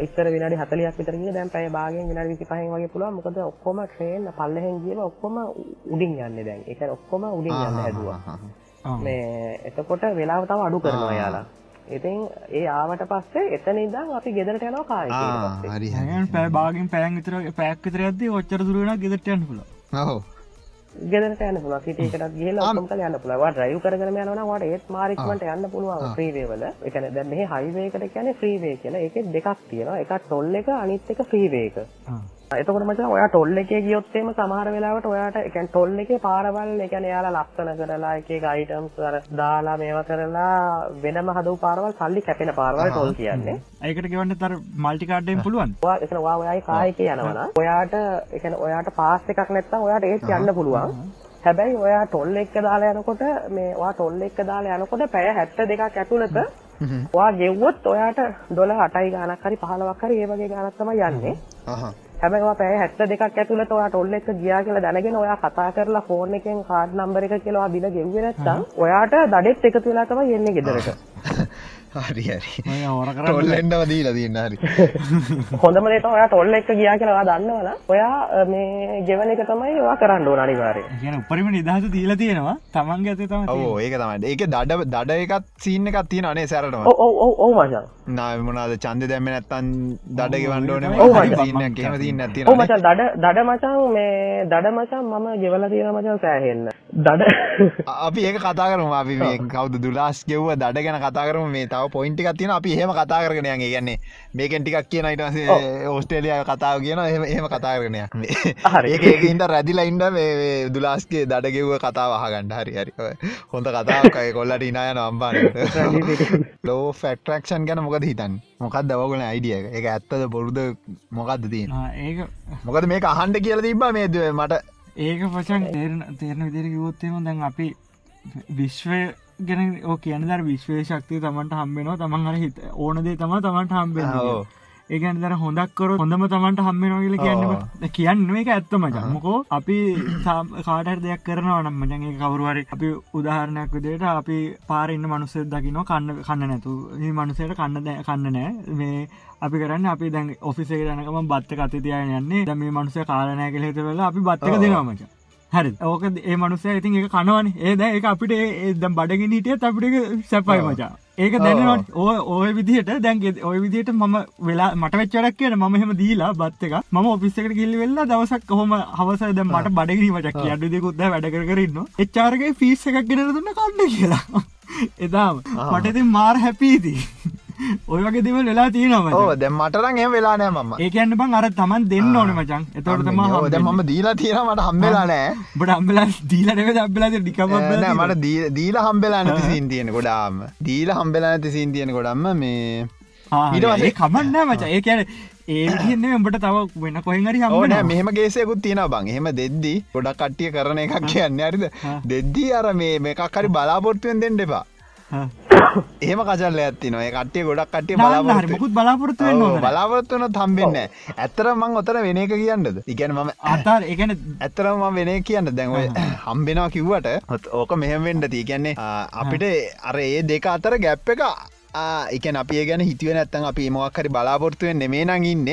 ඉස්සර විනාඩි 40ක් විතර ගියේ දැන් පැය භාගයෙන් විනාඩි 25න් වගේ පුළුවන්. මොකද ඔක්කොම ට්‍රේන් පල්ලෙහෙන් ගියම ඔක්කොම උඩින් යන්නේ දැන්. ඒ කියන්නේ ඔක්කොම උඩින් යන්න හැදුවා. මේ එතකොට වෙලාව තව අඩු කරනවා යාලා ඉතින් ඒ ආවට පස්සේ එතන ඉඳන් අපි ගෙදරට යනවා පස්සේ. හරි ඇන් පෑ බාගෙන් පෑන් විතර පැක් විතර ඇද ඔච්චර පුල හෝ ගෙදරට යන්න පුළුවන්? සිටි එකටත් ගිහලා ඔක්කොම කරලා යන්න පුළුවන්. වා ඩ්‍රයිව් කරගෙන යනවා නම් වාට ඒත් මාරික්මන්ට යන්න පුළුවන් ෆ්‍රීවේ වල. ඒ කියන්නේ දැන් මෙහි හයිවේ එකට කියන්නේ ෆ්‍රීවේ කියලා. ඒකේ දෙකක් තියෙනවා. එකක් ටොල් එක අනිත් එක ෆ්‍රීවේ එක. එතකොට මචං ඔයා ටොල් එකේ ගියොත් එහෙම සමහර වෙලාවට ඔයාට කියන්නේ ටොල් එකේ පාරවල් ඒ කියන්නේ එයාලා ලස්සන කරලා එක අයිටම්ස් අර දාලා මේවා කරලා වෙනම හදපු පාරවල් සල්ලි කැපෙන පාරවල් ටොල් කියන්නේ. ඒකට ගෙවන්න තර මල්ටිකාඩ්ඩෙන් පුළුවන් ඔයා ඔයායි කාර් එකේ යනවා ඔයාට කියන්නේ ඔයාට පාස් එකක් නැත්නම් ඔයාට ඒත් යන්න පුළුවන්. හැබැයි ඔයා ටොල් එක දාලා යනකොට මේ ඔයා ටොල් එක දාලා යනකොට පැය 72ක් ඇතුළත ඔයා ගෙව්වොත් ඔයාට ඩොලර් 8යි ගාණක් හරි 15ක් හරි ඒ වගේ ගාණක් තමයි යන්නේ. හැබැයි පැය 72ක් ඇතුළත ඔයා ටොල් එක ගියා කියලා දැනගෙන ඔයා කතා කරලා ෆෝන් එකෙන් කාඩ් නම්බර් එක කියලා බිල ගෙව්වේ නැත්නම් ඔයාට දඩෙත් එකතු වෙලා තමයි එන්නේ ගෙදරට. [laughs] හරි හරි. ටොල්ලෙන්ඩව දීලා තින්න හරි. [laughs] හොඳම දේ තමයි ඔයා ටොල් එක ගියා කියලා ඔයා දන්නවනම් ඔයා මේ ගෙවන එක තමයි ඔයා කරන්න ඕන අනිවාර්යයෙන්. කියන උපරිම නිදහස දීලා තියෙනවා. තමන්ගේ ඇතේ තම ඕ ඒක තමයි. ඒක දඩ දඩ එකත් සීන්න එකත් තියෙන අනේ සැරටම? ඔව් ඔව් ඔව් ඔව් මචං. නාමනාද චන්ද දැම්ම නැත්තන් දඩ ගෙවන්ඩෝන මචං දඩ දඩ මචං මේ දඩ මචං මම ගෙවලා තියෙන මචං සෑහෙන්න. දඩ. [laughs] අපි ඒක කතා කරම අපි මේ කවද දුලාස් ගෙව්ව දඩ ගැන කතා කරම. මේ තව පොයින්ටි එකක් තියෙන අපි එහෙම කතා කරගෙන යගේ ගන්නේ මේකෙන් ටිකක් කියන ඉටස ඕස්ට්‍රේලිය කතාව කියන එහෙම එහෙම කතා කරනයක් හරි. ඒක ඒක ඉන්ට රැදිලා ඉන්ඩ මේ දුලාස්ගේ දඩ ගෙව්ව කතාව හගන්ඩ හරි හරි. හොඳ කතාවකයි කොල්ලට ඉනායන අම්බාන ලෝ ෆෙක්ටරක්ෂන් ගැන මොකද හිතන් මොකක් දවගන අයිඩිය එක ඇත්තද බොරුද මොකක්ද තියෙන ඒක මොකද මේ අහන්ඩ කියල තිබ මේ ද මට ඒක පචන් තේරන තේරණ විදිර කිවොත්තේම දැන් අපි විශ්වය ගැන ඕ කියන දර විශ්වය ශක්තිය තමන්ට හම්බෙනවා තමන් හර හිත ඕනදේ තම තමන්ට හම්බෙන ඒගැන දර හොඳක් කර හොඳම තමන්ට හම්බෙනවා කියල කියන්න කියන්න එක ඇත්තම ජම්මකෝ අපි කාට දෙයක් කරනවා නම් මජන්ගේ කවරුවරි අපි උදාහරණයක් විදියට අපි පාරන්න මනුසය දකින කන්න කන්න නැතු ඒ මනුසයට කන්න කන්න නෑ. මේ අපි කරන්න අපි දැන් ඔෆිසේ යනකම බත්ත කත තියන යන්නේ. දැම මේ මනුසය කාලනය කළ හත වෙලා අපි බත්තක දෙනවාමච හරි. ඕක ඒ මනුසය ඉතින් එක කනවන. ඒ දැ එක අපිට දැම් බඩගෙන හිටියත් අපිට සැපයි මචා. ඒක දැනට ඕ ඔය විදිහට දැන්ගේ ඔය විදිහට මම වෙලා මට වෙච්චරක් කියන ම මෙහම දීලා බත් එක ම ඔපිස්සකට කිල්ලි වෙල්ලා දවසක් කොහොම හවස ද මට බඩගරීමට කියඩු දෙකුත්ද වැඩ කරන්න එච්චාරගේ ෆිස් එකක් ගෙන දුන්න කන්න කියලා. [laughs] එදාම. මටඉතින් මාර් හැපීදී [laughs] ඔය වගේ දෙවල් වෙලා තියෙනවා ඕ දැ මටරන් එම වෙලානෑ මම. ඒකන්න බං අර තමන් දෙන්න ඕන මචන් එතවට තම ද මම දීලා තියෙන මට හම්බෙලා නෑ. බට අම්බලා දීලනව අබ්බලාද ඩිකම නෑ මට දීලා හම්බෙලා නැති සින් තියෙන ගොඩාම. දීලා හම්බෙලා නැති සින් තියෙන ගොඩම්ම මේ ඊට පස්සේ- ඒ කමන්න මච. ඒ කියන ඒ තියන්නේ උඹට තව වෙන කොහෙහරි ඕන හම්බන මෙහම ගේසයකුත් තියෙන බං. එහෙම දෙද්දී ගොඩක් කට්ටිය කරන එකක් කියන්න අරිද දෙද්දී අර මේ මේකක් හරි බලාපොරත්තුවෙන් දෙන්න එපා [coughs] එහෙම කචල්ල ඇත්ති නොය කට්ටිය ගොඩක් කට්ටිය හරි. බලාපොරත්තු මුකුත් බලාපොරත්තු බලාපොරත්තුන තම්බෙන්න ඇත්තර මං ඔතර වෙන එක කියන්නද? ඉගැන මම අතාර එකන ඇත්තරම වෙන කියන්න. දැන්ව [coughs] හම්බෙනවා කිව්වට ඕක මෙහෙමෙන්ට දී කියන්නේ අපිට අර ඒ දෙක අතර ගැප් එක එකන අපි ඒ ගැන හිතුව නැත්තන් අපි මොක්හරි බලාපොරත්තුවෙන් නෙමේ නං ඉන්න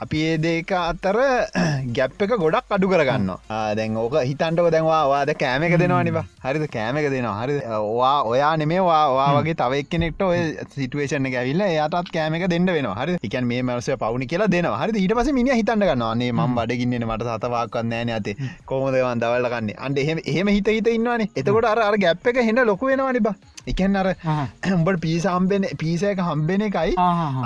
අපි ඒ දෙක අතර [clears throat] ගැප් එක ගොඩක් අඩු කරගන්න දැන් ඕක හිතන්ටක දැන්වා වාද කෑම එක දෙනවා නිබ හරිද? කෑම එක දෙනවා. හරි වා ඔයා නෙමේ වා වගේ තව එක්කෙනෙක්ට ඔය සිටුවේෂන ඇවිල්ල එයාටත් කෑම එක දෙන්න වෙන හරි එකන් මේ මවසය පවුණි කියලා දෙනවා. හරි ඊට පස මිනි හිතන්න ගන්නවාන්නේ ම බඩගින්න මට සතවාක්වන්න ෑන ඇතේ කෝමදවන් දවල්ලගන්න අන්ඩ එහෙම එහෙම හිත හිත ඉන්නවානේ. එතකොට අර ගැප් එක හෙන්න ලොකු වෙනවා නිබා එකන් අර [clears throat] උඹට පිසම්බෙන පිසයක හම්බෙන එකයි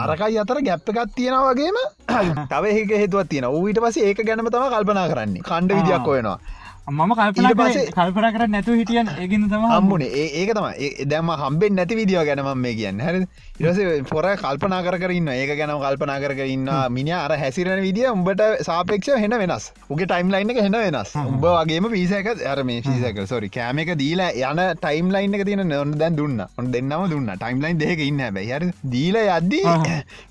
අරකයි අතර ගැප්ප එකත් තියෙන වගේම [coughs] තව ඒක හේතුවත් තියෙන ඌට පස ඒක ගැනම තම කල්පනා කරන්නේ. කණ්ඩ විදියක් ඔයනවා මම කල්පනා කල්පනා කර නැතු හිටියන් ඒගින් තම හම්බුනේ. ඒ ඒක තම දැම හම්බෙන් නැති විදිියෝ ගැනම මේ කියන්න. හැර ඉරස පොර කල්පනා කරන්න ඒක ගැනම කල්පනා කරන්න මිනි අර හැසිරෙන විදිිය උඹට සාපේක්ෂ හෙන වෙනස්. උගේ ටයිම් ලයින් එක හෙන වෙනස්. උඹ වගේම පිසක අර මේ පිසක සොරි කෑම එක දීලා යන ටයිම් ලයින් එක තින නොන්න දැන් දුන්න. ඔන්න දෙන්නම දුන්න. ටයිම් ලයින් දෙක ඉන්න බැ හර දීල යද්දී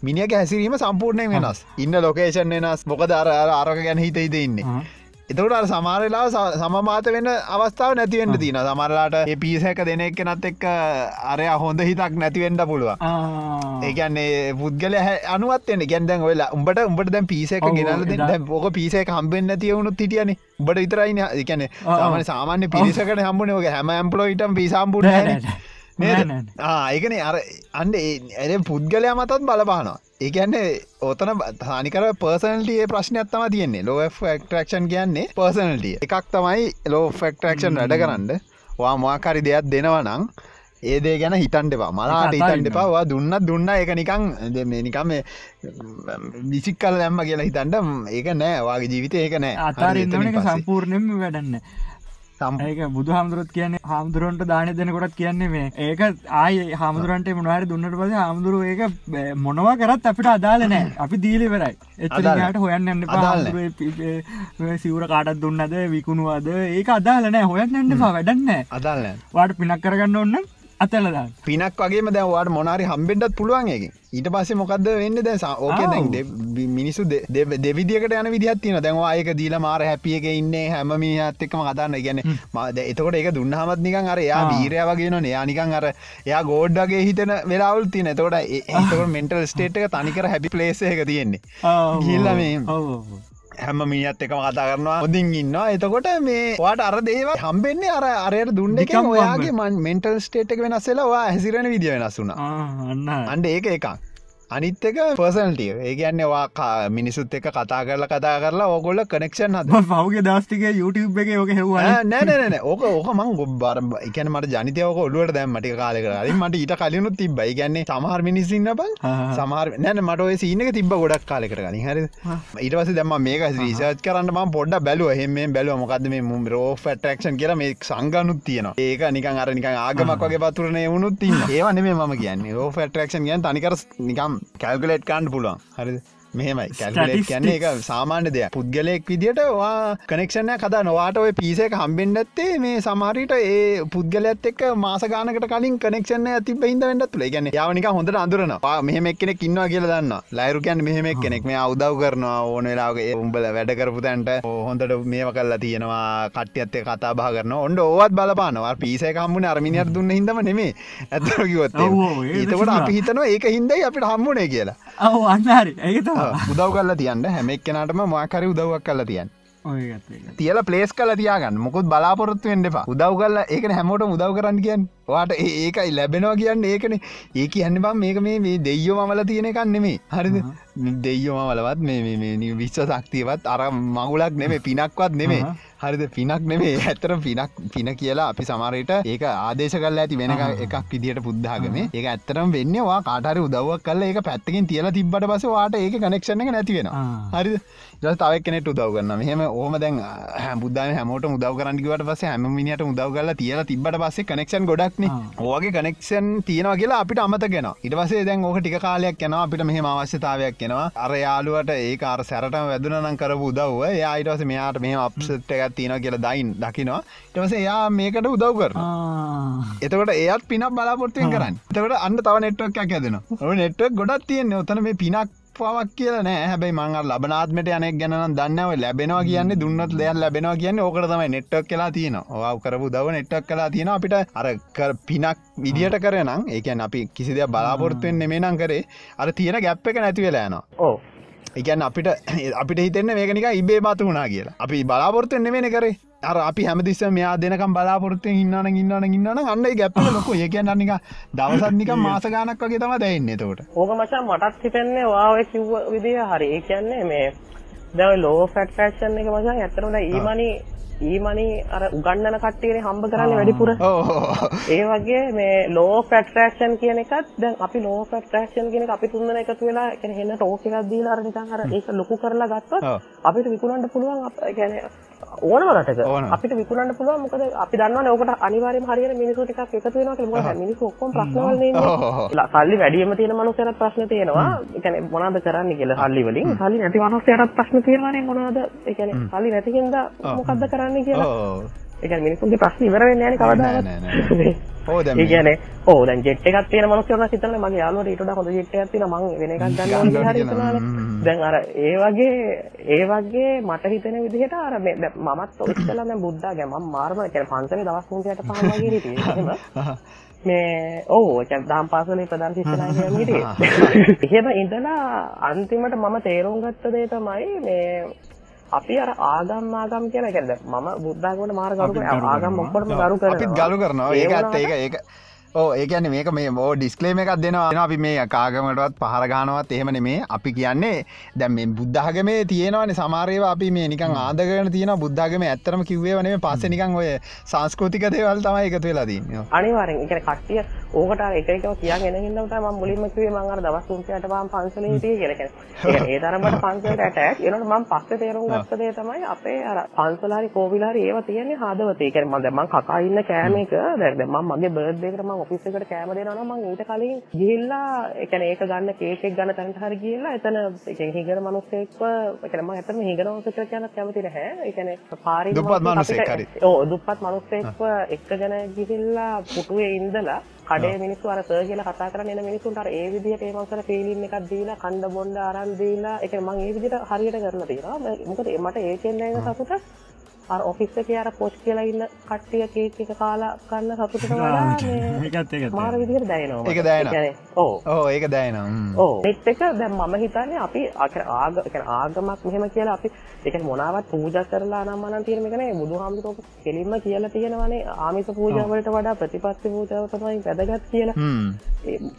මිනිියක හැසිරීම සම්පූර්ණය වෙනස්. ඉන්න ලොකේෂන් වෙනස්. මොකද අර අර අරක ගැන හිත හිත ඉන්නේ එතකට අර සමාරලා සමමාත වෙන අවස්ථාව නැතිවෙන්ට තින සමරලාට ඒ පිසහැක දෙනෙක් නත් එක්ක අරය හොඳ හිතක් නැතිවෙන්ට පුළුව ඒකන්නේ පුද්ගල අනුවත්වන්න ගැන්දැන් ඔයලා උඹට උඹට දැන් පිසක ගෙනල එදා- දැ ෝක පිසක හම්බෙන් නැතිවුණු තිටියන උඹට විතරයින එකන සාමන සාමාන්‍ය පිරිසකට හම්බුණ ෝක හැම ඇම්පලෝයිටම් පිසාම්පුට ඒකන අර අන්ඩ ඇ පුද්ගලය මතත් බලපානවා. ඒකන්නේ ඕතන හනිකර පර්සනල්ටිය ප්‍රශ්නයක්ත්තම තියන්නේ. ලෝ ෆක්ටරක්ෂන් කියන්නේ පර්සනල්ටිය එකක් තමයි ලෝ ෆෙක්ටරක්ෂන් වැඩ කරන්න වා මොකාරි දෙයක් දෙනවනං ඒ දේ ගැන හිතන්ට එපා. මලාට හිතන්ට අතාරින්න. එපා. දුන්න දුන්න එක නිකං නිකම විසික් කල් දැම්ම කියලා හිතන්ට ඒක නෑ. වගේ ජීවිත ඒක නෑ. පස්සේ. සම්පූර්ණයම වැඩන්න සම්- ඒක බුදු හාමුදුරුවත් කියන්නේ හාමුදුරුවන්ට දාන දෙනකොටත් කියන්නේ මේ. ඒක ආය හාමුදුරන්ට මොනවාර දුන්නට පස හාමුදුරුව ඒක මොනවා කරත් අපිට අදාල නෑ අපි දීලිවරයි එච්චරට හොයන්න එන්න අදාළ පා සිවර කාටත් දුන්නද විකුණුවද ඒක අදාල නෑ හොයන්න එන්න පා වැඩන්න අදාල්න වාට පිනක් කරගන්න ඔන්න අතලදා පිනක් වගේ දැවට මොනාරි හම්බෙන්ටත් පුළුවන්ගේ ඊට පස්සේ මොකක්ද වෙන්න දැ ඕකේ මිනිසු දෙවිදිකට යන විදිහත්තින දැන්වා ඒක දීල මාර හැපියක ඉන්න හැමමිහත් එක්ම කතාන්න ගැන මද එතකොට ඒක දුන්නහමත් නිකන් අර ආ. වීරය වගේ න එයා නිකන් අර එයා ගෝඩ්ඩගේ හිතන වෙලාවල් තින තොට ඒතකට මෙන්ටල් ස්ටේට් එක තනිකර හැපි පලේස එක තියෙන්නේ. ගිහිල්ලා මේ හැම මිනිත් එක කතා කරනවා. හොදින් ඉන්නවා. එතකොට මේ වාට අර දේව හම්බෙන්නේ අර අරයට දුන්න එක ඔයාගේ මන් මෙන්ටල් ස්ටේට් එක වෙනස්සෙලා හැසිරෙන විදිිය වෙනස් වුනා අන්න. අන්ඩ ඒක එකක් අනිත් එක පර්සල්ටිය ඒ කියන්නේ වා මිනිසුත් එක කතා කරලා කතා කරලා ඕගොල්ල කනෙක්ෂන් හද පෞගේ දස්ටික YouTube එක යෝක හෙව්වා නෑනන ඕක ඕක මං ගොබ්බර එකන මට ජනිතයක ඔලුවට දැම් මටි කාලක රින් මට ඊට කලිනුත් තිබයි ගැන්නේ සමහර මිනිසින්න බං සමහර නැන මට ඔය සීනක තිබ ගොඩක් කාලෙකට ගනි හරි ඊට පස දැම මේක රීසර්ච් කරන්න ම පොඩ්ඩ බැලුව. හෙම බැලුව. මොකද මේ මුම් රෝ ෆටක්ෂන් කියලා මේ සංගනුත් තියෙනවා. ඒක නිකන් අර නිකන් ආගමක් වගේ පතුරනය වුණුත් ඒවන මේ ම කියන්නේ. රෝ ෆටක්ෂන් ගැන් තනිකර නිකම් කැල්ගලෙට් කාන්ඩ පුළුවන්. හරි මෙහෙමයි. කැල්ගලෙට් කියන්නේ එක සාමාන්‍ය දෙයක්. පුද්ගලයෙක් විදිට වා කනෙක්ෂණය කද නොවාට ඔය පිසක හම්බෙන්ඩ ඇත්තේ මේ සමහරිට ඒ පුද්ගලත් එක් මාසගානකට කලින් කනෙක්ෂණ ඇති බහිද වෙන්නත් තුළ ගැන යවනික හොඳට අඳුරන මෙහෙමක් කෙනෙක් ඉන්නවා කියල දන්න ලයිරුකයන් මෙහෙමක් කෙනෙක් මේ අවදව් කරනවා ඕන වෙලාගේ උඹල වැඩ කරපු තැන්ට හොඳට මේව කල්ලා තියෙනවා. කට්ටියත්තේ කතා බා කරන ඔොන්ඩ ඕවත් බලපානවා. පිසය කම්මුණ අරමිනිියර දුන්න හිදම නෙමේ ඒක ඒතකොට. අපි හිතනවා ඒක හින්දයි අපිට හම්මුණේ කියලා. ඔව අන්නහරි ඒත [laughs] උදව් කල්ල තියන්න. හැමක් කෙනටම මාකරි උදවක් කල්ල තියන් තියල පලේස් කල තියාගන්න. මොකුත් බලාපොරොත්තු එන්ඩපා උදව් කල්ල ඒක හැමෝට උදව් කරන්න කියන් වාට ඒකයි ලැබෙනවා කියන්න ඒකන. ඒ කියන්න බම් මේක මේ දෙයෝ මල තියෙනකන්න නෙමේ හරිද? දෙයෝ මලවත් මේ විශ්ව සක්තියවත් අර මගුලක් නෙමේ පිනක්වත් නෙමේ හරිද? පිනක් නෙමේ ඇතර පිනක් පින කියලා අපි සමරයට ඒක ආදේශ කල් ඇති වෙන එකක් විදිට පුද්ධාගම ඒක ඇත්තරම් වෙන්නවා කාටර උදවක් කල ඒක පැත්තකින් තියල තිබට පස වාට ඒක කනෙක්ෂණ එක නැතිවෙන හරි තවක් කෙනෙට උදව කරන්න මෙහම ඕම දැන් බුද්ධ හැමෝට උදව කරන්නකිවට පස හැම මිනිට උදව කල තියල තිබට පස්සේ කනෙක්ෂන් ගොඩක්න ඕගේ කනෙක්ෂන් තියෙනවා කියලා අපිට අමතගෙන ඉට පසේ දැන් ඕක ටික කාලයක් යන අපිට මෙහම අවශ්‍යතාවයක් කෙනවා අර යාලුවට ඒ අර සැරටම වැදුනනම් කරපු උදව්ව යායිටවස මෙයාට මෙහම අප්සට් එකක් තියෙන කියලා දයින් දකිනවා. ඉටවස එයා මේකට උදව් කරන එතකට ඒත් පිනක් බලාපොරත්තුවෙන් කරන්න. එතකට අන්න තව නෙට්වක් ඇදෙන ඔ නෙට්වක් ගොඩක් තියෙන්නේ. ඔතන මේ පිනක් පවක් කියල නෑ. හැබයි මං ලබනාත්මට යනෙක් ගැන දන්නව. ලැබෙනවා කියන්නේ දුන්නත් දෙයක් ලැබෙනවා කියන්න ඕකට තමයි නෙට්ටක් කලා තියෙන ඔව කරපු දව නෙට්ටක් කලා තියෙන අපිට අර පිනක් විදිට කරනම් ඒකන් අපි කිසි දෙයක් බලාපොරත්තුවෙන් නෙමේනම් කරේ අර තියෙන ගැප් එක නැති වෙලා යනවා. ඕ එකන් අපිට [coughs] අපිට හිතන්න මේකනික ඉබේ මතු වුණා කියලා. අපි බලාපොරත්තුවෙන් නෙමෙන කරේ. අර අපි හැමදිස්ස මෙයා දෙනකම් බලාපොරත්තුවෙන් ඉන්නන ඉන්නන ඉන්නන අන්න ගැප්ප ලොක. ඒකන් අනික දවසත්නික මාස ගානක් වගේ තම දැයින්න තෝට ඕක මචන් මටත් හිතෙන්නේ වාව කිව්ව විදිහ හරි. ඒ කියන්නේ මේ දැව ලෝ ෆැට් ෆෑක්ෂන් එක මචන් ඇතරන ඊමනි ඊමනි අර උගන්නන කට්ටියන හම්බ කරන්න වැඩිපුර. ඒ වගේ මේ ලෝ ෆැට්‍රක්ෂන් කියන එකත් දැන් අපි ලෝ ෆැට්‍රක්ෂන් කියන අපි තුන්දන එකතු වෙලා එක හෙන්න ටෝක එකක් දීලා අර නිකන් අර ඒක ලොකු කරලා ගත්තොත්. අපිට විකුණන්න පුළුවන් කියන්නේ ඕනම රටක. අපිට විකුණන්න පුළුවන් මොකද අපි දන්නවනේ ඕකට අනිවාර්යයෙන්ම හරියට මිනිස්සු ටිකක් එකතු වෙනවා කියලා. මොකද මිනිස්සු ඔක්කොම ප්‍රශ්න වල ඔව්, ඔව්. ඉන්නේ ලා- සල්ලි වැඩියම තියෙන මනුස්සයරත් ප්‍රශ්න තියෙනවා. ඒ කියන්නේ මොනවද කරන්න කියලා සල්ලි වලින්. සල්ලි නැති මනුස්සයරත් ප්‍රශ්න තියෙනවානේ මොනවද? ඒ කියන්නේ සල්ලි නැති හින්දා මොකද්ද කරන්න කියලා. ඕ ඒ කියන්නේ මිනිස්සුන්ගේ ප්‍රශ්න ඉවර වෙන්නේ නැහැ නේ නෑ, නෑ, නෑ. [laughs] ඕ ඕ ජෙට් මනුස්සයෝ නම් හිතන්නේ මගේ යාළුවට ඊට වඩා හොඳ ජෙට් තියෙනවා. මං වෙන එකක් ගන්න කියලා කියලා. දැන් අර ඒ වගේ ඒ වගේ මට හිතෙන විදිහට අර මමත් දැන් බුද්ධා ගැන මම මාර්ම කියන්නේ පන්සලේ දවස් 3කට පහම වගේ හිටියේ එහෙම. මේ කියන්නේ දහම් පාසලේ ප්‍රධාන හිටියේ [laughs] එහෙම ඉඳලා අන්තිමට මම තේරුම් ගත්ත දේ තමයි මේ අපි අර ආගම් ආගම් කියන දැන් මම බුද්ධාගමට මාර ගරු ආගම් ඔක්කොටම ගරු අපිත් ගලු කරනවා. ඒකත් ඒක ඒක ඕ ඒකන්නේ මේක මේ ෝ ඩිස්කලේම එකක් දෙනවා. අපි මේ කාගමටවත් පහර ගානවත් එහෙම නෙමේ. අපි කියන්නේ දැම් මේ බුද්ධාගමේ තියෙනවන. සමාරයව අපි මේ නිකන් ආදකන තියෙන බුද්ධාගම ඇත්තරම කිව්වේ වනේ පස්ස නිකන් ඔය සංස්කෘතික දේවල් තමයි එකතු වෙලා තින්න අනිවාරෙන් එකන කට්ටිය ඕකට අර එක එකව කියන් එන හින්දා තමයි මම මුලින්ම කිව්වේ මම අර දවස් 3කට වම් පන්සලේ කියලා කියන්නේ. ඒ තරමට පන්සලට ඇටැච් එනකොට මම පස්සේ තේරුම් ගත්ත දේ තමයි අපේ අර පන්සල හරි කෝවිල හරි ඒවා තියෙන්නේ හදවතේ. ඒ කියන්නේ මම දැන් මම කකා ඉන්න කෑම එක. දැන් දැන් මම මගේ මම ඔෆිස් එකට කෑම දෙනවා නම් මම ඊට කලින් ගිහිල්ලා ඒ කියන්නේ ඒක ගන්න කේක් එක ගන්න තැනට හරි ගිහිල්ලා එතන ඒ කියන්නේ හිඟන මිනිස්සෙක්ව ඒ කියන්නේ මම ඇත්තටම හිඟන මිනිස්සෙක් කියන්න කැමති නැහැ. ඒ කියන්නේ පාරේ දුප්පත් මිනිස්සෙක් හරි. ඔව් දුප්පත් මිනිස්සෙක්ව එක්කගෙන ගිහිල්ලා පුටුවේ ඉඳලා කඩේ මිනිස්සු අර සර් කියලා කතා කරන එන මිනිස්සුන්ට අර ඒ විදිහට ඒ මනසට ෆීලින් එකක් දීලා කණ්ඩ බොණ්ඩ අරන් දීලා ඒ කියන්නේ මම ඒ විදිහට හරියට කරලා තියෙනවා මොකද මට ඒකෙන් දැනෙන සතුට අර ඔෆිස් එකේ අර පොච් කියලා ඉන්න කට්ටිය කේක් එක කාලා ඒකත් ඒකත් මාර. දැනෙනවා. ඒ කියන්නේ ඔව්. ඕ ඒක දයනම් ඕ ඒත් එක දැන් මම හිතන්නේ අපි අක- ආග ඒ කියන්නේ ආගමක් මෙහෙම කියලා අපි ඒ කියන්නේ මොනවත් පූජා කරලා නම් මනන් තියෙන මේක නේ බුදුහාමුදුරුවෝ කෙලින්ම කියලා තියෙනවානේ. ආමිෂ පූජා වලට වඩා ප්‍රතිපත්ති පූජාව තමයි වැදගත් කියලා.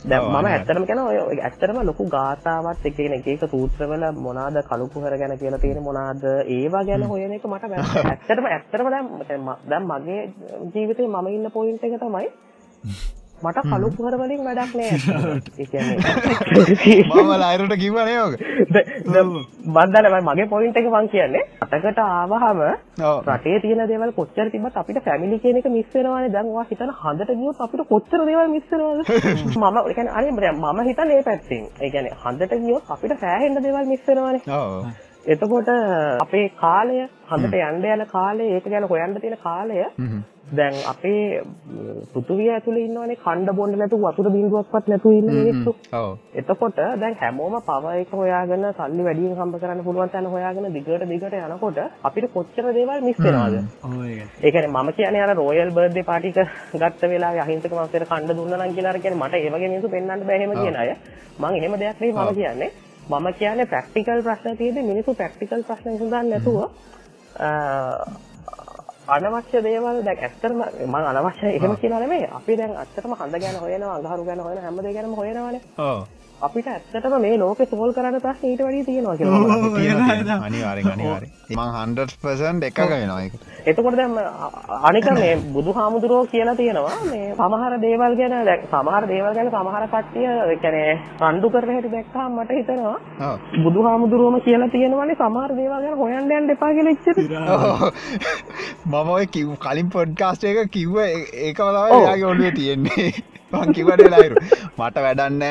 දැන් ඔව්, මම. ඇත්තටම කියන ඔය ඇත්තටම ලොකු ගාථාවක් එක එක එක සූත්‍රවල මොනවාද කලු කුහර ගැන කියලා තියෙන මොනවාද ඒවා ගැන හොයන එක මට වැරදි. ඇත්තටම ඇත්තටම දැන් දැන් මගේ ජීවිතේ මම ඉන්න පොයින්ට් එක තමයි මට කලු කුහර වලින් වැඩක් නෑ. [laughs] ඒ කියන්නේ මම ලයිරට කිව්වනේ ඕක බන්දන මගේ පොයින්ට එක මං කියන්නේ අටකට ආවහම. රටේ තියෙන දේවල් කොච්චර තිබ්බත් අපිට ෆැමිලි කියන එක මිස් වෙනවානේ. දැන් ඔයා හිතන හදට ගියොත් අපිට කොච්චර දේවල් මිස් වෙනවද? [laughs] මම ඒ කියන්නේ අනේ මම හිතන්නේ මේ පැත්තෙන්. ඒ කියන්නේ හදට ගියොත් අපිට සෑහෙන්න දේවල් මිස් වෙනවානේ එතකොට අපේ කාලය හදට යන්න යන කාලය ඒක ගැන හොයන්න තියෙන කාලය. දැන් අපේ පෘථුවිය ඇතුලේ ඉන්නවනේ කණ්ඩ බොණ්ඩ නැතුව වතුර බින්දුවක්වත් නැතුව ඉන්න මිනිස්සු. එතකොට දැන් හැමෝම පව එක හොයාගෙන සල්ලි වැඩියෙන් හම්බ කරන්න පුළුවන් තැන හොයාගෙන දිගට දිගට යනකොට අපිට කොච්චර දේවල් මිස් වෙනවද? ඒ කියන්නේ මම කියන්නේ අර රොයල් බර්ත්ඩේ පාටි එක ගත්ත වෙලාවේ අහිංසක මනුස්සයෙක් කණ්ඩ දුන්නා නම් කියලා අර කියන්නේ මට ඒ වගේ මිනිස්සු පෙන්වන්න බෑ එහෙම කියන අය. මම එහෙම දෙයක් නෙවෙයි මම කියන්නේ. මම කියන්නේ ප්‍රැක්ටිකල් ප්‍රශ්න තියෙද්දි මිනිස්සු ප්‍රැක්ටිකල් ප්‍රශ්න විසඳන්නේ නැතුව අනවශ්‍ය දේවල් දැන් ඇත්තටම මම අනවශ්‍ය එහෙම කියලා නෙමෙයි. අපි දැන් ඇත්තටම හඳ ගැන හොයනවා, අඟහරු ගැන හොයන හැම ගැනම හොයනවානේ. අපිට ඇත්තටම මේ ලෝකෙ සෝල් කරන්න ප්‍රශ්න ඊට වැඩිය තියෙනවා කියලා මම හිතනවා. අනිවාරෙන් අනිවාරෙන් මං 100% එකක වෙනවා එක එතකොට දැන් අ- අනික මේ බුදුහාමුදුරුවෝ කියලා තියෙනවා මේ සමහර දේවල් ගැන දැන් සමහර දේවල් ගැන සමහර කට්ටිය ඒ කියන්නේ රණ්ඩු කරන හැටි දැක්කම මට හිතෙනවා ඔව් බුදුහාමුදුරුවෝම කියලා තියෙනවානේ සමහර දේවල් ගැන හොයන්න යන්න එපා කියලා ඉච්චර. ඔව්. මම ඔය කිව් කලින් පොඩ්කාස්ට එක කිව්ව ඒ- ඒකම තමයි ඔව්. යාගේ ඔලුවේ තියෙන්නේ මං කිවට ලයිරු? මට. වැඩන්න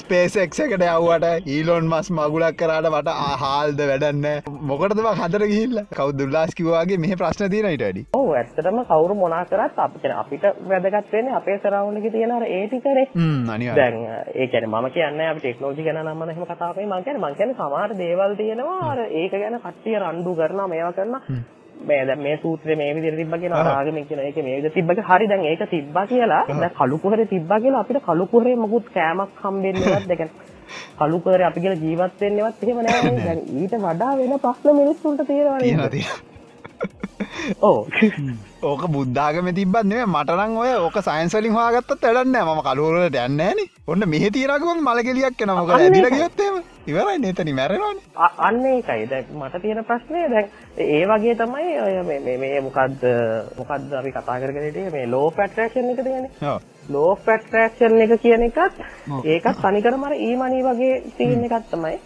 ස්පේස් එක් එකට යව්වට ඊලොන් මස් මගුලක් කරාට මට ආහාල්ද වැඩන්න මොකටදම හදර ගිල්ල කවු දුල්ලාස් කිවවාගේ මෙහ ප්‍රශ්න තියෙන ඉට වැඩි. ඔව් ඇත්තටම කවුරු මොනා කරත් අපිට වැදගත් වෙන්නේ අපේ සරවුන්ඩ් එකේ තියෙන අර ඒ ටිකනේ. අනිවා දැන් ඒ කියන්නේ මම කියන්නේ අපි ටෙක්නොලොජි ගැන නම් මම එහෙම කතා කරන්නේ මම කියන්නේ මම කියන්නේ සමහර දේවල් තියෙනවා. ඒක ගැන කට්ටිය රණ්ඩු කරනවා මේවා කරනවා මේ දැන් මේ සූත්‍රය මේ විදිහට තිබ්බා කියනවා ආගමෙන් කියන එක මේ විදිහට තිබ්බා කියලා. හරි දැන් ඒක තිබ්බා කියලා. දැන් කළු කුහරේ තිබ්බා කියලා අපිට කළු කුහරේ මොකුත් කෑමක් හම්බෙන්නේවත් [laughs] දැන් කළු කුහරේ අපි කියලා ජීවත් වෙන්නේවත් එහෙම නෑ. නේ. [laughs] දැන් ඊට වඩා වෙන ප්‍රශ්න මිනිස්සුන්ට තියෙනවා තියෙන? [laughs] තියෙන ඔව් ඕක බුද්ධාගම තිබත් නේ මටනං ඔය ඕක සයින්සලින් හගත්තත් වැඩන්න ම කලුවරට යන්නන ඔන්න මෙහ තීරකුවන් මලගෙලියක් කෙන මොක අන්න ඇදිල ඒකයි. ගයොත්තේම ඉවරයි නතනි මැරවාන අන්න ඒකයි. දැන් මට තියෙන ප්‍රශ්නය දැන් ඒ වගේ තමයි ඔය මේ- මේ මේ මොකද්ද මොකද්ද අපි කතා කරගෙන හිටියේ? මේ ලෝ පැට්‍රැක්ෂන් එක තියෙන්නේ ලෝ පැට්‍රැක්ෂන් එක කියන එකත් ඒකත් තනිකරම අර ඊමනි වගේ තියෙන එකක් තමයි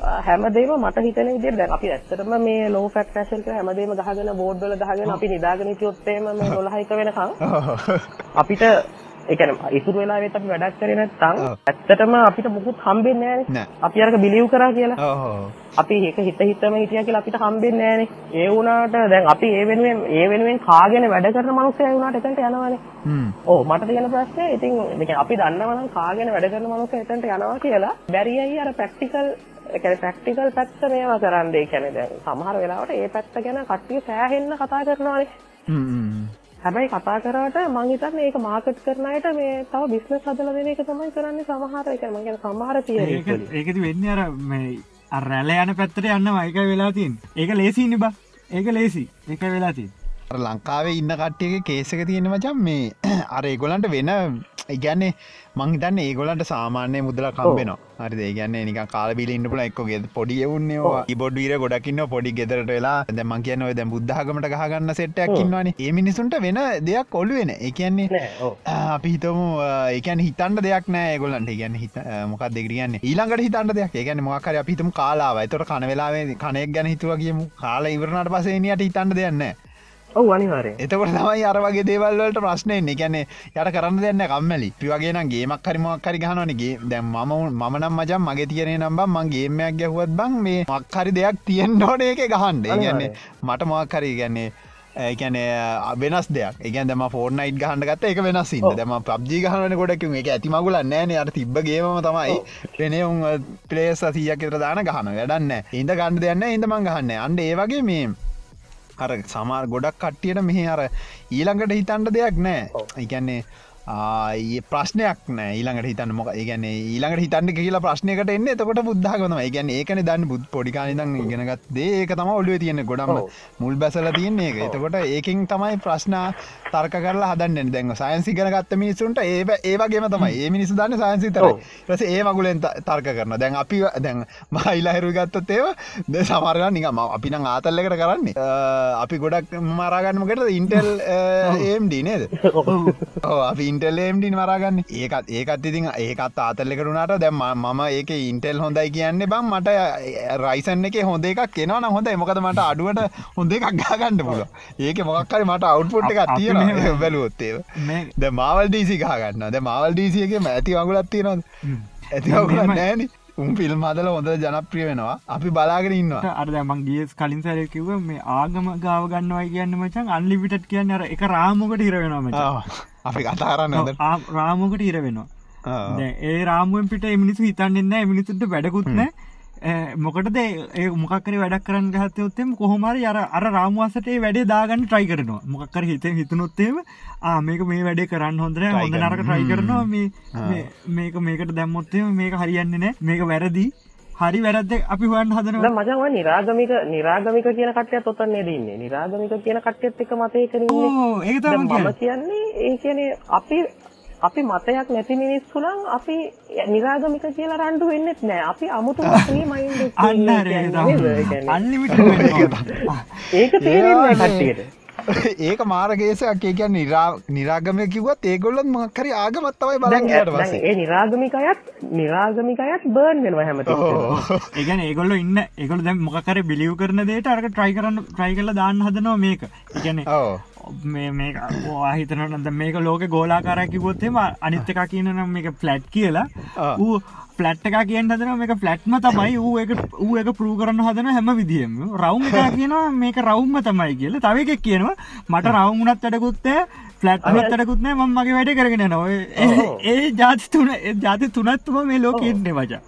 හැමදේම මට හිතන විදිහට දැන් අපි ඇත්තටම මේ ලෝ ෆැට් ෆැෂන් කියලා හැමදේම ගහගෙන බෝඩ් වල ගහගෙන අපි නිදාගෙන හිටියොත් එහෙම මේ 12 1 වෙනකන් අපිට ඒ කියන්නේ ඉතුරු වෙලාවෙත් අපි වැඩක් කරේ නැත්නම් ඇත්තටම අපිට මුකුත් හම්බෙන්නේ. නැහැනේ. අපි අරක බිලිව් කරා කියලා. අපි ඒක හිත හිතම හිටියා කියලා අපිට හම්බෙන්නේ නැහනේ. ඒ වුණාට දැන් අපි ඒ වෙනුවෙන් ඒ වෙනුවෙන් කාගෙන වැඩ කරන මිනිස්සයා වුණාට එතනට යනවානේ. ඔව් මට තියෙන ප්‍රශ්නේ ඉතින් කියන්නේ අපි දන්නවා නම් කාගෙන වැඩ කරන මිනිස්සයා එතනට යනවා කියලා බැරියයි අර ප්‍රැක්ටිකල් කියන්නේ ප්‍රැක්ටිකල් පැත්ත මේවා කියන්නේ දැන් සමහර වෙලාවට ඒ පැත්ත ගැන කට්ටිය සෑහෙන්න කතා කරනවානේ. හැබැයි කතා කරාට මං හිතන්නේ ඒක මාකට් කරන අයට මේ තව බිස්නස් හදලා දෙන එක තමයි කරන්නේ සමහර ඒ කියන්නේ මං කියන්නේ සමහර වලින්. ඒකති වෙන්න අර මේ රැල යන පැත්තට යන්න මයික වෙලා තින් ඒක ලේසින්න බා. ඒක ලේසි ඒක වෙලා තින් අර ලංකාවේ ඉන්න කට්ටියගේ කේසක තියෙන මචන් මේ [clears throat] අර ඒගොලන්ට වෙන ඉගැන්නේ මංහිතන්න ඒගොලන්ට සාමාන්‍ය මුදල කම්බෙනවා හරි ඒගන්න නික කාලබිල ඉන්න පුල එක්ක ගෙද පොඩි එවන්නේ ඉබොඩ් වීර ගොඩකින්න පොඩි ගෙදරට වෙලා. දැම කියනව දැ බුද්ධහගමට ගහගන්න සෙට්ටයක් ඉන්නවාන. ඒ මිනිසුන්ට වෙන දෙයක් කොල්ු වෙන ඒ කියන්නේ නෑ ඔව්. අපි හිතමු ඒකන් හිතන්ට දෙයක් නෑ ගොලන්ට ගැන හිත මොකක් දෙගරියන්න ඊළඟට හිතන්ට දෙයක්. ඒගැන මොකර අපිතම කාලාව. තොට කනවෙලාේ කනෙක් ගැන හිතුව කියමු. කාලා ඉවරනට පසේනයට හිතන්න දෙයන්න ඔව් අනිවාර්යෙන්. එතකොට තමයි අර වගේ දේවල්වලට ප්‍රශ්නයන්නේ ගැන යට කරන්න දෙන්න කම්මලි. පිවගේ ගේමක් හරිමක් හරි ගහනනගේ දැම් මම මම නම් මජම් මගේ තියනේ නම්බම් මං ගේමයක් ගැහුවත් බං මේ මක්හරි දෙයක් තියෙන් ඕන එක ගහන්ඩ ගැන්නේ මට මොක්හරි ගැන්නේ ඒකැන වෙනස් දෙයක්. ඒකන් දම ෆෝර්නයිට් ගහන්ඩ ගත්ත එක වෙනස්සින්න දම පබ්ජි ගහන ගොඩක් එක ඇතිමගුල නෑන අට තිබ්බගේම තමයි පෙනේ උන් පලේස සීයක් එතර දාන ගහන. වැඩන්න ඉද ගණඩ දෙන්න ඉඳමං ගහන්න අන්ඩ ඒ වගේ මේ අර සමාර ගොඩක් කට්ටියට මෙහ අර ඊළඟට හිතන්ට දෙයක් නෑ. එකන්නේ ඒ ප්‍රශ්නයක් නෑ. ඊළඟට හිතන්න මොක ඒගැන ඊළඟට හිතන්න කියලා ප්‍රශ්නයකට එන්න එතකොට බුද්ධගම ඒගැන ඒකන දන්න බුද් පොඩිකානිදන් ඉගෙනගත් ඒක තම ඔලුව තියෙන ගොඩම මුල් බැසල තියන්නේ එක එතකොට ඒකින් තමයි ප්‍රශ්න තර්ක කරලා හදන්න. දැන් සයින්සි කරගත්ත මිනිසුන්ට ඒ ඒවගේම තමයි. ඒ මිනිසු දන්න සයින්සි තර රස ඒ මගුලෙන් තර්ක කරන දැන් අපි දැන් මයිලාහිරු ගත්තත් ඒව. ද සමරග නිකම අපි නම් ආතල්ලකට කරන්නේ. අපි ගොඩක් මරාගන්නමකට ඉන්ටෙල් ඒම්ඩ නේද? අපි ඉන්ටෙල්ලේම්ඩින් මරාගන්න ඒකත් ඒකත් ඉතින් ඒකත් ආතල්ලෙකරුණට දැම් මම ඒක ඉන්ටෙල් හොඳයි කියන්න බං මට රයිසන් එක හොඳ එකක් කෙනවන හොඳ මොකද මට අඩුවට හොඳ එකක් ගාගන්න පුල ඒක මොක්කරි මට අවුට්පුට් එකක් තියෙන බැලුවොත්තේ ද මවල් ඩීසි ගාගන්න ද මවල් ඩීසියගේ ඇති වගුලත් තියෙනද ඇති නෑන උම් ෆිල්ම් හදල හොඳ ජනප්‍රිය වෙනවා. අපි බලාගෙන ඉන්නවා. අර මං ගියස් කලින් සැර කිව මේ ආගම ගාව ගන්නවයි කියන්න මචන් අන්ලිවිටත් කියන්න එක රාමකට ඉර වෙනවා අපි කතා කරන්න හොඳ රාමකට ඉර වෙනවා. ඒ රාමුවෙන් පිට මිනිසු හිතන්නෙන්න මිනිසුට වැඩකුත්න මොකටද ඒ මොකක්කර වැඩක් කරන්න ගහතයොත්තෙම කොහොමරි අර අර රාමවාසටේ වැඩේ දාගන්න ට්‍රයි කරනවා. මොකක්කර හිත හිතනොත්තේම මේක මේ වැඩේ කරන්න හොඳර හොඳ නරක ට්‍රයි කරනවා. මේ මේක මේකට දැම්මොත්තේ මේක හරියන්න නෑ මේක වැරදි හරි වැරද්ද අපි හොයන් හදන මචන්ව නිරාගමික නිරාගමික කියන කටයත් ඔතන්නේ දන්නේ නිරාගමික කියන කටයත් එක මතය කරන්නේ ඒ මම කියන්නේ. ඒ කියන්නේ අපි අපි මතයක් නැති මිනිස්සුනම් අපි නිරාගමික කියලා රණ්ඩු වෙන්නෙත් නෑ. අපි අමුතු [laughs] මතේ මයින්ඩ් අන්න අන්ලිමිට ඒක තේරෙන්නේ [laughs] කට්ටියට [laughs] ඒක මාරගේසයක්. ඒ කියන්න නිරාගමය කිවත් ඒගොල්ලත් මක්කරි ආගමත්තවයි බලගට වස ඒ නිරාගමිකයත් නිරාගමිකයත් බර්න් වෙනවා හැමති ඒගැන ඒගොල්ල ඉන්න ඒගොල දැම් මොකර බිලිව් කරන දේට අරක ට්‍රයි කරන්න ට්‍රයි කල දාන්න හදනවා මේක. ඉගැන මේ මේ හිතන නද මේක ලෝක ගෝලාකාරකි ගොත්තේම අනිත්ත එක කියන නම් මේක ෆලට් කියලා. ඌ ෆලට් එක කියෙන් හදන මේක ෆලට්ම තමයි. ඌ එක ඌ එක පරූ කරන්න හදන හැම විදිියම රවුම් එක කියනවා මේක රවුම්ම තමයි කියල. තව එකක් කියනවා මට රවුමුණත් වැඩකුත්තේ ෆලට්මත් වැඩකුත්නෑ ම මගේ වැඩ කරගෙන නොව ඒ ජාති තුන ජාති තුනත්තුම මේ ලෝක ඉන්නේ වජා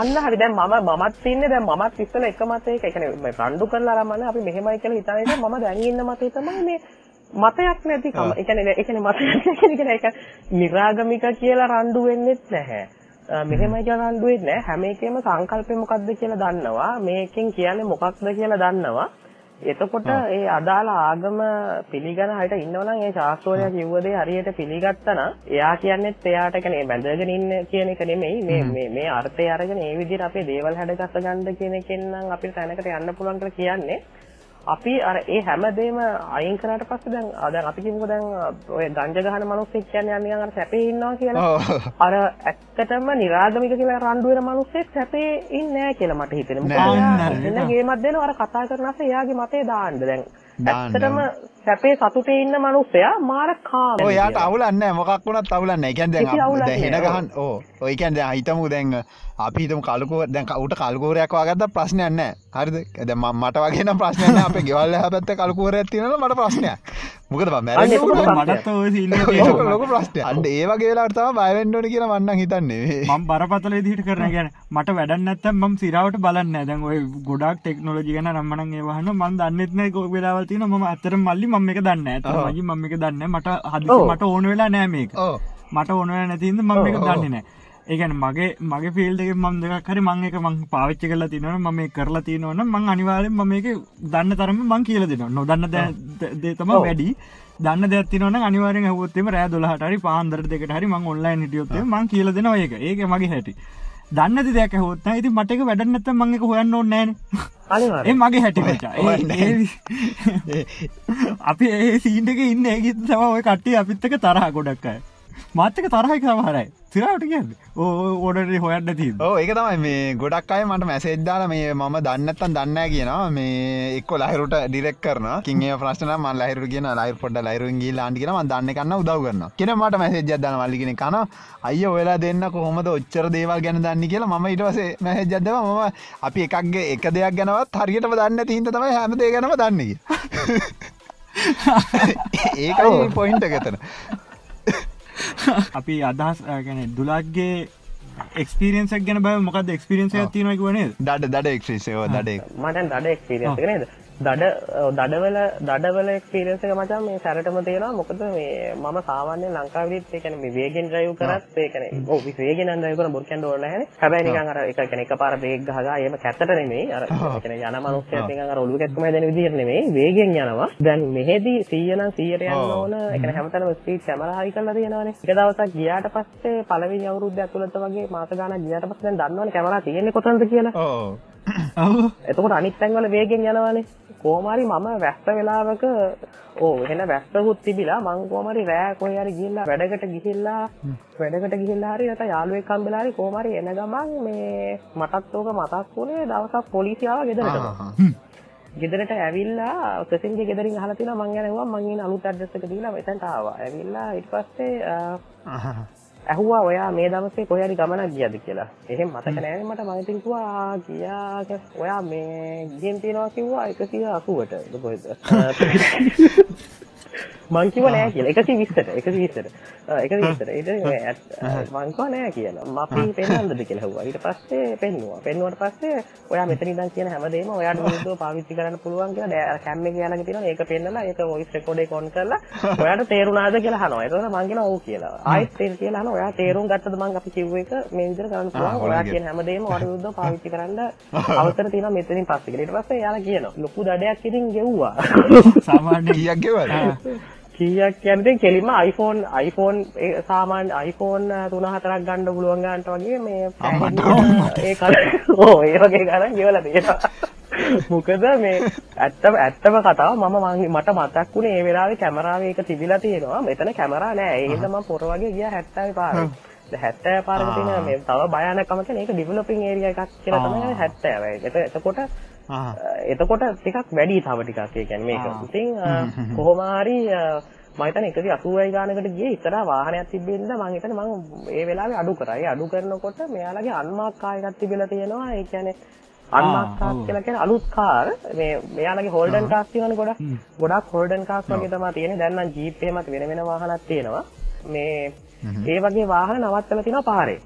අන්න හරි. දැන් මම මමත් ඉන්නේ දැන් මමත් ඉස්සෙල්ලා එක මතයක. ඒ කියන්නේ මේ රණ්ඩු කරලා අරමන අපි මෙහෙමයි කියලා හිතන එක මම දැන් ඉන්න මතය තමයි මේ මතයක් නැතිකම. ඒ කියන්නේ ඒ කියන්නේ මතයක් කියන්නේ ඒක නිරාගමික කියලා රණ්ඩු වෙන්නෙත් නැහැ. මෙහෙමයි කියලා රණ්ඩු වෙන්නේ නැහැ. හැම එකෙම සංකල්පය මොකක්ද කියලා දන්නවා. මේකෙන් කියන්නේ මොකක්ද කියලා දන්නවා. එතකොට ඒ අදාළ ආගම පිළිගන හයට ඉන්නවනම් ඒ ශාස්ත්‍රෝය කිව්ව දේ හරියට පිළිගත්තා නම් එයා කියන්නේත් එයාට කියන්නේ බැඳගෙන ඉන්න කියන එක නෙමෙයි. මේ මේ මේ අර්ථය අරගෙන ඒ විදිහට අපේ දේවල් හැඩගස්ස ගන්න කියන එකෙන් නම් අපිට තැනකට යන්න පුළුවන් කියලා කියන්නේ අපි අර ඒ හැමදේම අයින් කරාට පස්සේ දැන් දැන් අපි කිව්වෝ දැන් ඔය ගංජා ගහන මිනිස්සෙක් කියන්නේ නිකන් අර සැපේ ඉන්නවා කියලා. අර ඇත්තටම නිරාගමික කියලා රණ්ඩු වෙන මිනිස්සෙක් සැපේ ඉන්නේ නැහැ කියලා මට හිතෙනවා. මොකද එන්න ගේමක් දෙනවා අර කතා කරන අස එයාගේ මතේ දාන්න. දැන්. ඇත්තටම සැපේ සතුටේ ඉන්න මිනිස්සයා මාර කාම. ඔය යාට අවුලන්න මොකක් වුණත් අවුලන්න එකන් දැන් කිසි අවුලක් දැන් හෙන. ගහන් ඕ. ඔය කියන් දැන් හිතමු දැන් අපි හිතමු කලුකෝ දැන් උට කල්කෝරයක් වගත්ත ප්‍රශ්නයක් නැහැ හරිද? දැන් මම- මට වගේ නම් ප්‍රශ්නයක් නැහැ අපේ ගෙවල් එහා පැත්තේ කල්කෝරයක් තියෙනවා මට ප්‍රශ්නයක්. මොකද අන්න මැරෙන්නේ ලොකු ප්‍රශ්නයක්. අන්න ඒ වගේ වෙලාවට තමයි බය වෙන්න ඕනේ කියලා මම නම් හිතන්නේ. මම බරපතල විදිහට කරන ගැන මට වැඩක් නැත්තම් මම සිරාවට බලන්නේ නැහැ. දැන් ඔය ගොඩාක් ටෙක්නොලොජි ගැන නම් මනම් ඒ වහන මම දන්නෙත් නැහැ කොයි වෙලාවල් තියෙනවා මම ඇත්තටම මල්ලි මම මේක දන්නේ. මල්ලි මම මේක දන්නේ. මට ඔව්. මට ඕන වෙලා නැහැ මේක. මට ඕන වෙලා නැති හින්දා මම ඔව්. දන්නේ නැහැ. ඒ කියන්නේ මගේ මගේ ෆීල්ඩ් එකේ මම දෙකක් හරි මම ඒක මම පාවිච්චි කරලා තිනවනම් මම කරලා තිනවනම් මම අනිවාර්යෙන් මම මේක දන්න තරම මම කියලා දෙනවා. නොදන්න දේ- දේ තමයි ඔව්. වැඩි. දන්න අනිවාර්යෙන් අහුවොත් එimhe රෑ 12ට හරි පාන්දර දෙකට හරි මම ඔන්ලයින් හිටියොත් එimhe මම කියලා දෙනවා ඒක. ඒක මගේ හැටි. දන්න දෙයක් අහුවොත් නම් ඉතින් මට ඒක වැඩක් නැත්තම් මම ඒක හොයන්න ඕනේ නැහනේ. ඒ. මගේ හැටි [laughs] අපි ඒ සීන් එකේ ඉන්නේ ඒකත් තමයි ඔය කට්ටිය අපිත් එක්ක තරහ ගොඩක් අය. මාත් එක්ක තරහයි සමහරයි. සිරාවට කියන්නේ. ඕ ඕඩරේ හොයන්න තියෙන්නේ. ඕ ඒක තමයි මේ ගොඩක් අය මට මැසේජ් දාලා මේ මම දන්නේ නැත්තම් දන්නේ කියනවා මේ එක්ක ලහිරුට ඩිරෙක්ට් කරනවා කින් ප්‍රශ්න කියන ලහිරු ලහිරුන් ගිහලා ආන්ටි කියනවා මම දන්නේ කන්න උදව් කරනවා කියන මට මල්ලි කෙනෙක් කනවා අයියෝ ඔයලා දෙන්න කොහොමද ඔච්චර දේවල් ගැන දන්නේ කියලා මැසේජ් එකක් දැම්මා මම අපි එකක් එක දෙයක් ගැනවත් හරියටම දන්නේ නැති හින්දා තමයි හැම දෙයක් ගැනම දන්නේ කියලා [laughs] [laughs] ඒකයි පොයින්ට් එක එතන [laughs] අපි අදහස් ගැන දුලාක්ගේ එක්ස්පිරියන්සක් ගැන බව මොකද එක්ස්පිරියන්සයක් තියෙනවා කිවනේ දඩ දඩ එක්ස්ප්‍රෙස් ඒවා දඩ මට දඩ එක්ස්පිරියන්ස් එක නේද දඩ ඔව්, දඩවල දඩවල එක්ස්පිරියන්ස් එක මචං මේ සැරටම තියෙනවා. මොකද මේ මම සාමාන්‍යයෙන් ලංකාවේදීත් ඒ කියන්නේ මේ වේගෙන් ඩ්‍රයිව් කරත් ඒ කියන්නේ ඔව් වේගෙන් ඩ්‍රයිව් කරන බොරු කියන්න ඕන නැහැ හැබැයි නිකන් අර එක කියන්නේ එකපාර බ්‍රේක් ගහගා එහෙම කැතට නෙමෙයි. අර ඒ කියන්නේ යන මනුස්සයෙක් නිකන් අර ඔළුව කැක්කම හැදෙන විදිහට නෙමෙයි. වේගෙන් යනවා. දැන් මෙහෙදි 100 නම් 100ට යන්න ඔව්. ඕන. ඒ කියන්නේ හැමතැනම ස්පීඩ් කැමරා හයි කරලා තියෙනවානේ. එක දවසක් ගියාට පස්සේ පළවෙනි අවුරුද්ද ඇතුළත වගේ මාස ගාණක් ගියාට පස්සේ දැන් දන්නවනේ කැමරා තියෙන්නේ කොතනද කියලා. ඕ ඔව් [coughs] එතකොට අනිත් තැන්වල වේගෙන් යනවානේ කොහොම හරි මම වැස්ස වෙලාවක ඕ එහෙන වැස්සකුත් තිබිලා මං කොහොම හරි රෑ කොහේ හරි ගිහිල්ලා වැඩකට ගිහිල්ලා වැඩකට ගිහිල්ලා හරි නැත්නම් යාළුවෙක් හම්බෙලා හරි කොහොම හරි එන ගමන් මේ මටත් ඕක මතක් වුණේ දවසක් පොලිසිය ආවා ගෙදරට ගෙදරට ඇවිල්ලා ප්‍රසින්ගේ ගෙදරින් අහලා තිනවා මං යනවා මං ඉන්න අලුත් ඇඩ්‍රස් එක දීලා මෙතනට ආවා. ඇවිල්ලා ඊට පස්සේ ඇහුවා ඔයා මේ දවසේ කොහේ හරි ගමනක් ගියද කියලා. එහෙම මතක නැහැ මට මම ඉතින් කිව්වා "ආ, ගියා කියලා." ඔයා මේ ගියෙන් තියනවා කිව්වා 180ට [laughs] කොහෙද? මං කිව්වා නෑ කියලා 120ට 120ට. ආ 120ට. ඊට මේ ඇත්- මං කිව්වා නෑ කියලා. මම අපි පෙන්නන්නද කියලා ඇහුවා. ඊට පස්සේ පෙන්නුවා. පෙන්නුවට පස්සේ ඔයා මෙතන ඉඳන් කියන හැමදේම ඔයාට විරුද්ධව පාවිච්චි කරන්න පුළුවන් කියලා දැන් කැම් එකේ යාළඟ තියෙනවා. ඒක පෙන්නලා ඒක වොයිස් රෙකෝඩ් එක ඔන් කරලා ඔයාට තේරුණාද කියලා අහනවා. ඒතකොට මං කියනවා ඔව් කියලා. ආයෙත් තේර කියලා. ඔයා තේරුම් ගත්තද මං අපි කිව්ව එක මේ විදිහට කරන්න පුළුවන්. ඔයා කියන හැමදේම විරුද්ධව පාවිච්චි කරන්න අවසර තියෙනවා මෙතනින් පස්සේ කියලා. ඊට පස්සේ එයාලා කියනවා ලොකු දඩයක් ඉතින් ගෙව්වා. සාමාන්‍ය කියක් ගෙවල් [laughs] කීයක් කියන්නේ කෙලින්ම iPhone iPhone සාමාන්‍ය iPhone 3-4ක් ගන්න පුළුවන් ගන්නට වගේ මේ ඒ කල ඕ ඒ වගේ ගණන් ගෙවලා තියෙනවා. මොකද මේ ඇත්තම ඇත්තම කතාව මම මට මතක් වුණේ ඒ වෙලාවේ කැමරාවේ එක තිබිලා තියෙනවා. මෙතන කැමරා නෑ. ඒ හින්දා මම පොර වගේ ගියා 70 පාරේ. දැන් 70 පාරක තියෙන මේ තව භයානකම කියන්නේ ඒක ඩෙවලොපින් ඒරියා එකක් කියලා තමයි 70. එත- එතකොට එතකොට ටිකක් වැඩි තව ටිකක් ඒ කියන්නේ මේක. ඉතින් කොහොම හරි මම හිතන්නේ 180යි ගානකට ගියේ ඉස්සරහා වාහනයක් තිබෙන්න මම හිතන්නේ මම ඒ වෙලාවේ අඩු කරා. ඒ අඩු කරනකොට මෙයාලගේ අන්මාක් කාර් එකක් තිබිලා තියෙනවා. ඒ කියන්නේ අන්මාක් කාර්. කියලා කියන්නේ අලුත් කාර්. මේ මෙයාලගේ හෝල්ඩන් කාර්ස් තියෙනවනේ ගොඩක්. ගොඩක් හෝල්ඩන් කාර්ස් වගේ තමයි තියෙන්නේ. දැන් නම් ජීප් එහෙමත් වෙන වෙන වාහනක් තියෙනවා. මේ ඒ වගේ වාහන නවත්තලා තියෙනවා පාරේ.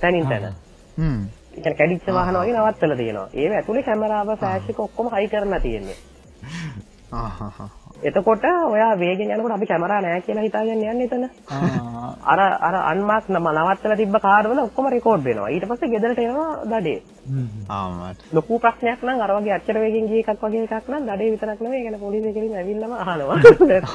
තැනින් තැන. හ්ම් කියන්නේ කැඩිච්ච වාහන වගේ නවත්තලා තියෙනවා. ඒව ඇතුලේ කැමරාව ෆ්ලෑෂ් එක ඔක්කොම හයි කරලා තියෙන්නේ. ආහහහ. එතකොට ඔයා වේගෙන් යනකොට අපි කැමරා නැහැ කියලා හිතාගෙන යන්නේ එතන. අර අර අන්මාක් නම නවත්තලා තිබ්බ කාර් වල ඔක්කොම රෙකෝඩ් වෙනවා. ඊට පස්සේ ගෙදරට එනවා දඩේ. ආමට ලොකු ප්‍රශ්නයක් නම් අර වගේ අච්චර වේගෙන් ගිය එකක් වගේ එකක් නම් දඩේ විතරක් නෙවෙයි. ඒ කියන්නේ පොලිසිය කෙලින් ඇවිල්ලාම අහනවා.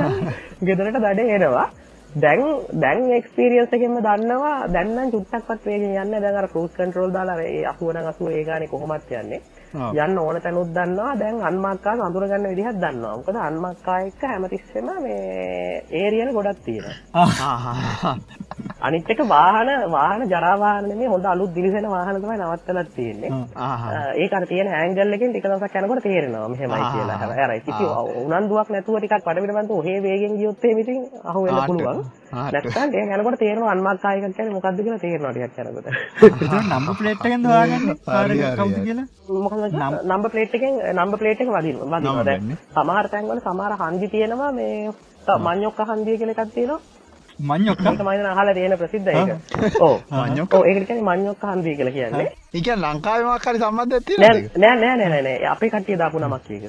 [laughs] ගෙදරට දඩේ එනවා. දැන් දැන් එක්ස්පීරියන්ස් එකෙන්ම දන්නවා දැන් නම් චුට්ටක්වත් වේගෙන් යන්නේ නැහැ. දැන් අර ක්‍රූස් කන්ට්‍රෝල් දාලා ඒ 80 නම් 80 ඒ ගානේ කොහොමත් යන්නේ. යන්න ඕන තැනුත් දන්නවා. දැන් අන්මක්කා අඳුරගන්න විදිහත් දන්නවා. මොකද අන්මක්කා එක්ක හැමතිස්සෙම මේ ඒරියන ගොඩක් තියෙන අනිත්තක වාහන වාහන ජරවාහනම හොඳ අලුත් දිලිසෙන වාහනතමයි නවත්තලත් තියෙන්නේ. ඒකට තියෙන හැංගල්ලකින් ටික දවසක් යනකොට තේරෙනවා මෙහෙමයි කියලා. හැබැයි කිසි උනන්දුවක් නැතුව ටිකක් පඩවිඩමන්ත ඔහේ වේගෙන් ගියොත් එහෙම ඉතින් අහු වෙන්න පුළුවන්. නැත්නම් ඒක යනකොට තේරෙනවා අන්මක්කා එකක් කියන්නේ මොකද්ද කියලා තේරෙනවා ටිකක් යනකොට. [laughs] නම්බ ප්ලේට් එකෙන් හොයාගන්න. කාර් එක කවුද කියලා නම්බර් ප්ලේට් එකෙන් නම්බර් ප්ලේට් එක වදිනවා වදිනවා. දැන් සමහර තැන්වල සමහර හන්දි තියෙනවා මේ මඤ්ඤොක්ක හන්දිය කියලා එකක් තියෙනවා. ඒක මම අහලා තියෙන ප්‍රසිද්ධ [laughs] ඒක. ඔව්. ඔව් ඒකට කියන්නේ මඤ්ඤොක්ක හන්දිය කියලා කියන්නේ. ඒ කියන්නේ ලංකාවේ මොකක් හරි සම්බන්ධයක් තියෙනවද නෑ නෑ නෑ නෑ අපේ කට්ටිය දාපු නමක් ඒක.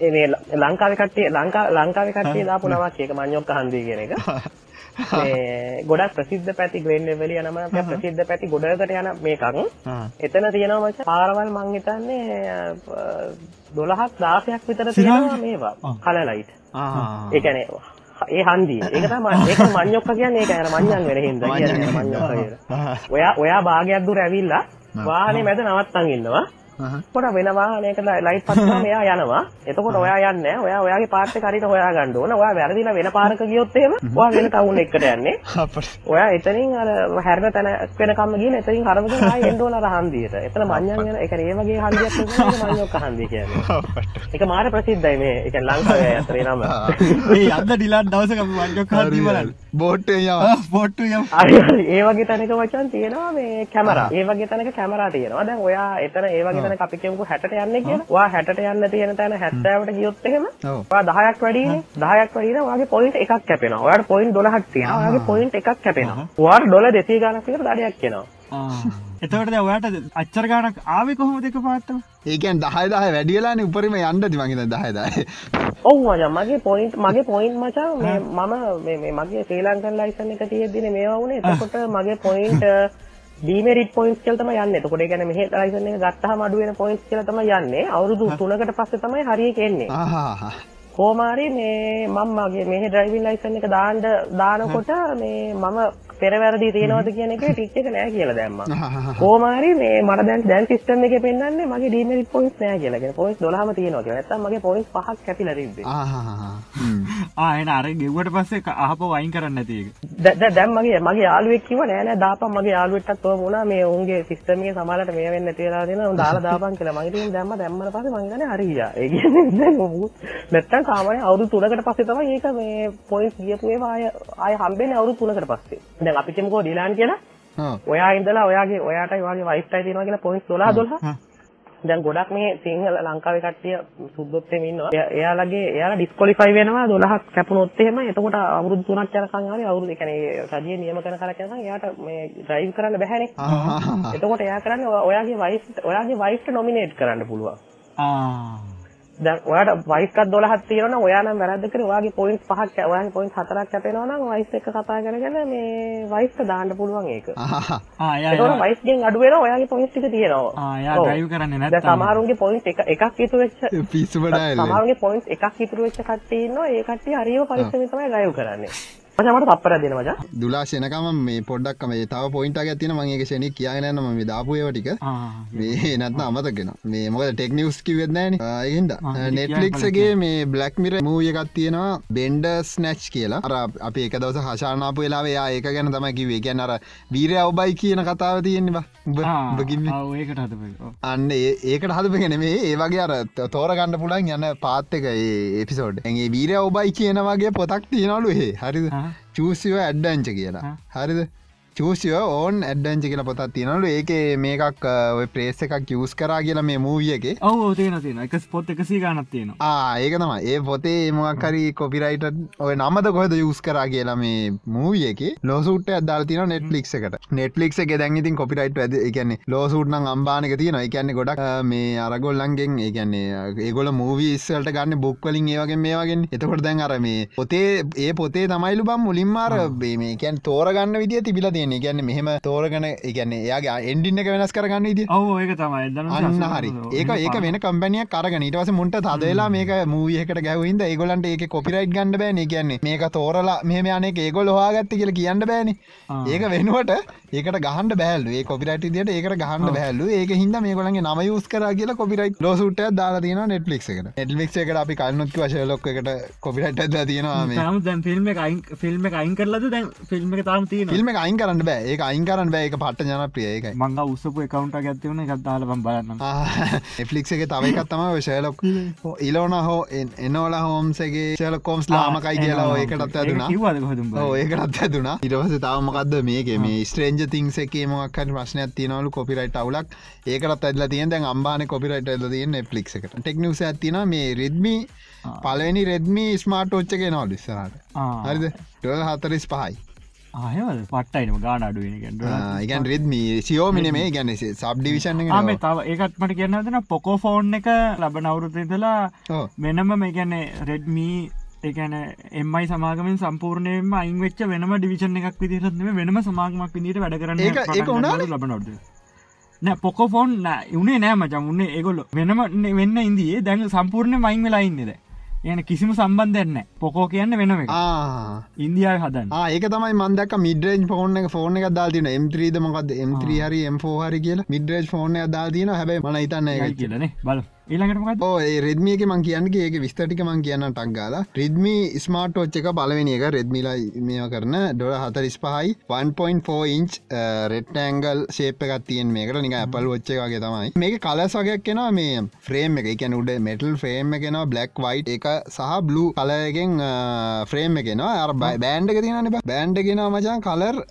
ඒ මේ ලංකාවේ කට්ටිය ලංකා ලංකාවේ කට්ටිය දාපු නමක් ඒක මඤ්ඤොක්ක හන්දිය කියන එක. [laughs] [laughs] ගොඩක් ප්‍රසිද්ධ පැති ග්‍රේන් ලෙවල් යනම ප්‍රසිද්ධ පැති ගොඩකට යන මේකක්. එතන තියෙනවා මචං පාරවල් මං හිතන්නේ 12ක් 16ක් විතර තියෙනවා මේවා. Colour light. ඒ හන්දිය. ඒක ඒක මඤ්ඤොක්ක කියන්නේ ඒක අර මඤ්ඤන් වෙන හින්දා කියලා. ඔයා ඔයා භාගයක් දුර ඇවිල්ලා වාහනේ මැද නවත්තන් ඉන්නවා. කොට වෙන වාහනයක ලයිට් පත්වම එයා යනවා. එතකොට ඔයා යන්නේ නැහැ. ඔයා ඔයාගේ පාර්ට් එක හරියට හොයා ගන්න ඕන. ඔයා වැරදිලා වෙන පාරක ගියොත් එහෙම ඔයා වෙන ටවුන් එකකට යන්නේ. [laughs] ඔයා එතනින් අර හැරෙන තැන වෙනකම්ම ගිහලා එතනින් හරවගෙන ආයෙ එන්න ඕන අර හන්දියට. එතන මඤ්ඤන් යන ඒ කියන්නේ ඒ වගේ හන්දියක් මඤ්ඤොක්ක හන්දිය කියන්නේ. ඒක මාර ප්‍රසිද්ධයි මේ. ඒ කියන්නේ ලංකාවේ අතරේ නම. [laughs] අද ඩිලාන් දවසක අපි මං්යොක්ක හදී බලන්න බෝට්ටේ යව පොට්ටු යම් ඒ වගේ තැනක වචන් තියෙනවා මේ කැමරා. ඒ වගේ තැනක කැමරා තියෙනවා. දැන් ඔයා එතන ඒ තැනක අපි කියමුකෝ 60ට යන්නේ කියලා. ඔයා 60ට යන්න තියෙන තැන 70ට ගියොත් එහෙම. ඔයා 10ක් වැඩිනේ. 10ක් වැඩි නම් ඔයාගේ පොයින්ට් එකක් කැපෙනවා. ඔයාට පොයින්ට් 12ක් තියෙනවා. ඔයාගේ පොයින්ට් එකක් කැපෙනවා. ඔයාට ඩොලර් 200 ගාණක් විතර දඩයක් එනවා. එතවට දැ ඔයාට අච්චර ගානක් ආවෙ කොහොම දෙක පාත්තම ඒකන් දහය දහ වැඩියලාන උපරිම යන්නති මහිත දහයදාය ඔව් මචං මගේ පොයින්ට් මගේ පොයින්ට් මචං මේ මම මේ මේ මගේ ශ්‍රී ලංකන් ලයිසන් එක තියෙද්දිනේ මේවා වුණේ. එතකොට මගේ පොයින්ට් ඩීමෙරිට් පොයින්ට්ස් කියලා තමයි යන්නේ. එතකොට ඒ කියන්නේ මෙහෙ ලයිසන් එක ගත්තාම අඩු වෙන පොයින්ට්ස් කියලා තමයි යන්නේ. අවුරුදු 3කට පස්සේ තමයි හරියට එන්නේ. කොහොමාරි මේ මම මගේ මෙහෙ ඩ්‍රයිවිං ලයිසන් එක දාන්න දානකොට මේ මම පෙරවැරදි තියෙනවද කියන එක ටික් එක නෑ කියලා දැම්මා. කොහොමාරි මේ මට දැන් දැන් සිස්ටම් එකේ පෙන්නන්නේ මගේ ඩීමෙරිට් පොයින්ට්ස් නෑ කියලා. කියන්නේ පොයින්ට්ස් 12ම තියෙනවා කියලා. නැත්තම් මගේ පොයින්ට්ස් පහක් කැපිලා තිබ්බේ. ආයන අර ගෙව්වට පස්සේ ආප වයින් කරන්න දැ- දැ- දැන් මගේ මගේ යාළුවෙක් කිව්වා නෑ නෑ දාපන් මගේ යාළුවෙක්ටත් ඔය වුණා. මේ උන්ගේ සිස්ටම් එකේ සමහරට මේ වෙන්නේ නැති වෙලා තියෙනවා. උන් දාලා දාපන් කියලා මම ඉතින් දැම්ම. දැම්මම පස්සේ මම හිතන්නේ හරි ගියා. ඒ කියන්නේ දැන් නැත්තම් සාමාන්‍ය අවුරුදු 3කට පස්සේ තමයි ඒක මේ පොයින්ට්ස් ගියපු ඒවා ආය ආය හම්බෙන්නේ අවුරුදු 3කට පස්සේ දැන් අපි කියමුකෝ ඩිලාන් කියලා ඔයා ඉඳලා ඔයාගේ ඔයාටයි ඔයාගේ වයිෆ්ටයි තියෙනවා කියලා පොයින්ට්ස් 12 12 දැන් ගොඩක් මේ සිංහල ලංකාවේ කට්ටිය එහෙම ඉන්නවා. එයා- එයාලගේ එයාලා ඩිස්කොලිෆයි වෙනවා 12ක් කැපුණොත් එහෙම. එතකොට අවුරුදු 3ක් යනකම් හරි අවුරුදු ඒ කියන්නේ රජයේ නියම කරන කාලයක් යනකම් එයාට මේ ඩ්‍රයිව් කරන්න බැහැනේ. එතකොට එයා කරන්නේ ඔයා- ඔයාගේ වයිෆ් ඔයාගේ වයිෆ්ට නොමිනේට් කරන්න පුළුවන්. දැන් ඔයාට වයිෆ්ටත් 12ක් තියෙනවා නම් ඔයා නම් වැරද්ද කරේ ඔයාගේ පොයින්ට්ස් පහක් කැ- ඔයාගේ පොයින්ට්ස් හතරක් කැපෙනවා නම් වයිෆ් එක්ක කතා කරගෙන මේ වයිෆ්ට දාන්න පුළුවන් ඒක. එතකොට වයිෆ්ගෙන් අඩු වෙනවා ඔයාගේ පොයින්ට්ස් ටික තියෙනවා. ආයා ඔව්. ඩ්‍රයිව් කරන්නේ දැන් නැත්තම් සමහරුන්ගේ පොයින්ට් එක එකක් ඉතුරු වෙච්ච පිස්සු බඩාල සමහරුන්ගේ පොයින්ට් එකක් ඉතුරු වෙච්ච කට්ටිය ඉන්නවා ඒ කට්ටිය හරියම පරිස්සමෙන් තමයි ඩ්‍රයිව් කරන්නේ. මට තප්පරයක් දෙන්න මචං. දුලාශනකම මේ පොඩ්ඩක් මේ තව පොයින්ට ඇතින මගේ ෂණි කියනන්න ම දාපුයව ටික. මේ [laughs] නැත්න අමතගෙන මේ මොක ටෙක්නිවස් කිවෙත්නෑන ඒහින්ද නෙට්ලික්ගේ මේ බ්ලක් මිර මූය එකත් තියෙනවා බෙන්ඩ ස්නැච් කියලා. අර අප ඒක දවස හශානාපු වෙලා යා ඒක ගැන තමයි කිවේ ගැන අර වීරය ඔබයි කියන කතාව හද අන්න ඒකට හදපගෙන මේ ඒ වගේ අර තෝරගන්න පුලන් යන්න පාත්තක ඒ එපිසෝඩ් ඇගේ වීරය ඔබයි කියන වගේ පොතක් තියෙනලු හේ හරිද චූසිව ඇඩ්ඩංච කියලා. හරිද චූසිව ඕන් ඇඩ්ඩංච කියලා පොතත් තියෙනලු ඒක මේකක් ඔය ප්‍රේස් එකක් යස් කරා කියලා මේ මූවිය එක. ඔව තියෙන තියෙන එක ස්පොත් එකසී ගනත් තියෙනවා. ඒක තම ඒ පොතේ මොක්කරි කොපිරයිට ඔය නමද කොහද යස් කරා කියලා මේ මූවිය එක ලෝසුට අදල් තින නෙට්ලික් එකට. නෙට්ලික් එක දැන්ඉතින් කොපිරයිට් ඇද එකන්නේ ලෝසුට්න අම්බානක තියෙන එකන්නේ ගොඩක් මේ අරගොල්ලන්ගෙන් ඒකන්නේ ඒගොල මූවිස්සල්ට ගන්න බොක්වලින් ඒවගේ මේවාගෙන් එතකොට දැන් අර මේ පොතේ ඒ පොතේ තමයිලු බම් මුලින්මාර මේකැන් තෝරගන්න විදිිය තිබිල තියෙන ගැන්න මෙහෙම තෝරගන එකන්නේ එයාගේ එන්ඩින්න එක වෙනස් කරගන්න ඔව ඒක තමයි. අන්න හරි. ඒක ඒක වෙන කම්පනිය කරග ඊටවස මුන්ට තදලා මේක මූයකට ගැවහින්ද ඒගොලන්ට ඒක කොපිරයිට් ගන්න බෑන. කියන්නේ මේක තෝරලා මෙහම අනෙක ඒගොල හවාගත්ත කියල කියන්න බෑන. ඒක වෙනුවට ඒකට ගහන්ඩ බැල්ල ඒ කොපිරයිට දිට ඒකට ගහන්ඩ බැල්ලු ඒක හිද මේ ගොලගේ නම යස් කර කියලා කොපිරයිට ලෝසුට දාලා තියන නෙට්ලික් එක නෙටලික් එකට අපි කල්නොත්ක වශයලොක් එකට කොපිරයිට ද තියෙනවා මේ. තාම දැන් ෆිල්ම් එක අයින් ෆිල්ම් එක අයින් කරලද දැන්? ෆිල්ම් එක තාම තියෙන ෆිල්ම් එක අයින් කරන්න බෑ. ඒ අයින් කරන්න බෑ. එක පට්ට ජනප්‍රිය එකයි මංග උස්සපු එකකවුන්ට ඇත්වන එකත්දාලබම් බලන්න. එෆලික් එක තව එකත් තම ශයලොක් ඉලෝන හෝ එනෝල හෝම්සගේ ශල කෝම්ස් ලාමකයි කියලා ඒකටත් හොදුම් ඒකටත් ඇතුනා ඉරවස තාවමකක්ද මේක මේ ස්ට්‍රේන්ජ තිංස එකේ මොක්කට ප්‍රශ්නයක් තියනවලු කොපිරයිට් අවුලක්. ඒකට ඇදල තියන් දැන් අම්බාන කොපිරයිට ඇල තියන නෙප්ලික් එකට. ටෙක්නිවස ඇතින මේ රෙද්මි පලනි රෙද්මි ස්මාර්ට් ෝච්චක නවල් ඉස්සරට හරිද? ටල් හතරිස් පහයි ආයවල් පට්ටයිනම ගාන අඩුවෙනකට ඉගන් රෙද්මි සියෝමින මේ ගැන සබ්ඩිවිෂන් ආම තව ඒකත් මට කියන්න දෙන පොකෝ ෆෝන් එක ලබන අවුරුතදලා වෙනම මේ ගැන රෙඩ්මී ඒකන එමයි සමාගමෙන් සම්පූර්ණයම අයින් වෙච්ච වෙනම ඩිවිෂන් එකක් විදිරත්ම වෙනම සමාගමක් විදිට වැඩ කරන්න? ලබනොද නෑ පොකොෆෝන් උනේ නෑ මචම් උන්නේ ඒගොල්ල වෙනම වෙන්න ඉන්දියේ දැන් සම්පූර්ණය මයින් වෙලා ඉන්නද යන කිසිම සම්බන්ධන්න පොකෝ කියන්න වෙනම ඉන්දියාව හදන්න. ඒක තමයි මන්දක් මිඩරේජ් ෆෝන් එක ෆෝන් එක දාතින M3ද මොකද M3 හරි M4 හරි කියලා මිඩරේජ් ෆෝන් එක දාතින හැබයි මන හිතන්න එක කියලනේ බල ඊළඟටමත් ඕ රෙද්මියක මං කියන්නගේ ඒක විස්තටික මං කියන්න ටක්ගාලා රිද්මි ස්මාර්ට් ෝච්ච එක බලවෙනි එක. රෙද්මිලා මේ කරන ඩොල හතරිස් පහයි 1.4 ඉංච් රෙට්ටඇංගල් ශේප එකත් තියෙන් මේකට. නික ඇපල් ොච්ච වගේ තමයි. මේක කලස් වගයක් කෙනවා මේ ෆ්‍රේම් එක. එකැන උඩ මෙටල් ෆ්‍රේම් එකෙනවා බ්ලක් වයිට් එක සහ බ්ලු කලයගෙන් ෆ්‍රේම් එකෙනවා අර බයි බෑන්ඩ එක තියෙන බෑන්ඩ ගෙනවා මචන් කලර්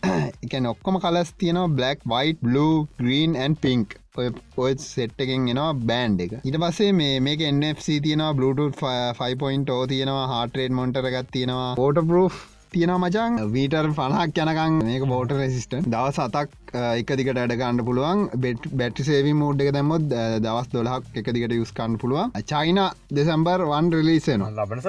එක [clears throat] ඔක්කොම කලස් තියෙනවා. Black white blue green and pink ඔය සෙට් එකෙන් එනවා බෑන්් එක. ඉට පස්සේ මේ මේක NFC තියෙනවා Bluetooth 5.0 තියෙනවා හාටරේඩ් මොන්ටර එකත් තියෙනවා ෝට පරෝ් තියෙන මචන් වීටර් පනක් යනකං මේක බෝට රෙසිස්ට දවස් අතක් එක දිකට අඩගන්න පුළුවන්. බෙට් බැටි සේවි මෝඩ් එක දැම්මොත් දවස් දොලහක් එක දිකට යුස්කන්න පුළුවන්. චයින දෙසම්බර් වන් රිලිසනවා ලබන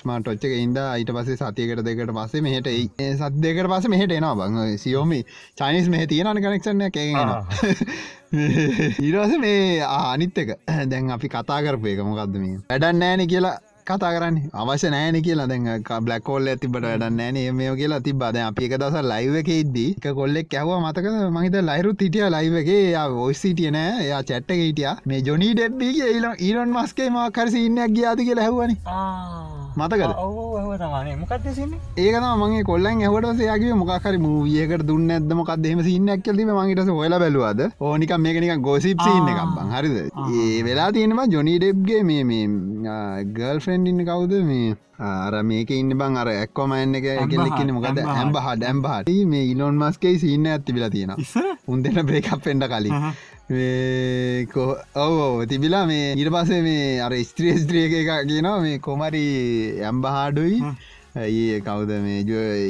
ස්මාට ොච්චක ඉන්ද ඊට පසේ සතියකට දෙකට පස්සේ මෙහට සත් දෙකට පස මෙහට එනවා බං. සියෝමි චයිනිස් මෙහ තියෙන කනෙක්ෂණ එක ඊරස මේ අනිත් එක. දැන් අපි කතා කරපු එක මොකක්ද මේ වැඩන්න නෑන කියලා කතා කරන්න අවශ්‍ය නෑන කියලා. දැන් බ්ලක්කෝල්ල තිබට වැඩන්න නෑන. මේ කියලා තිබාද අපි එක දස ලයිව එක ඉද්දී කොල්ලෙක් ඇහව මතක මහිත ලයිරු හිටිය ලයිව එකේ. ඔස්සිටිය නෑ. එයා චැට්ට හිටිය. මේ ජොනී ඩෙඩ්ඩිගේ ඒල ඊරන් මස්කේ ම කරසි ඉන්නක් ගියාති කියලා හැවනි මතකද? ඒකන මගේ කොල්ලන් ඇවට සයගේ මොකර මූියකට දුන්න ඇදම කක්දෙම සින්නක් කලීම මගේටස හොල බැලවාද? ඕනික මේකනික ගොසිප් සින්න එකක් බං. හරිද? ඒ වෙලා තියෙනවා ජොනී ඩෙබ්ගේ මේ ෆ්‍රෙන්ඩ් ඉන්න කවුද? මේ අර මේක ඉන්න බං අර එක්කොමයින්න එක කෙල්ලෙක්න්න මොකද ඇම්බහ ඩැම්බහට මේ ඉලොන් මස්කේ සින්න ඇතිබිලා තියෙන උන් දෙන්න බ්‍රේකප් පෙන්ඩ කලින්. ඔව තිබිලා මේ ඉට පසේ මේ අර ස්ත්‍රිය ස්ත්‍රියක එක කියනවා මේ කොමරි ඇම්බහාඩුයි ඒ කවද මේ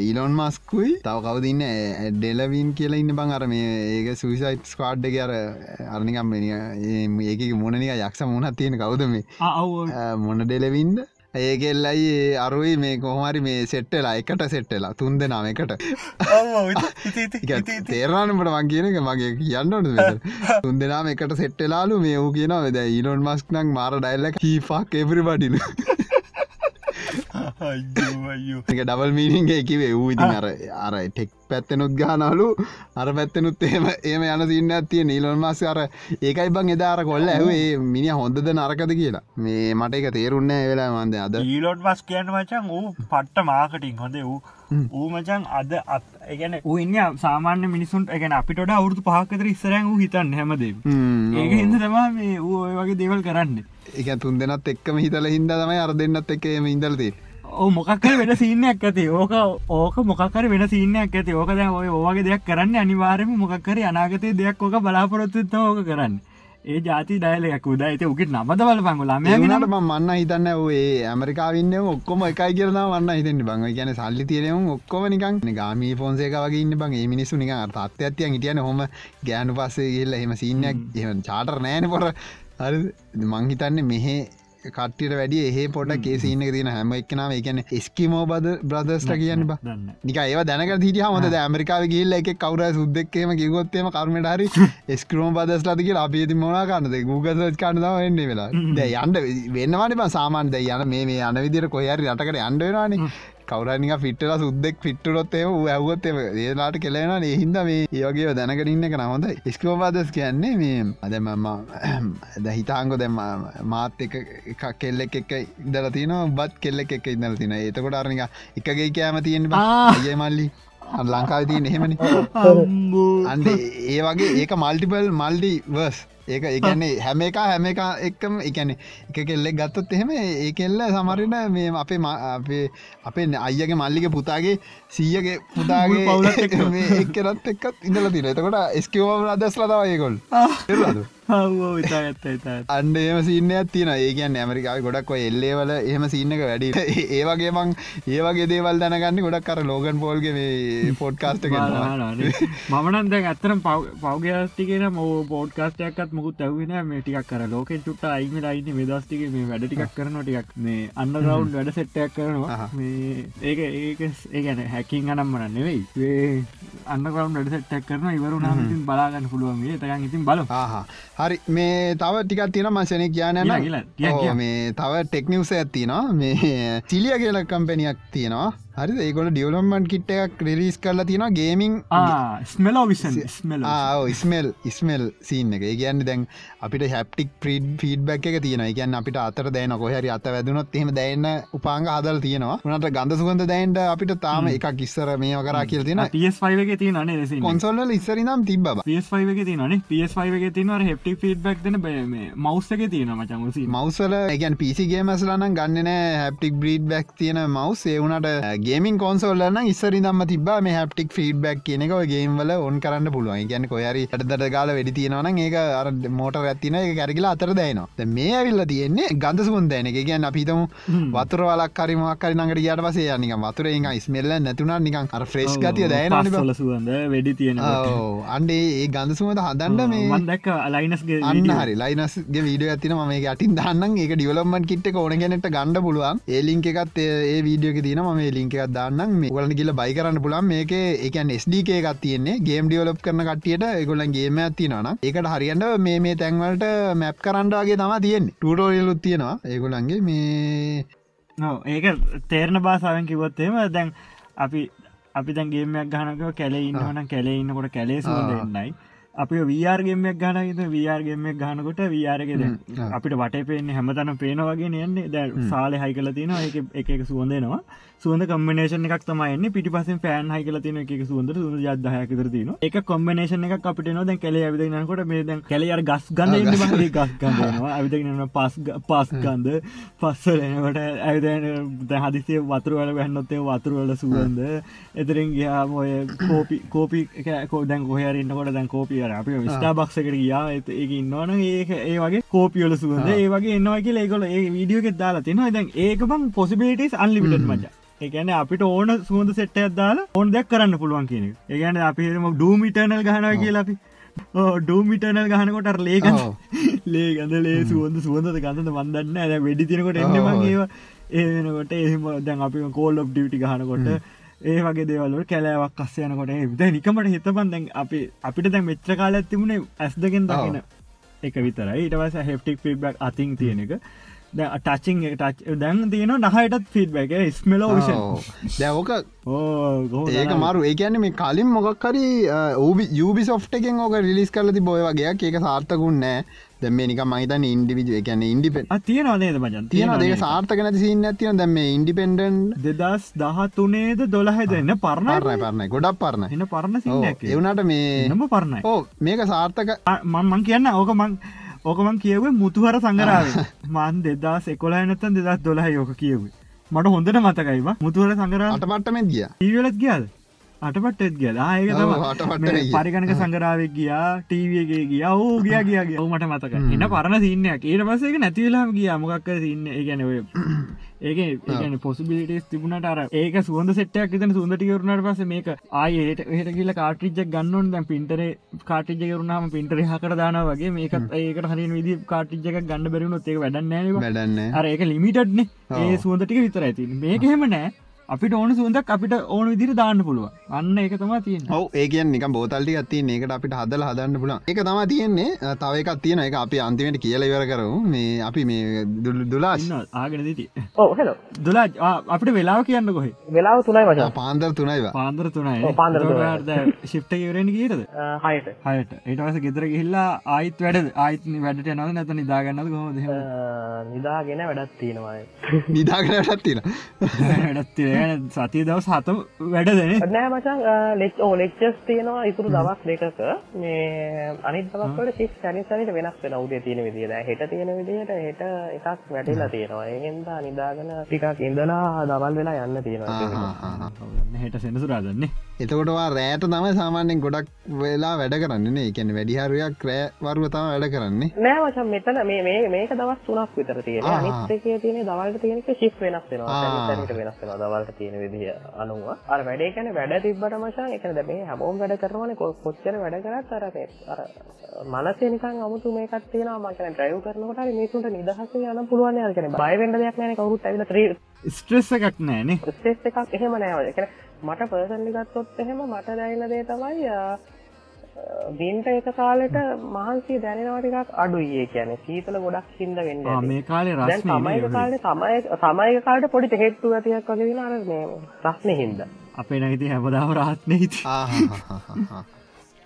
ඊලොන් මස්කුයි තව කවදන්න ඩෙලවින් කියලා ඉන්න බං අර මේ ඒක සුවිසයිට් ස්කාඩ් එක අර අරනිකම් ඒක මොනනික යක්ෂ මුණත් තියෙන කවුද මේ? මොන ඩෙලවින්ද? ඒකෙල්ලයි අරුයි මේ කොහමරි මේ සෙට්ටලා එකට සෙට්ටලා තුන් දෙනාව එකට. තේරණට මං කියනක මගේ කියන්නට තුන් දෙනාම එකට සෙට්ටලාලු මේ වූ කියන වෙද ඉලොන් මස්ක්නක් මාර ඩයිල්ල කීෆක් එපරි බඩින එක ඩබල් මීනිගේ කිවේ වූ ඉතින් අර අර ටෙක් පැත්තනුත් ගානලු අර පැත්තනුත් එම ඒම යන සින්න ඇතිය නීලොන් මාස අර ඒකයි බං එදාර කොල්ල ඇවේ මිනි හොඳද නරකද කියලා. මේ මට එක තේරුන්න වෙලා මන්ද අද. ඊලොට් මස් කියන්න මචන් වූ පට්ට මාකටින් හොඳ. වූ ඌ මචන් අද අත් එකන ඉන්න සාමාන්‍ය මිනිසුන් එකන අපිට අවුරදු පහකතර ඉස්සරැන් වූ හිතන්න හැමදේ ඒක හිද තමා මේ ඔය වගේ දේවල් කරන්න. එක තුන් දෙනත් එක්කම හිතල හින්ද තමයි අර දෙන්නත් එක්කම ඉදල්තේ ඕ මොකක්කර වෙන සිීනයක් ඇති. ඕක ඕක මොකර වෙන සිීනයක් ඇති. ඕක දැ ඔය ඕගේ දෙයක් කරන්න අනිවාරම මොකක්කර අනාගතය දෙයක් ඕක බලාපොරොත්තුත්ත ඕක කරන්න ඒ ජාති ඩයිලයක් උද. ඇත උකට නමද බල පංගු ලාම නට මන්න හිතන්න ඒ ඇමරිකාවින්න ඔක්කොම එකයි කියරන වන්න හිතන්න. බං කියන සල්ලි තියරම ඔක්කොම නිකන් ගාමී ෆෝන්සේක වගේ ඉන්න බං. ඒ මිනිසු නික තත්ත ඇතියන් හිටියන හොම ගෑනු පස්සේ කියල්ල එම සිීනයක් එම චාටර් නෑන පොර. හරි මංහිතන්නේ මෙහේ කට්ටියට වැඩිය එහේ පොට කේසින්න තින හැම එක්නාව එකන ස්කිමෝ බද බ්‍රදස්ට කියන්න නික ඒ දැනක හිටිය හොද ඇමරිකාව ගිල්ල එක කවර සුද්දක්කේම කිවොත්තේම කර්මට හරි ස්ක්‍රෝම බදස් ලතික අපේති මොනා කන්නද ගූගස කන්නදාව එන්නේ වෙලා ද යන්ඩ වෙන්නවාට සාමාන්ද යන මේ යන විදිර කොහරි රටකට අන්ඩවෙනවානේ කවරනික ෆිට්ටල සුද්දෙක් ෆිට්ටරොත් එම ඇවුත් ඒලාට කෙලෙන හින්ද මේ ඒවගේ දැනකරන්න එක නහොඳ ස්කෝපාදස් කියන්නේ මේ අද මම ද හිතාංගො දැම මාත් එක කෙල්ලෙක් එක ඉදල තින බත් කෙල්ලෙක් එක ඉදල තින ඒතකොට අරනික එකගේ කෑම තියෙන ඒ මල්ලි. ලංකාව තියන එහෙමනි. අන්ඩ ඒ වගේ ඒක මල්ටිපල් මල්ඩි වර්ස් ඒක එකන්නේ හැම එක හැම එක එක්කම එකන එක කෙල්ලෙක් ගත්තොත් එහෙම ඒ කෙල්ල සමරන මේ අපේ අපේ අපේ අයියගේ මල්ලික පුතාගේ සීයගේ පුතාගේ එක්ක. එක්කරත් එක්කත් ඉඳල තින එතකොට ස්කවම අදස්ලතාවයකොල් ඉතා ඇත්ත අන්ඩ ඒම සිීනයක් තියන ඒකන් ඇමරිකාව ගොඩක් එල්ලේවල එහෙම සින්නක වැඩි. ඒවගේ මං ඒවගේ දේවල් දැනගන්න ගොඩක් කර ලෝගන් පෝල්ගේ පොඩ්කාස්ට මමනන් දැ ඇතරම් පවගස්තිකෙන මෝ පෝඩ්කාස්ටයක්ත් මුකුත් ඇවගෙන මේ ටිකක් කර ලෝක චුට්ට අයිම ලයින්න මෙදස්තික මේ වැඩ ටිකක් කරන ටිකක් මේ අන්න රවුන්් වැඩ සෙට්ටයක් කරනවා. ඒක ඒක ඒගැන හැකින් අනම්මන නෙවෙයි. අන්න කවුන් වැඩ සෙට්ටක් කරන ඉතින් බලාගන්න පුළුවන්. ඒ තකන් ඉතින් බල ආහා හරි මේ තව ටිකත් තියෙන මසනය කියන්න. මේ. තව ටෙක්නිවස ඇත්තිනවා මේ සිලිය කියල කම්පැනියක් තියෙනවා හරි ඒකොල ඩියවලම්මන් කිට් එකක් රිරිස් කරලා තියෙන ගේමින් ස්මලෝ ස්මල ඉස්මල් ඉස්මල් සිීන්න එක. කියන්න දැන් අපිට හැප්ටික් ප්‍රීඩ් ෆීඩ්බැක් එක තියෙන එකන් අපිට අතර දැන කොහරි අත වැදුනොත් එහෙම දැන්න උපාංග හදල් තියෙනවා. නට ගඳ සුගඳ දැන්ට අපිට තාම එකක් ඉස්සර මේ කරා කියල් තින PS5 එක තියන නේ කොන්සොල්ල ඉස්සරිනම් තිබ PS5 එක තියනේ PS5 එක තියනවර හෙප්ටි ෆීඩ්බක් දෙන මේ මවස් එක තියෙන මචංසි මවසල එකන් පිසිගේ මසලන ගන්නන හැප්ටික් බ්‍රීඩ් බැක් තියෙන මවස් ඒවුනට ගේමින් කොන්සෝල්ලන්න ඉස්සරි දම්ම තිබා මේ හැප්ටික් ෆීඩ්බැක් කියනක ගේම්වල ඔන් කරන්න පුළුවන්. ගැන කොයරි අටදට ගාල වැඩි තියෙනවන ඒක අර මෝට ඇත්තින එක කැරකිලා අතර දයනවා මේ ඇවිල්ල තියෙන්නේ ගඳ සුන් දැන එක. ගැන් අපිතම වතුර වලක් කරිමක්කරි නඟට යට පසේ නික වතුර එක ස්මෙල්ල නැතුනා නිකන් අර ෆ්‍රේෂ් ගතිය ල සුවන්ද වැඩි තියෙන අන්ඩේ ඒ ගඳ සුවද හදන්ඩ මේ මන්දක් අලයිනස්ගේ අන්න හරි. ලයිනස්ගේ වීඩිය ඇතින ම අටින් දන්න ඒක ඩියවලම්මන් කිට්ට ඕන ගැනට ගණඩ පුළුවන්. ඒ ලින්ක එකත් ඒ වීඩියක තින ම ලින්ක එකක් දාන්නම්. මේ ගලන කියල බයි කරන්න පුළන් මේක එකන් ස්ඩක එකක් තියන්නේ. ගේම් ඩියවලප් කරන කටියට එකොලන් ගේම ඇතිනවන ඒකට හරියන්ට මේ මේ තැන්වලට මැප් කරන්නවාගේ තම තියෙන් ටඩෝරියලුත් තියෙනවා. ඒගොලන්ගේ මේ ඒක තේරණ බාසාාවෙන් කිවොත්තේම දැන් අපි අපි දැන් ගේමයක් ගහනක කැලේ ඉන්නවන කැලේ ඉන්නකොට කැලේ සුවදන්නයි අපි වරගේමයක් ගන වරගේමයක් ගහනකොට වරග අපිට වට පේන්නේ හැමතන පේන වගේ යන්නේ. දැ සාල හයි කල තින එක එක සුවන්දනවා සුවඳ කම්බනේෂන එකක් තමයි පිටි පස පෑන් හයි කල තින එක සුවඳ සුඳ ජදහයකතර තින එක කොම්බනේෂන එක අපිට නො දැන් කැලේ ඇවිදනකොට මේ දැන් කැලේ ගස් ගන්න ගස් ගන්නවා ඇවිදන පස් පස් ගන්ද පස්සලනකට ඇවිද හදිසේ වතුරවල වැන්නොත්තේ වතුරවල සුවන්ද එතරින් ගයාම ඔය කෝපි කෝපි කෝ දැන් කොහරන්නකොට දැන් කෝපිය අපි ස්ටාබක්සකට ගියා. ඒක ඉන්නවන ඒක ඒ වගේ කෝපියල සුවද ඒ වගේ එන්නවා කිය ඒකොල ඒ වීඩියෝක දාලා තිනවා දැන් ඒක බං පොසිබිලිටස් අන්ලිමිට මච ඒකන අපිට ඕන සුවඳ සෙට්ට දාලා ඕන් දෙයක් කරන්න පුළුවන් කියන ඒගැන අපිම ඩූමිටනල් ගහනවා කියලා අපි. ඩූමිටනල් ගහනකොට ලේග ලේ ගඳ ලේ සුවඳ සුවඳ ගඳද වන්දන්න ඇ වැඩි තිනකොට එන්න මගේවා ඒනකොට එහෙම දැන් අපි කෝල් ඔබ් ඩියටි ගහනකොට ඒ වගේ දේවල්ල කැලෑවක් අස්සයනකොට ද නිකමට හිතපන් දැන් අපි අපිට දැන් මෙච්‍ර කාලත් තිබුණේ ඇස් දෙකෙන් දකින එක විතරයි. ඉටවස හෙප්ටික් ෆිබක් අතින් තියෙන එක ටචිං දැන් තියෙන නහයටත් ෆිඩ්බැක ස්මලෝ විෂ දැවක ඒක මරු. ඒකන්න මේ කලින් මොකක්කරි ඕබි යුබි සොෆ්ට එකෙන් ඕක රිලිස් කරලති බොය වගේ. ඒක සාර්ථකුන්නෑ දැම නික මහිතන ඉන්ඩිවිජ එකන ඉන්ඩිපෙන් තියෙන නේද මජන් තියෙන දෙක සාර්ථක නැති සින්න ඇතින දැම ඉන්ඩිපෙන්ඩන් දෙදස් දහතුනේද දොළහ දෙන්න පරණ පරණයි? පරණයි ගොඩක් පරණ එන්න පරණ එවනට මේ නම පරණයි. ඕ මේක සාර්ථක මං කියන්න ඕක මං ඕකමන් කියව මුතුහර සංගරාව. මන් දෙදස් එකොලා නතන් දෙදස් දොලා යෝක කියව මට හොඳට මතකයිව මුතුවර සංගරා අටමට්ටමෙන් ගිය. ඊවලත් ගියාද? අටපට්ටත් ගිය ඒක තම. පරිගණක සංගරාවක් ගියා ටීවගේ ගිය ඕ ගිය ගියගේ ඔව මට මතක එන්න පරණ සින්නයක් ඒට පසේක නැතිවෙලාම ගිය. මොකක්ක සින්න ඔය [coughs] ඒක ඒගැන පොසිබිලිටස් තිබුණට අර ඒක සුවඳ සෙට්ටයක් තන සුන්දටිකරුණට පස මේක ආයට හට කියල කාටිජක් ගන්නවන් දැන් පින්ටර කාටිජකරුණාම පින්ටර හකර දාන වගේ මේකත් ඒක හරි විදි කාටිජක ගන්න බැරුණුත් ඒක වැඩන්නෑ වැඩන්න අර ඒක ලිමිටඩ්න ඒ සුවඳටික විතර ඇති මේක හෙම නෑ අපිට ඕන සුන්දක් අපිට ඕන විදිර දාන්න පුළුව අන්න එක තමා තියෙන ඔව ඒකන් නික බෝතල්ටි ඇති ඒකට අපිට හදල හදන්න පුලන් එක තම තියෙන්නේ. තව එකක් තියෙන එක අපි අන්තිමට කියල ඉවර කරු මේ අපි මේ දුලා ආගෙන දිති. ඔව් හෙලෝ දුලා අපිට වෙලාව කියන්න කොහෙ? වෙලාව තුනයි මචං. පාන්දර තුනයිවා පාන්දර තුනයි. පාන්දර තුනයි. ශිප්ට ඉවරෙන කියීරද අ, හයට. හයට. ඒටවස ගෙදර ගිහිල්ලා ආයිත් වැඩ ආයිත් වැඩට නද නැත නිදාගන්නද කොහොද අ, නිදාගෙන වැඩත් තියෙනවා. නිදාගනටත් තියෙන වැඩත් සතිය දවස් හත වැඩ දෙන නෑ මචන් ලෙච් ඕ ලෙක්චස් තියෙනවා ඉතුරු දවස් දෙකක. මේ අනිත් දවස්වල ශිස් සැනිසනට වෙනස් වෙන උදේ තියෙන විදිහට හෙට තියෙන විදිහට හෙට එකක් වැටිලා තියෙනවා. ඒගෙන්දා නිදාගෙන ටිකක් ඉඳලා දවල් වෙලා යන්න තියෙනවා හෙට සෙනසුරාදන්නේ එතකොටවා රෑට තම සාමාන්‍යෙන් ගොඩක් වෙලා වැඩ කරන්නේ එකැන වැඩිහරුවක් රෑ වරුව තම වැඩ කරන්නේ. නෑ මචන් මෙතන මේ මේක දවස් තුනක් විතර තියෙන ආහා. අනිත් එකේ තියෙන දවල්ට තියෙනක ශිප් වෙනස් වෙනවා. වෙනස් වෙනවා දවල්ට තියෙන විදිහ අනුව. අර වැඩේ කියන්නේ වැඩ තිබ්බට මචන් එකන දැන් මේ හැමෝම වැඩ කරනවානේ. කො- කොච්චර වැඩ කරත් අර අර මනසේ නිකන් අමුතු මේකක් තියෙනවා. මම කියන්නේ ඩ්‍රයිව් කරනකොට මේසුන්ට නිදහසේ යන්න පුළුවන් නේ. අර කියන්නේ බය වෙන්න දෙයක් නැහැ නේ කවුරුත් ඇවිල්ලා ත්‍රී ස්ට්‍රෙස් එකක් නෑනේ. ස්ටේස් එකක් එහෙම නෑ. ඒ කියන්නේ මට පර්සනලි ගත්තොත් එහෙම මට දැනෙන දේ තමයි දිනට එක කාලෙට මහන්සිය දැනෙනවා ටිකක් අඩුයි. ඒ කියන්නේ සීතල ගොඩක් හින්ද වෙන්නේ ආ. මේ කාලේ දැන් රස්නේ නේ කාලේ සමය සමයක කාලේ පොඩි තෙහෙට්ටු ඇතියක් වගේ දින අර මේ රස්නේ හින්දා. අපේ නැගති හැමදාව රාත්නය හිති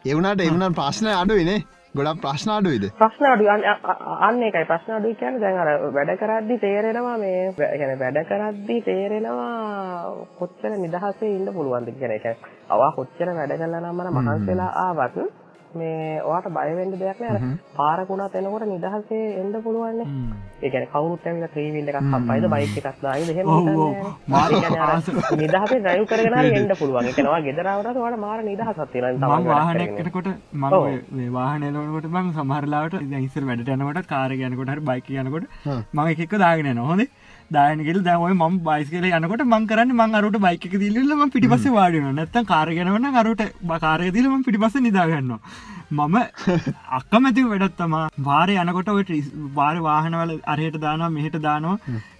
එවුණට එවුණ ප්‍රශ්නය අඩුවනේ ගොඩක් ප්‍රශ්න අඩුයිද? ප්‍රශ්න අඩු අන්න ඒකයි. ප්‍රශ්න අඩුයි කියන්නේ දැන් අර වැඩ කරද්දි තේරෙනවා මේ කියන්නේ වැඩ කරද්දි තේරෙනවා කොච්චර නිදහසේ ඉන්න පුළුවන්ද කියන එක. අවා කොච්චර වැඩ කළා නම් මම මහන්සි වෙලා ආවත් මේ ඔයාට බය වෙන්න දෙයක් නෑ. අර පාරකුණත් එනකොට නිදහසේ එන්න පුළුවන් නේ. ඒ කියන්නේ කවුරුත් ඇවිල්ලා ත්‍රී වීල් එකක් හම්බයිද? බයික් එකක් ආස- නිදහසේ ඩ්‍රයිව් කරගෙන එන්න පුළුවන්. ඒ කියන්නේ ඔයා ගෙදර ආවටත් ඔයාට මාර නිදහසක් තියෙනවා. මං. එනකොට මං දැන් ඉස්සර වැඩට යනකොට කාර් යනකොට බයික් යනකොට මම එක එක දාගෙන යනවා හොඳේ දාගෙන ගිහලා දැන් ඔය මම බයිසිකලේ යනකොට මං කරන්නේ මං අරට බයික් එක දීලා මම පිටිපස්සේ වාඩි වෙනවා. නැත්තම් කාර් එක යනකොට නම් අරට කාර් එක දීලා මම පිටිපස්සේ නිදා ගන්නවා. මම අකමැති වැඩක් තමා. වාරේ යනකොට ට්‍රිස්- වාරේ වාහනවල අරහෙට දානවා මෙහෙට දානවා.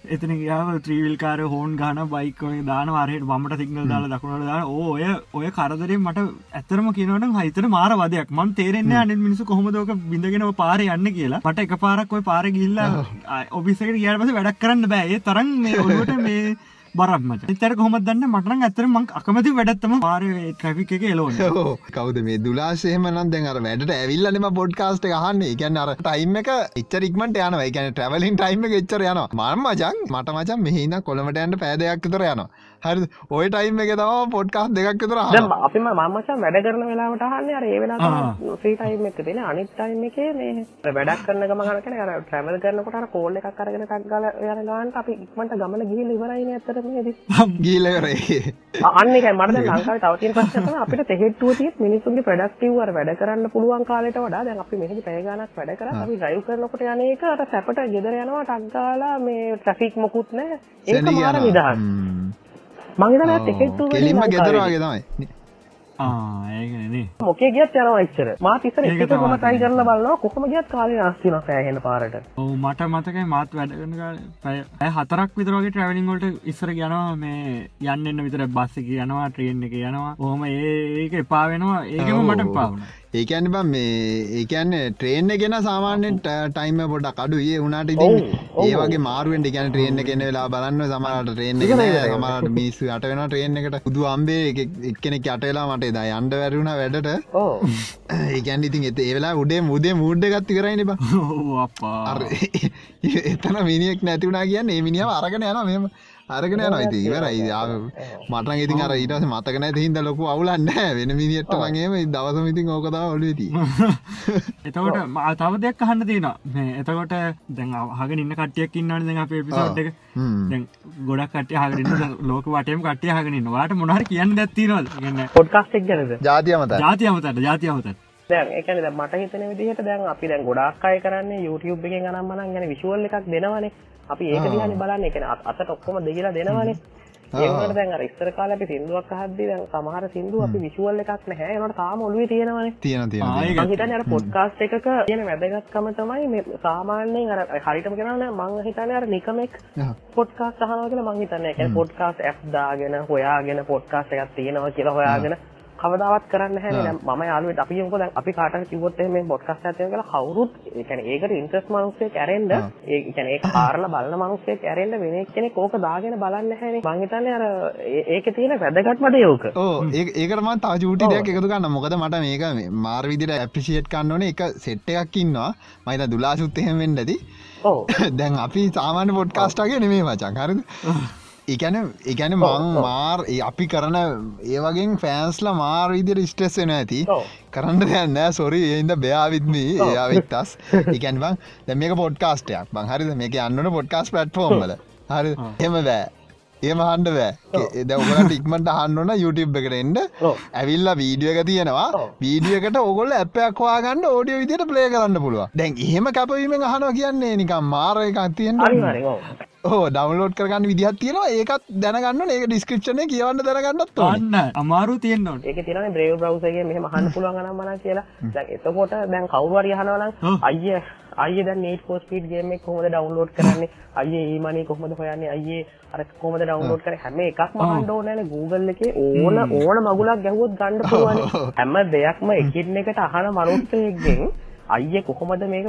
එතන ගියාම ත්‍රීවිල් කාර හෝන් ගාන බයික් ඔය දානවා අරහෙට වමට සිග්නල් දාලා දකුණට දානවා ඕ ඔය ඔය කරදරේ මට ඇත්තටම කියනවනම් හිතට මාර වදයක්. මම තේරෙන්නේ අනිත් මිනිස්සු කොහොමද ඔක බින්දගෙන ඔය පාරේ යන්නේ කියලා. මට එකපාරක් ඔය පාරේ ගිහිල්ලා ඔෆිස් එකට ගියාට පස්සේ වැඩක් කරන්න බෑ. ඒ තරම් මේ ඔළුවට මේ බරක් මචං. ඉතින් කොහොමද දන්නේ? මට නම් ඇත්තටම මං අකමැති වැඩක් තමයි පාරේ ට්‍රැෆික් එකේ එලවන්නේ ඕ කවද මේ දුලාශයම නම් දැන් අර වැඩට ඇවිල්ලනම පොඩ්කාස්ට ගහන්න එකන්න අර ටයිම් එක එච්චරික්මට යන එකන ට්‍රවලින් ටයිම් එක එච්චර යන මර්ම මචන් මට මචන් මෙහිද කොළමට ඇන්ට පෑදයක් තර යන හරි ඔය ටයිම් එක තම පොඩ්කාස් දෙකක් තර දැන් අපිම මම මචං වැඩ කරන වෙලාවට අහන්නේ අර ඒ වෙලාවට ෆ්‍රී ටයිම් එක තියෙන අනිත් ටයිම් එකේ මේ වැඩක් කරන ගමන් අර කියන්නේ අර ට්‍රැවල් කරනකොට අර කෝල් එකක් අරගෙන ටක් ගාලා යන ගානට අපි ඉක්මනට ගමන ගිහිල්ලා ඉවරයිනේ ඇත්තටම මේදී ගීලවරේ අ- අන්න ඒකයි මට දැන් ලංකාවේ තව තියෙන ප්‍රශ්නය තමයි අපිට තෙහෙට්ටුව තියෙත් මිනිස්සුන්ගේ ප්‍රොඩක්ටිව් අර වැඩ කරන්න පුළුවන් කාලයට වඩා දැන් අපි මෙහෙදි පැය ගාණක් වැඩ කරා අපි ඩ්‍රයිව් කරනකොට යන එක අර සැපට ගෙදර යනවා ටක් ගාලා මේ ට්‍රැෆික් මොකුත් නැහැ. ඒක මාර නිදහස් මං හිතන්නේ ටෙකට්ටුව කෙලින්ම ගෙදරවාගේ තමයි. මොකේ ගියත් යනවා එච්චර. මාත් ඉස්සර ඒක එක කොම තමයි. try කරලා බලනවා. කොහොම ගියත් කාලේ නාස්ති වෙනවා සෑහෙන පාරට. ඔව් මට මතකයි මාත් වැඩ කරන කාලේ පැය පැය හතරක් විතර වගේ ට්‍රැවලින් වලට ඉස්සර යනවා මේ යන්න එන්න විතර බස් එක යනවා ට්‍රේන් එක යනවා. ඔහොම ඒ ඒක එපා වෙනවා. ඒකම මට එපා වුණා ඒකන්න බම් මේ ඒකන්න ට්‍රේන් ගෙන සාමාන්‍යෙන් ටයිම පොඩක් අඩු ඒ වුණට ඉතින් ඒ වගේ මාරුවෙන්ට ගැන ට්‍රේන් කෙන වෙලා බලන්න සමරට ට්‍රේන් සමරට මිස්සු අට වෙන ට්‍රේන් එකට. පුදු අම්බේ එක්කෙනෙක් අටවෙලා මට ද අන්ඩ වැරුණ වැඩට. ඒකැන් ඉතින් එත ඒවෙලා උඩේ මුදේ මුඩ්ඩ ගත්ති කරයින බ. එතන මිනිියෙක් නැතිවුණා කියන්න ඒ මිනිියාව අරගෙන යන මෙම අරගෙන යන ඉති ඉවරයි. මටන් ඉතින් අර ඊටස මතක නැති හිද ලොකු අවුලන්න වෙන මිනිියට වගේම දවසම ඉතින් ඕකතා ඔලුවති [laughs] එතකොට මා තව දෙයක් අහන්න තියෙනවා. මේ එතකොට දැන් අහගෙන ඉන්න කට්ටියක් ඉන්නවනේ දැන් අපේ එපිසෝඩ් එක. දැන් ගොඩක් කට්ටිය අහගෙන ඉන්න ලෝක වටේම කට්ටිය අහගෙන ඉන්නවා. ඔයාලට මොනවා හරි කියන්න දෙයක් තියෙනවද? කියන්නේ පොඩ්කාස්ට් එක ගැනද? ජාතිය මත ජාතිය අමතට ජාතිය අමතට. දැන් ඒ කියන්නේ දැන් මට හිතෙන විදිහට දැන් අපි දැන් ගොඩාක් අය කරන්නේ YouTube එකෙන් අනම්මනම් ගැන විෂුවල් එකක් දෙනවනේ අපි ඒක දිහානේ බලන්නේ. ඒ කියන්නේ අත- අතට ඔක්කොම දෙගිලා දෙනවනේ. ඒකට දැන් අර ඉස්සර කාලේ අපි සින්දුවක් අහද්දී දැන් සමහර සින්දු අපි විෂුවල් එකක් නැහැ. ඒකට තාම ඔළුවේ තියෙනවනේ. තියෙන තියෙන ආ, තියෙන. ඒක- මං හිතන්නේ අර පොඩ්කාස්ට් එකක තියෙන වැදගත්කම තමයි මේ සාමාන්‍යයෙන් අර හරියටම කියනවා නම් මං හිතන්නේ අර නිකමෙක්. පොඩ්කාස්ට් අහනවා කියලා මං හිතන්නේ. ඒ කියන්නේ පොඩ්කාස්ට් ඇප් දාගෙන හොයාගෙන පොඩ්කාස්ට් එකක් තියෙනවා කියලා හොයාගෙන කවදාවත් කරන්න නැහැ නේ. දැන් මම යාළුවෙක්. අපි මොකද දැන් අපි කාටද කිව්වොත් එහෙම මේ පොඩ්කාස්ට් එකක් කියලා කවුරුත් ඒ කියන්නේ ඒකට ඉන්ට්‍රස්ට් මිනිස්සෙක් ඇරෙන්න ඒ කියන්නේ ඒක හාරලා බලන මිනිස්සෙක් ඇරෙන්න වෙන එක්කෙනෙක් ඕක දාගෙන බලන්නේ නැහැනේ. මං හිතන්නේ අර ඒකේ තියෙන වැදගත්ම දේ ඕක. ඕ ඒ ඒකටම තව චූටි දෙයක් එකතු ගන්න මොකද මට මේක මේ මාර් විදිට ඇපිසිේට් කන්න ඕන එක සෙට් එකක් ඉන්නවා. මයිත දුලාසුත් එහෙම වෙන්න ඇති ඔව්. [laughs] දැන් අපි සාමාන්‍ය පොඩ්කාස්ටාගේ නෙමේ මචන් හරිද එකන එකන මං මාර් අපි කරන ඒවගෙන් ෆෑන්ස්ල මාර් විදිර ස්ට්‍රෙස් වෙන ඇති. කරන්න දෙයන්න සොරි ඒන්ද බයාවිත්මී ඒයාවිත්තස් එකන් බං දැ මේක පොඩ්කාස්ටයක් බං හරිද? මේක අන්නන පොඩ්කාස් පට්ෆෝම්බල හරි එම බෑ ඒම හන්ඩ බෑ. එද ඔගලට ඉක්මට හන්නන YouTube එකට එන්ඩ. ඇවිල්ලා වීඩියෝ එක තියෙනවා. වීඩියකට ඔගොල්ල ඇපයක් වාගන්න ඕඩියෝ විදිට ප්ලේ කරන්න පුළුව දැන් එහෙම කැපවීමෙන් අහනවා කියන්නේ නිකම් මාර එකක් තියෙන්ට. ඕ ඩවන්ලෝඩ් කරගන්න විදිහත් තියෙනවා. ඒකත් දැනගන්න ඒක ඩිස්ක්‍රප්ෂන කියවන්න දැනගන්නත් ඕන. අන්න අමාරු තියෙන්න්නවට ඒක තියෙනනේ බ්‍රේව් එකේ මෙහෙම අහන්න පුළුවන් නම් මනම් කියලා. එතකොට දැන් නම් ඔව්. අයියේ අයියේ දැන් need for speed game එක කොහොමද download කරන්නේ? අයියේ e-money කොහොමද හොයන්නේ? අයියේ අර කොහොමද download කරන්නේ? හැම එකක්ම අහන්න ඕනේ Google එකේ ඕන ඕන මගුලක් ගැහුවොත් ගන්න පුළුවන්. [laughs] හැම දෙයක්ම එකින් එකට අහන මනුස්සයෙක්ගෙන් අයියේ කොහොමද මේක?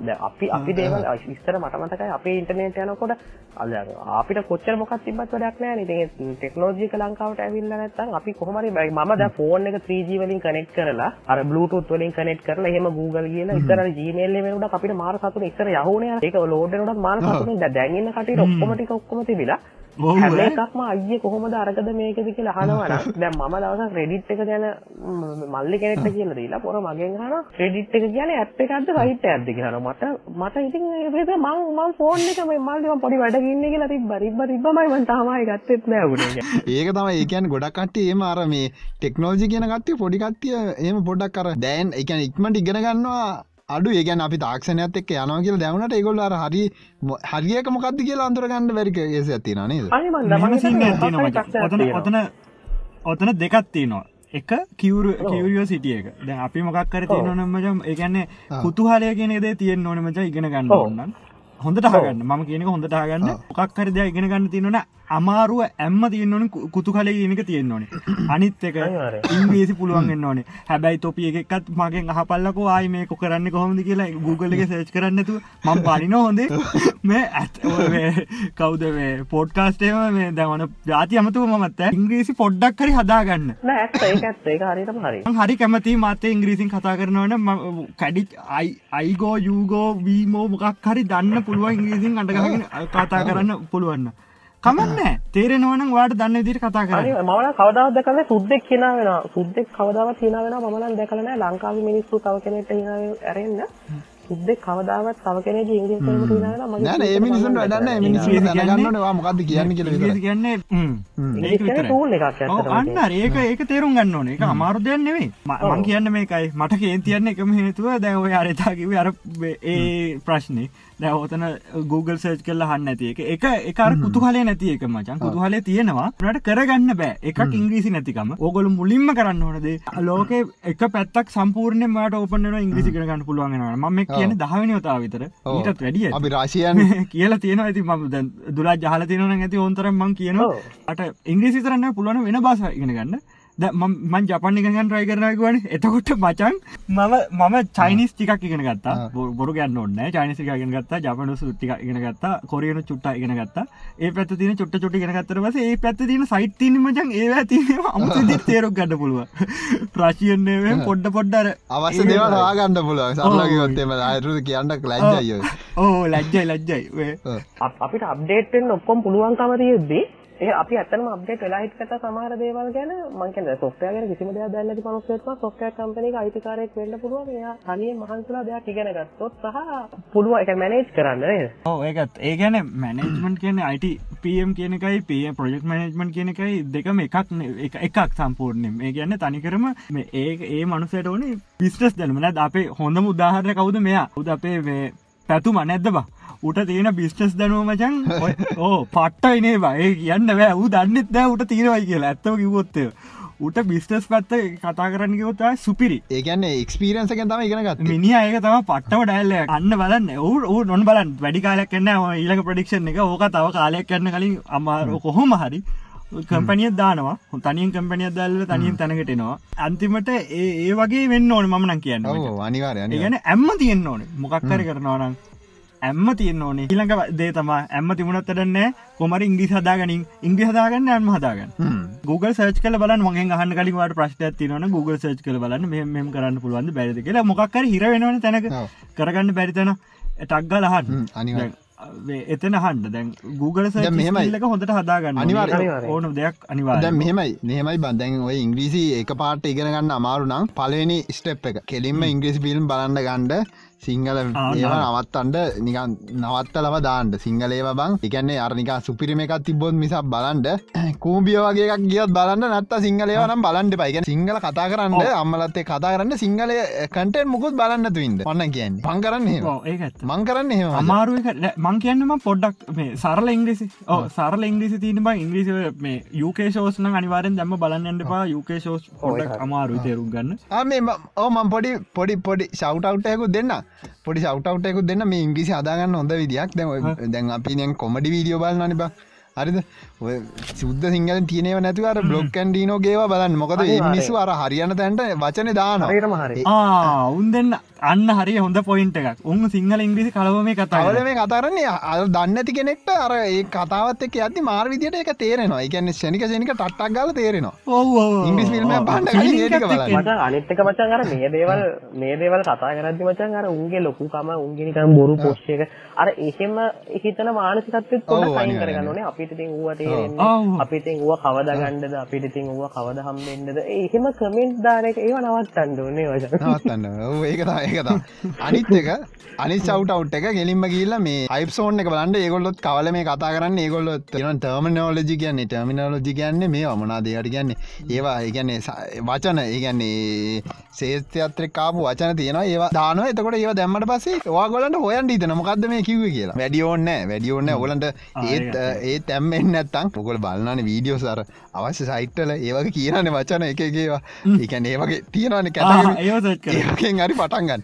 දැන් අපි අපි දේවල් ඉස්සර මට මතකයි අපේ ඉන්ටර්නෙට් යනකොට අද අපිට කොච්චර මොකක් තිබ්බත් වැඩක් නේ. ඉතින් ටෙක්නොලොජි එක ලංකාවට ඇවිල්ලා නැත්නම් අපි කොහොම හරි බයි- මම දැන් ෆෝන් එක 3G වලින් කනෙක්ට් කරලා අර Bluetooth වලින් කනෙක්ට් කරලා එහෙම Google ගිහලා ඉස්සර Gmail එකේ වෙනකොට අපිට මාර සතුටින් ඉස්සර යහුනේ ඒක ලෝඩ් වෙනකොටත් මාර සතුටින් දැන් ඉන්න කටියට ඔක්කොම ටික ඔක්කොම තිබිලා හැම. එකක්ම අයියේ කොහොමද අරකද මේකද කියලා අහනවා නම් දැන් මම දවසක් Reddit එක ගැන මල්ලි කෙනෙක්ට කියලා දීලා පොර මගෙන් අහනවා Reddit එක කියන්නේ ඇප් එකක්ද සයිට් එකක්ද කියලා. මට මට ඉතින් ඒ වෙලේ මම මම ෆෝන් එක මේ මල්ලි මම පොඩි වැඩක ඉන්නේ කියලා තිබ්බා තිබ්බා තිබ්බමයි මම තාම ආයෙ ගත්තෙත් නෑ උනේ. ඒක තම ඒකන් ගොඩක් කට්ටිය ඒම අර මේ ටෙක්නෝජි කියන කට්ටිය පොඩි කට්ටිය ඒම පොඩක් කර දැන් එකන ඉක්මට ඉගෙන ගන්නවා අඩු ඒගැන් අපි තාක්ෂණයත් එක් යනවා කියල දැවනට ඒගොල්ල අර හරි හරියක මොකක්ද කියලා අන්තරගන්න වැරික ඒස ඇතින ඔතන ඔතන දෙකක් තියෙනවා. එක කිවර කිවරියෝ සිටිය එක. දැන් අපි මොකක් කර තියෙනවනමජම් ඒගැන්නේ කුතුහලය කියන දේ තියෙන් ඕනමච ඉගෙන ගන්න ඔව්. හොඳට හගන්න මම කියනක හොඳට හගන්න මොකක් හරි දෙයක් ඉගෙන ගන්න තියෙනවන. අමාරුව ඇම්ම තියන්නවන කුතු කලය කියනක තියෙන්න ඕනේ [coughs] අනිත් එක. ඉංග්‍රීසි පුළුවන්ගන්න [coughs] ඕනේ. හැබැයි තොපිය එකත් මගෙන් අහපල්ලකෝ ආයි මේ කොරන්න කොහොමද කියලා [laughs] Google එක සේච් කරන්නතු මං පලින හොඳේ. [coughs] මේ ඇත් මේ [laughs] කවුද මේ පොඩ්කාස්ටේම මේ දැවන ජාති අමතුව මත් ඉංග්‍රීසි පොඩ්ඩක් කරි හදාගන්න. හරි. මං කැමති මතේ ඉංග්‍රීසින් කතා කරනවන කඩි අයිගෝ යුගෝ වීමෝ මොකක් හරි දන්න පුළුවන් ඉංග්‍රීසින් අටගගෙන කතා කරන්න පුළුවන්න. කමන්න. තේරෙනවන වාට දන්න විදිට කතා මම නම් කවදාවත් දැකලා සුද්දෙක් hina වෙනවා. සුද්දෙක් කවදාවත් hina වෙනවා. මම නම් දැකලා නැහැ ලංකාවේ මිනිස්සු තව කෙනෙක්ට hina ඇරෙන්න. සුද්දෙක් කවදාවත් තව කෙනෙක්ගේ ඉංග්‍රීසි hina වෙනවා මගේ නෑන ඒ මිනිසුන් වැඩන්න මිනිසු ඉංග්‍රීසි කියන්නේ- දැනගන්නනවා මොකක්ද කියන්න කියල ඉංග්‍රීසි කියන්නේ හ්ම්. ඒක විතරයි. tool එකක් ඇත්තටම. අන්න ඒක ඒක තේරුම් ගන්න ඕනේ. ඒක අමාරු දෙයක් නෙවෙයි ම- මං කියන්න මේකයි. මට කේන් තියන්න එකම හේතුව දැන් ඔය අරතා කිව්වේ අර ඒ ප්‍රශ්නේ. දැන් ඔතන Google search කරලා අහන්න නැති එක. එක එක අර කුතුහලේ නැති එක මචං. කුතුහලේ තියෙනවා. උනාට කරගන්න බෑ. එකක් ඉංග්‍රීසි නැතිකම. ඕගොල්ලෝ මුලින්ම කරන්න ඕන දේ ලෝකේ එක පැත්තක් සම්පූර්ණයෙන්ම ඔයාලට ඕපන් වෙනවා ඉංග්‍රීසි ඉගෙන ගන්න පුළුවන් වෙනවා. මම මේ කියන්නේ 10 වෙනි වතාව විතර. ඊටත් වැඩිය අපි රශයන් [laughs] කියලා තියෙනවා. ඇති ම දුලා ජහල තියෙනවන ඇති ඔන්තරම් මං කියනවා. අට ඉංග්‍රීසි තරන්න පුළුවන් වෙන බාස ඉගෙන ගන්න මන් ජපන් ඉගන් රයි කරනගවන එතකොට මචන් මම මම චයිනිස් ටිකක් ඉගෙන ගත්තා. බොරු ගන්න ඔන්න චයිනිසික ඉගෙන ගත්තා ජපනු ටික ඉගෙන ගත්තා කොරියනු චුට්ට ඉගෙන ගත්තා. ඒ පැත් තින චුට්ට චුටි ඉගෙන ගත්තර පස ඒ පැත් තින සයිට් තින මචන් ඒ තින අමති තේරක් ගන්න පුළුව ප්‍රශයන්නේ පොඩ්ඩ පොඩ්ඩර අවශ්‍ය දේවල් වාගන්න පුළුවන්. සරලගොත්තේම අයුද කියන්න ලැජ්ජයෝ ඕ. ලැජ්ජයි ලැජ්ජයි. අපිට අප්ඩේට් වෙන්න ඔක්කොම පුළුවන්කම තියෙද්දි ඒ අපි ඇත්තටම අප්ඩේට් වෙලා හිටකට සමහර දේවල් ගැන මම කියන්නේ සොෆ්ට්වෙයාර් ගැන කිසිම දෙයක් දන්නේ නැති මිනිස්සුන්ට සොෆ්ට්වෙයාර් කම්පැනි එක අයිතිකාරයෙක් වෙන්න පුළුවන්. එයා තනියෙන් මහන්සිලා දෙයක් ඉගෙන ගත්තොත් සහ පුළුවන් ඒක මැනේජ් කරන්න නේද? ඕ ඒකත්. ඒ ගැන මැනේජ්මන්ට් කියන අයිට පම් කියන එකයි පේ ප්‍රජෙක්් මනේජ්මන්ට් කියන එකයි දෙකම එකක් නෙ- එක- එකක් සම්පූර්ණයෙන්. ඒ ගැන්න තනිකරම මේ ඒ ඒ මනුසට ඕනේ බිස්ටස් දැනමන අපේ හොඳම උදාහරණ කවුද? මෙයා. උද අපේ මේ පැතුම නැද්ද බා? උට තියෙන බිස්ටස් දැනුව මචන් ඔය- ඕ පට්ටයිනේ බයි කියන්න බෑ ූ. දන්නෙත් දෑ උට තීරවයි කියලා. ඇත්තව කිවොත්තය උට බිස්ටස් පැත්ත කතා කරන්න කිවොතා සුපිරි. ඒකන්න එක්ස්පීරන්සකෙන් තම ඉගෙන ගත් මිනි අයක තම පට්ටව ඩැල්ල අන්න බලන්න. ඔවු නොන් බලන් වැඩි කාලයක් කන්න ඊලක ප්‍රඩික්ෂන් එක. ඕක තව කාලයක් කන්න කලින් අමාර කොහොම හරි කම්පනිය දානවා. තනියෙන් කම්පනිය දැල්ල තනියෙන් තැනකටෙනවා අන්තිමට ඒ වගේ වෙන්න ඕන මනන් කියන්න අනිවාරය ඒගැන ඇම්ම තියෙන්න්න ඕන. මොකක්කර කරනවනම් ඇම්ම තියන්න ඕනේ. ඊළඟ දේ තම ඇම්ම තිබුණත්තටන්න කොමර ඉංග්‍රි හදාගනින්. ඉංග්‍රි හදාගන්න ඇම හදාගන්න. Google සර්ච් කල බල මගේ හන්න කලින්වට ප්‍රශ්ට තිනවන Google සර්ච් කල බලන්න. මෙම කරන්න පුළුවන් බැරිද කියලා. මොක්කර හිර වෙනවන තැනක. කරගන්න බැරිතන ටක්ගල හන්න අනිවාර්ය. එතන හන්ඩ දැන් Google. සල්ලක හොඳට හදාගන්න. අනිවාර්ය. ඕන දෙයක් අනිවා දැන් මෙහෙමයි. මෙහෙමයි බන්දැන් ඔය ඉංග්‍රීසි එක පාට ඉගෙන ගන්න අමාරු නම් පලවෙනි ස්ටප් එක. කෙලින්ම ඉංග්‍රීසි ෆිල්ම් බලන්න ගණ්ඩ සිංහල ඒවා නවත්තන්ඩ නිකන් නවත්තලව දාන්ට සිංහලේව බං. එකන්නේ අරනිකා සුපිරිම එකක් තිබොත් මිසක් බලන්ඩ. [clears throat] කූම්බිය වගේ ගියත් බලන්න නත්ත සිංහලේවනම් බලන්ට පයිගෙන සිංහල කතා කරන්න අම්මලත්තේ කතා කරන්න සිංහලය කටෙන් මුකුත් බලන්න තුයින්ද ඔන්න කියන්න. පං කරන්න ඒත් මං කරන්න එහෙම අමාරුව මං කියන්නම පොඩ්ඩක් මේ සරල ඉංග්‍රිසි. ඕ සරල ඉංග්‍රිසි තිීනම ඉංග්‍රිසි මේ යුකේ ෂෝස්න අනිවාරෙන් දැම බලන්නට පා යුකේ ෂෝස් පොඩක් අමාරු තේරුම් ගන්න. ආ මේ ඕමන් පොඩි පොඩි පොඩි සවටවටයකු දෙන්න පොඩි සවටවටයකු දෙන්න. මේ ඉංග්‍රිසි අදාගන්න හොඳ විදියක්. දැ දැන් අපිනයන් කොමඩි වීඩියෝ බල නනිබ හරිද? ඔය සුද්ද සිංහල තියනව නැතිවර බ්ලොක්කන් ඩීනෝ ගේවා බලන්න. මොකද මිනිස්සු අර හරියන තැන්ට වචන දාන උන් දෙන්න අන්න හරි හොඳ පොයින්ට එකක්. උන් සිංහල ඉංග්‍රිසි කලව මේ කතාවල තවල මේ කතරන්නේ අ දන්න ඇති කෙනෙක්ට අර ඒ කතාවත් එක් ඇති මාර් විදිට එක තේරෙනවා. එකන්න ෂනික ෂනික ටට්ටක් ගල තේරෙනවා. ටික බලන්න. මචන් අනිත්තක මචන් අර මේ දේවල් මේ දේවල් කතා කරද්දි මචන් අර උන්ගේ ලොකුකම උන්ගේ නිකන් බොරු පොස්ට් එක අර එහෙම හිතන මානසිකත්වෙත් පොඩ්ඩක් අයින්. කරගන්න ඕනේ. අපිට ඉතින් ඌව. තේරෙන්නේ අපිට ඉතින් ඌව කවදා ගන්නද? අපිට ඉතින් ඌව කවදා හම්බෙන්නද? ඒ එහෙම කමෙන්ට් දාන එක ඒව නවත්තන්න ඕනේ මචන් නවත්තන්න ඔව් ඒක තමයි ඒක තමයි. අනිත් එක අනි සවට් එක ගෙලින්ම කියල්ල මේ අයිප්සෝන් එක බලන්ට ඒගොල්ලොත් කවල මේ කතා කරන්න? ඒගොල්ලොත් න ටර්මනෝලජි කියන්නේ. ටර්මිනෝලජි කියන්නේ මේ අමනා දෙයට කියන්නේ. ඒවා ඒගැන්නේ වචන. ඒගැන්නේ සේස්තයත්‍රෙ කාපු වචන තියෙන ඒවා දාන එතකොට ඒව දැම්මට පස්සේ වාගොලට හොයන් ීතන මොකක්ද මේ කිව කියලා. වැඩියෝන්න වැඩියෝන්න ඔගලන්ට ඒත් ඒ තැම්මෙන් නැත්තං පොකොල බලන්න වීඩියෝ සර අවශ්‍ය සයිට්ටල ඒවගේ කියනන වචන එකගේවා ඒකැන ඒවගේ තියෙනවන ඒවකෙන් හරි පටන්ගන්න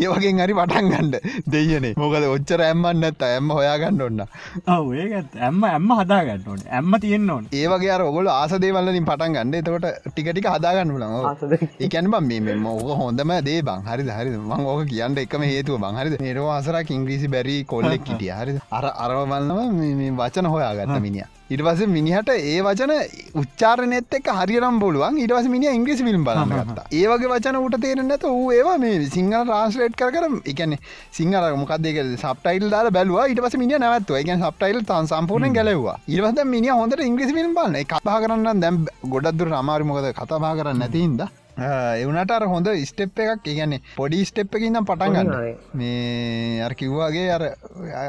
ඒවගෙන් හරි පටන්ගන්නඩ දෙයනේ මොකද ඔච්චර ඇම්මන්න ඇත්ත ඇම්ම හොයාගන්න ඔන්න ඔව ඒත් ඇම්ම ඇම්ම හදාගන්න ඕන. ඇම්ම තියෙන්න්න ඕන. ඒවගේ ඔගොල ආසදේවල්ලින් පටන් ගන්න. එතකොට ටිකටික හදාගන්න ආසද එකැන බම් මේ ඕක හොඳම දේ බං. හරි හරි මං ඕක කියන්න එකම හේතුව බං. හරිද? නිරෝ අසරක් ඉංග්‍රීසි බැරි කොල්ලෙක් කිටිය හරි අර අරවබන්නම වචන හොයාගත්ත මිනිිය ඉට පස මිනිහට ඒ වචන උච්චාරනෙත් එක් හරිනම් බොලුවන් ඉටවස මිනි ඉංග්‍රිසි ිල්ම් බලන්නගත්තා ඒවගේ වචන උට තේරෙන්නත වූ ඒවා මේ සිංහල රාස්ලේට් කර කර එකන සිංහල මොකක්දක සප්ටයිල් දාල බැලවා. ඉට පස මිනි නැවත්ව එක සප්ටයිල් තන් සම්පූර්ණ ගැලවා ඉරවද මිනි හොඳට ඉංග්‍රිසි ිල්ම් බලන්න කතා කරන්න දැම් ගොඩක්දුර අමාරිමොකද කතාබා කරන්න නැතින්ද එවනට අර හොඳ ස්ටෙප් එකක් ඒගැන්නේ පොඩි ස්ටෙප් එක ඉඳම් පටන් ගන්න. හරි. මේ අර කිව්වාගේ අර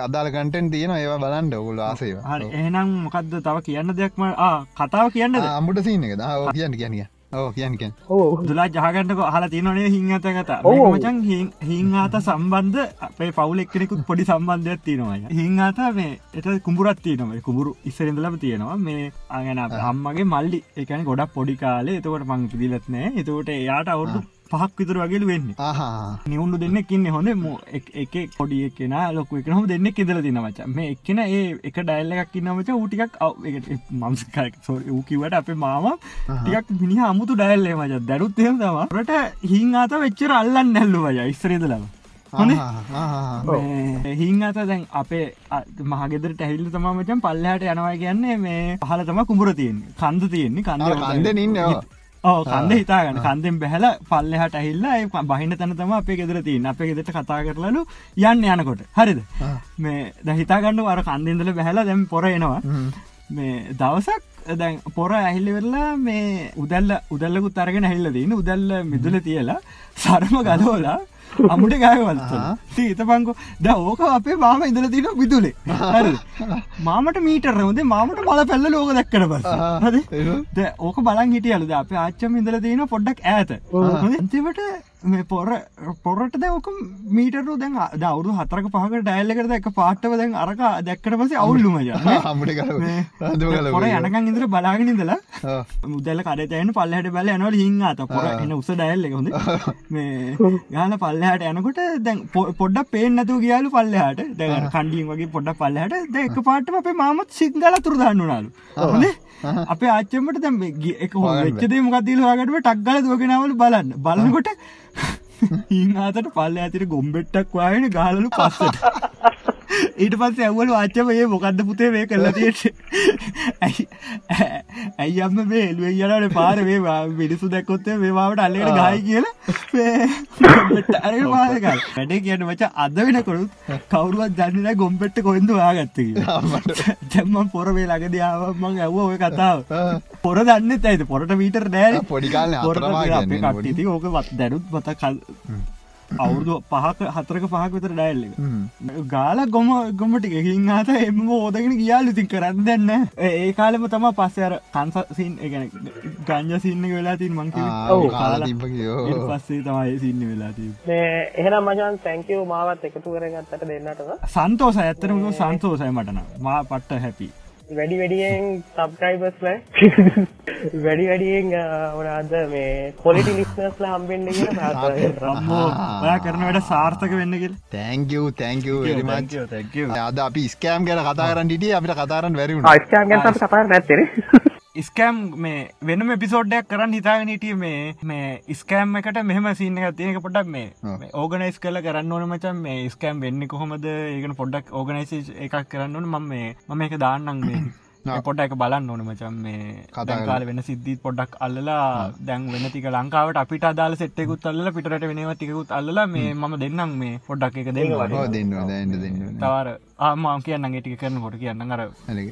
අදාල කටෙන් තියෙන ඒවා බලන්ඩ ඔගුල හරි එහෙනම් මොකක්ද තව කියන්න දෙයක්ම කතාව කියන්නද? අම්බට සිීන එක දාව කියන්න කියන්න ඕ කියන්නකෙන් ඕ දුලා ජහගන්නක හලා තියනේ හිංහත කතා. මචන් හිංආත සම්බන්ධ අපේ පවුල එක්කෙනෙකුත් පොඩි සම්බන්ධයක් තියෙනවා. [laughs] හිංආත මේ එට කුඹුරත් තියනව. කුඹුරු ඉස්සරඳලම තියෙනවා. මේ අගෙන අම්මගේ මල්ලි. එකන ගොඩක් පොඩි කාලේ. එතකොට මං පිදිලත් නෑ. එතකොට එයාට අවුරුදු පහක් විතුර වගේලු වෙන්නේ. ආහා. නිවුණු දෙන්නෙක් ඉන්න හොඳ. එක පොඩි එකෙන ලොකු එක හම දෙන්නෙක් ඉදල තිනවච මේ එක්කෙන ඒ එක ඩයිල්ල එකක් ඉන්නවච ඌටිකක් මංසකක් ඌ කිවට අපේ මාම ටිකක් මිනි අමුතු ඩයිල්ලේ මච. දැරුත් එහෙම තමට හිං අත වෙච්චර අල්ලන්න නැල්ලු වය ඉස්රේදලම හොඳ? හිං අත දැන් අපේ මහගෙදර ටැහිල්ල තමාමචන් පල්ලහට යනවා කියන්නේ මේ පහල තම කුඹර තියෙන්නේ. කන්ද තියෙන්නේ කන්ද කන්ද ඉන්න ඕ කන්ද හිතාගන්න. කන්දෙන් බැහල පල්ලෙහට ඇහිල්ලා ඒ බහින තැන තම අපේ ගෙදර තියන්න. අපේ ගෙදට කතා කරලලු යන්න යනකොට. හරිද? මේ ද හිතාගන්න අර කන්දෙන්දල බැහලා දැම් පොර එනවා. මේ දවසක් දැන් පොර ඇහිල්ලිවෙරලා මේ උදල්ල උදල්ලකුත් අරගෙන හැල්ල දන්න උදල්ල මිදුල තියලා සරම ගලෝලා අමුට ගයවල් සීත පංකු ද ඕක අපේ මාම ඉදල තින විදුලේ? මාමට මීටර හොද මාමට මල පැල්ල ලෝක දැක්කට පස් හද ඕක බලන් හිටියලද අප ආච්චම ඉදල තියෙන පොඩ්ඩක් ඇත අන්තිමට මේ පොර පොරට දැවක මීටරු දැන් දවරු හතරක පහක ඩයිල්ලකට එක පාට්ටව දැන් අරක දැක්කට පසේ අවුල්ලුම [laughs] පොර යනකන් ඉදර බලාගෙන ඉඳලා මුදල කඩතයන පල්ලහට බල යනවල හිංහත පොර එන්න උස ඩයිල්ල හොඳ. [laughs] මේ ගාන පල්ලහට යනකොට දැන් පොඩ්ඩ පේනතු ගියාලු පල්ලහට දැ කණ්ඩියන් වගේ පොඩ්ඩ පල්ලහට දෙක පාටම අපේ මාමත් සිංහල තුරදන්නුනාලු හොඳ අපේ ආච්චමට දැම් එක වෙච්චදේ මොකක්දීල වාගටම ටක්ගල දුවගෙනවල බලන්න. බලකොට හිංහතට [laughs] පල්ල ඇතිර ගොම්බෙට්ටක් වාගෙන ගාලලු පස්සට [laughs] ඊට පස්ස ඇවල වාච්චමයේ මොකක්ද පුතේ මේ කරලා [laughs] තියෙට ඇයි අම්ම මේ එල්ුව යනට පාර මේ මිනිසු දැක්කොත්තේ මේවාට අල්ලට ගයි කියලා අර වාදකල් වැඩේ කියන වච අද වෙනකොරුත් කවරුවත් දන්නන ගොම්පෙට්ට කොයින්ද වාගත්ත ජැම්ම පොර වේ ලග දයාවමං ඇව ඔය කතාව. පොර දන්න ඇයිද පොරට මීටර් නෑ පොඩිකාල පොර ඕක වත් දැනුත් මත කල් අවුරුදු පහක හතරක පහක් විතර ඩයිල්ල ගාල ගොම ගොමටික හිංහත එම ඕදගෙන ගියාල. ඉතින් කරන්න දෙන්න ඒ කාලෙම තම පස්සර කන්සසින් එකන ගංජ සින්න වෙලා තින් මංක පස්සේ තමයි සින්න වෙලාති එහෙනම් මචන් තැංකව මාවත් එකතු කරගත්තට දෙන්නටව සන්තෝස ඇත්තරම සන්තෝසය මටන මා පට්ට හැපි වැඩි වැඩියෙන් සබ්‍රයිබස්ල [laughs] වැඩි වැඩියෙන් වනාද මේ පොලිටි ලිස්නස්ල හම්බෙන්න්න කියෙන ඔයා කරන වැඩ සාර්ථක වෙන්නගෙල් තැංකව තැංකව අද අපි ස්කෑම් ගැන කතා කරන්න ටිය අපිට කතාරන්න වැරි ස්කෑම් ගැන කතා නැත්තෙන ස්කෑම් මේ වෙනම පිසෝඩ්ඩයක් කරන්න හිතාගෙන හිටිය මේ මේ ස්කෑම් එකට මෙහම සින්න එක තියෙනක පොඩක් මේ ඕගනයිස් කල කරන්න ඕන මචන්. මේ ස්කෑම් වෙන්න කොහොමද? ඒකන පොඩ්ඩක් ඕගනයිස එකක් කරන්න ඕන. මම මේ මම එක දාන්නම් මේ [coughs] පොඩ එක බලන්න ඕන මචන් මේ කතාකාල වෙන සිද්ධීත් පොඩ්ඩක් අල්ලලා දැන් වෙනතික ලංකාවට අපිට අදාල සෙට්ටෙකුත් අල්ල පිටට වෙනවා ටිකුත් අල්ලලා මේ මම දෙන්නම් මේ පොඩ්ඩක් එක දෙන්න. දෙන්න. දෙන්න තවර ආම කියන්න ටික කරන කොට කියන්න අර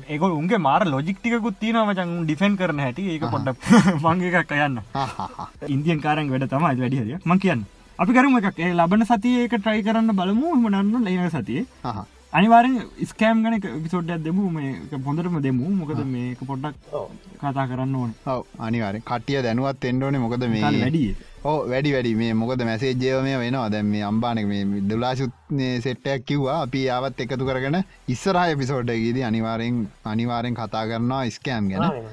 ඒක උන්ගේ මාර ලොජික්ටිකුත් තින මචන් ඩිෆෙන් කරන හැටි. ඒක පොඩ්ඩ මංගේ එකක් යන්න. [laughs] ඉන්දියන් කාරෙන් වැඩ තමයි වැඩිහරිය මං කියන්න අපි කරම එකක්. ඒ ලබන සතිය ඒක ට්‍රයි කරන්න බලමු. හමනන්න ලේන සතියේ අනිවාරෙන් ස්කෑම් ගන පිසෝඩ්ඩක් දෙමු. මේ පොඳටම දෙමු. මොකද මේක පොඩ්ඩක් කතා කරන්න ඕන. ඔව. අනිවාර කටිය දැනුවත් එෙන්ඩෝන මොකද මේ වැඩිය ඕ වැඩි වැඩි. මේ මොකද මැසේජ්ජයව මේ වෙනවා දැම් මේ අම්බානක මේ දුලාශුත්නේ සෙට්ටයක් කිව්වා. අපි ආවත් එකතු කරගෙන ඉස්සරහ එපිසෝඩ් ගේදී අනිවාරෙන් අනිවාරෙන් කතා කරනවා ස්කෑම් ගැන.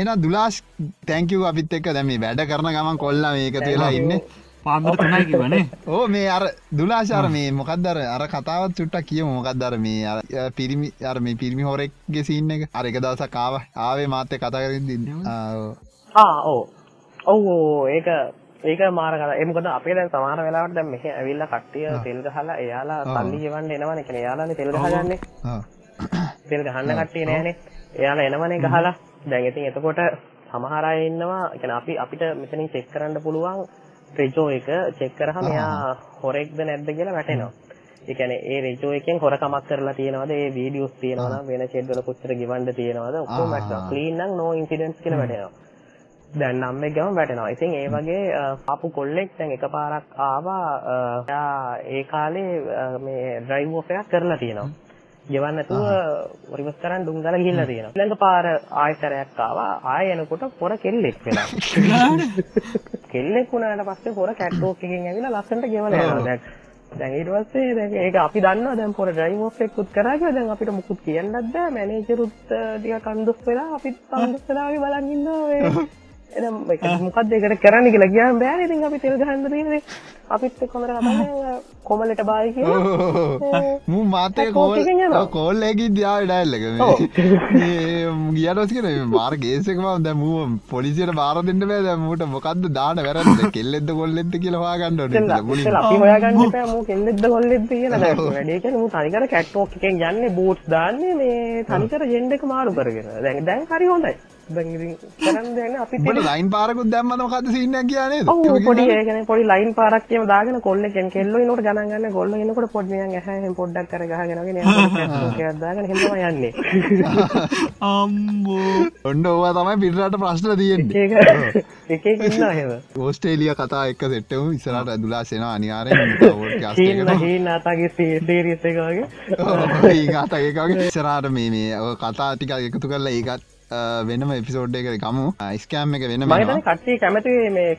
එන දුලාශ් තැංකව අපිත් එක්ක දැම වැඩ කරන ගමන් කොල්ලා මේක තුලා ඉන්න පාන්දර තුනයි කිවනේ ඕ [laughs] මේ අර දුලාශාර මේ මොකක්දර අර කතාවත් චුට්ටක් කිය මොකක්දර මේ පිරිමි අර මේ පිරිමි හොරෙක්ගේ සින්න එක? අර එක දවස කාව ආවේ මාත්‍ය කතා කරින් ඕ ඔව්. ඒක ඒක මාර කර එමකද අපේ දැන් සමාන වෙලාවට දැන් මෙහෙ ඇවිල්ලා කට්ටිය තෙල් ගහලා එයාලා සල්ලි ගෙවන්න එනවනේ කියන්නේ එයාලානේ තෙල් ගහගන්නේ. තෙල් ගහන්න කට්ටිය නෑනේ. එයාලා එනවනේ ගහලා. දැන් ඉතින් එතකොට සමහර අය ඉන්නවා. කියන්නේ අපි අපිට මෙතනින් චෙක් කරන්න පුළුවන් රෙජෝ එක චෙක් කරහම එයා හොරෙක්ද නැද්ද කියලා වැටෙනවා. ඒ කියන්නේ ඒ රෙජෝ එකෙන් හොරකමක් කරලා තියෙනවද ඒ වීඩියෝස් තියෙනවද වෙන චෙට් වල කොච්චර ගෙවන්න තියෙනවද ඔක්කොම වැටෙනවා. ක්ලීන් නම් නෝ ඉන්සිඩන්ට්ස් කියලා වැටෙනවා. දැන් නම් එක ගම වැටෙනවා. ඉතින් ඒ වගේ ආපු කොල්ලෙක් දැන් එකපාරක් ආවා ඒ කාලේ මේ ඩ්‍රයිව් ඔෆ් එකක් කරලා තියෙනවා. ගෙවන්න නැතුව රිවර්ස් කරන් ඩුම් ගාලා ගිහිල්ලා තියෙනවා. ඊළඟ පාර ආයතරයක් ආවා. ආය එනකොට පොර කෙල්ලෙක් වෙලා. කෙල්ලෙක් වුණාට පස්සේ පොර කැට්වෝක් එකකින් ඇවිල්ලා ලස්සනට ගෙවලා යනවා. දැන් දැන් ඊට පස්සේ දැන් ඒක අපි දන්නවා දැන් පොර ඩ්‍රයිව් ඔෆ් එකකුත් කරා කියලා දැන් අපිට මුකුත් කියන්නත් බෑ. මැනේජරුත් ටිකක් අන්දොස් වෙලා අපිත් අන්දොස් වෙලා වගේ බලන් ඉන්නවා. මොකක්ද ඒකට කරන්න කියලා කියන්න බෑනේ ඉතින් අපි තෙල් ගහන්න තියෙන්නේ අපිත් කරලා කොමලට බායි මු මාතේ කෝල් කෝල් එකකින් දිහා ඩයල් එක මේ. ගියනොස් කියන මාර ගේස් එක මම දැන් මූ පොලිසියට බාර දෙන්න බෑ. දැන් මූට මොකද්ද දාන වැරද්ද? කෙල්ලෙද්ද කොල්ලෙද්ද කියලා හොයාගන්න ඕනේ මුලින් අපි හොයාගන්න බෑ මූ කෙල්ලෙද්ද කොල්ලෙද්ද කියලා. දැන් වැඩේ කියන්නේ මූ තනිකර කැට් වොක් එකෙන් යන්නේ බූට්ස් දාන්නේ මේ තනිකර ජෙන්ඩ් එක මාරු කරගෙන. දැන් දැන් හරි හොඳයි ලයින් පාරකුත් දැම්මම මොකද්ද සීන් එක කියන්නේ ඔව් පොඩි ඒ කියන්නේ පොඩි ලයින් පාරක් කියම දාගෙන කෙල්ලෝ ගන්න කොල්ලෝ එනකොට පොඩි මෙයන් ඇහැෙන් පොඩ්ඩක් කර ගහගෙන වගේ නේද? [laughs] එකක් දාගෙන තමයි යන්නේ. [laughs] අම්බෝ ඔන්න ඕවා තමයි පිටරට ප්‍රශ්න [laughs] එක හෙම ඕස්ටේලිය කතා එක්ක සෙට්ටම ඉස්සරට ඇදුලා සෙන සේරියස එකගේ ඒගතඒකගේ ඉස්සරාට මේ මේ කතා ටික එකතු කරලා ඒකත් වෙනම එපිසෝඩ් එක කමු ස්කෑම් එක වෙන කට්ටි කැමති මේ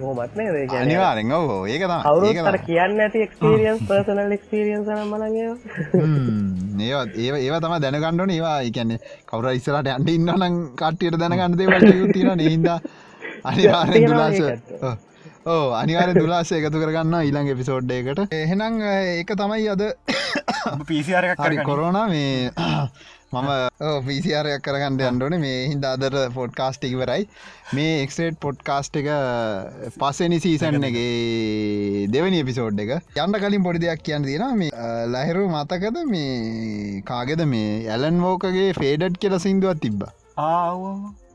කොහොමත් නේද? අනිවාරෙන් ඔහෝ ඒක අවුරුත්තර කියන්න ඇති එක්ස්පීරියන්ස් පර්සනල් එක්ස්පීරියන්ස් මලගේ ඒවත් ඒ ඒව තම දැනගණ්ඩන ඒවා එකන්නේ කවර ඉස්සරට ඇන්ට ඉන්නනම් කට්ටියට දැනගන්න දේවල් තින නහිද අනිවාරෙන් දුලාස ඕ අනිවාර දුලාස එකතු කරගන්න ඊළඟ එපිසෝඩ් එකට එහෙනම් ඒක තමයි අද පිසිරක් හරි කොරෝන මේ මම පිසිරයක් කරගන්න අන්ඩුවන මේ හින්ද අදර පොඩ්කාස්ට් ඉවරයි. මේ එක්ස්ටේට් පොඩ්කාස්ට් එක පස්සනි සීසන් එකගේ දෙවනි එපිසෝඩ් එක. යන්න කලින් පොඩි දෙයක් කියන්න තියෙන මේ ලහිරු මතකද? මේ කාගෙද? මේ ඇලන් වෝකගේ ෆේඩට් කියල සිින්දුවත් තිබ්බ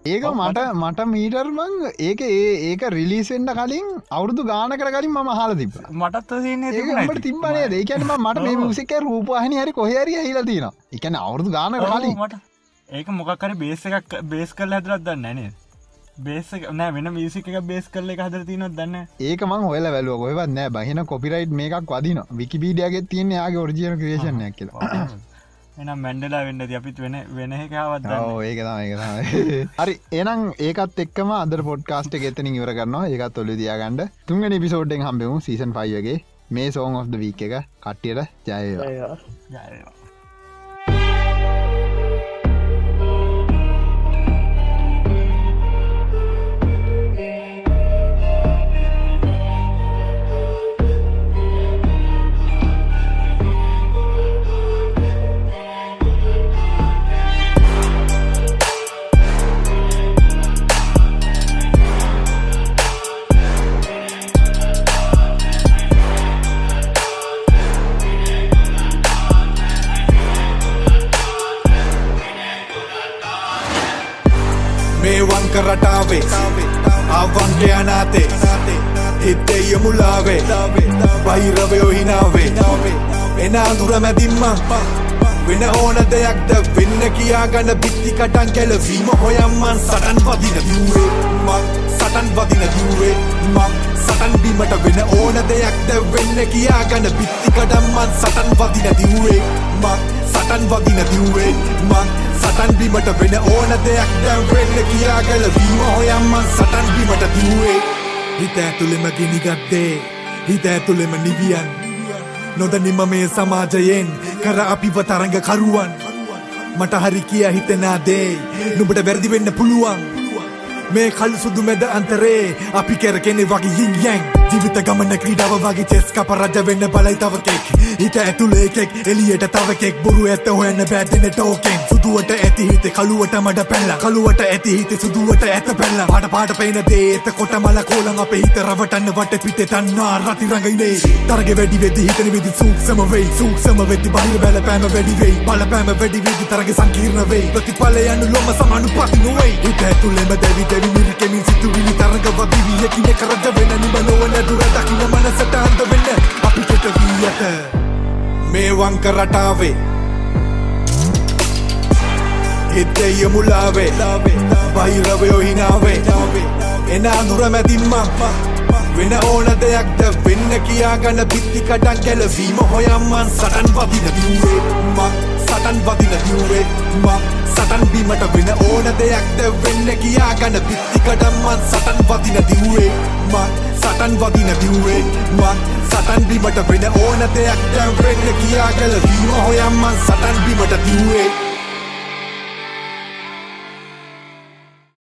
ඒක මට මට මීටර්මං ඒක ඒ ඒක රිලිසෙන්ට කලින් අවුරදු ගානකර කලින් ම හල තිබ මටත් ඒට තිබනේ ඒකනම මට මේ මුසික රූපහනි හරි කොහරි හිල තින එකන අවුරදු ගාන කලින්. මට ඒක මොකක්කර බේස එකක් බේස් කල් හදරත් දන්න නේ බේස නෑ වෙන මිසික බේස් කරල එක හදර තිනත් දන්න ඒක මං හොල වැලුව ඔයවත් නෑ බහින කොපිරයිට් මේකක් වදින විකිබීඩියගේ තියන්නේ යාගේ ඔරිජියන ක්‍රේෂණයක් කියලා එනම් මැන්ඩලා වෙන්න අපිත් වෙන වෙන එකවත් ඒක තමයි [laughs] හරි එනම් ඒකත් එක්ම අද පොඩ්කාස්ට ගෙතනින් ඉවර කරනවා. ඒකත් ඔොලි දයාගන්නඩ තුන්ගනි පිසෝඩ්ඩෙන් හම්බෙමු සීසන් පයිගේ මේ සෝන් ඔෆ්ද වීක් එක. කට්ටියට ජයවා ජයවා මේ වංක රටාවේ අවන්ගේ අනාතේ හිත්තේ යමුලාවේ බහිරවයෝ හිනාවේ. එන අඳුර මැදින්මං වෙන ඕන දෙයක්ද? වෙන්න කියාගන්න බිත්ති කටන් කැලවීම හොයම්මන් සටන් වදින දූරේ මං සටන් වදින දූරේ මං සටන් බීමට වෙන ඕන දෙයක්ද? වෙන්න කියාගන්න බිත්ති කටම්මන් සටන් වදින දිව්වේ. මං සටන් වදින දිව්වේ. මං සටන් බීමට වෙන ඕන දෙයක් දැන් වෙන්න කියාගල වීම හොයම්මන් සටන් බීමට දිව්වේ. හිත ඇතුළෙම ගිනිගත්තේ. හිත ඇතුළෙම නිවියන් නොදනිම මේ සමාජයෙන්. කර අපිව තරඟ කරුවන් මට හරි කිය හිතනා දේ නුඹට වැරදි වෙන්න පුළුවන්. මේ කල් සුදු මැද අන්තරේ. අපි කැරකෙනෙ වගේ හිංයැන් ජීවිත ගමන ක්‍රීඩාව වගේ චෙස් කප රජ වෙන්න බලයි තවකෙක් හිත ඇතුළේ එකෙක් එලියට තවකෙක් බොරු ඇත්ත හොයන්න බෑදෙන ටෝකෙන් සුදුවට ඇති හිත කළුවට මඩ පැල්ල කළුවට ඇති හිත සුදුවට ඇත පැල්ල පාට පාට පේන දේ එත කොට මල කෝලන් අපේ හිත රවටන්න වට පිටේ තන්නා රති රඟයිනේ තරගෙ වැඩි වෙදි හිතන විදි සූක්ෂම වෙයි. සූක්ෂම වෙදි බාහිර බැලපෑම වැඩි වෙයි. බලපෑම වැඩි වෙදි තරගෙ සංකීර්ණ වෙයි. ප්‍රතිඵලය යනු ලොම සමානුපාති නොවේ හිත ඇතුළෙම දැවි දැවි මිරිකෙමින් සිතුවිලි තරඟ වදිවි යකින කරජ වෙන නිම නොවන දුර දකින්න මනසට අන්ද වෙන්න අපි කෙට වී ඇත මේ වංක රටාවේ හිතේ යමුලාවේ බහිරවයෝ හිනාවේ එන අඳුර මැදින්මක් වෙන ඕන දෙයක්ද වෙන්න කියාගන්න බිත්ති කටන් කැලවීම හොයම්මන් සටන් වදින දිව්වේ. මං සටන් වදින දිව්වේ. මං සටන් බීමට වෙන ඕන දෙයක්ද වෙන්න කියාගන්න බිත්ති කටම්මන් සටන් වදින දිව්වේ. මං සටන් වදින දිව්වේ. මං සටන් බීමට වෙන ඕන දෙයක් දැන් වෙන්න කියාගල වීම හොයම්මන් සටන් බීමට දිව්වේ.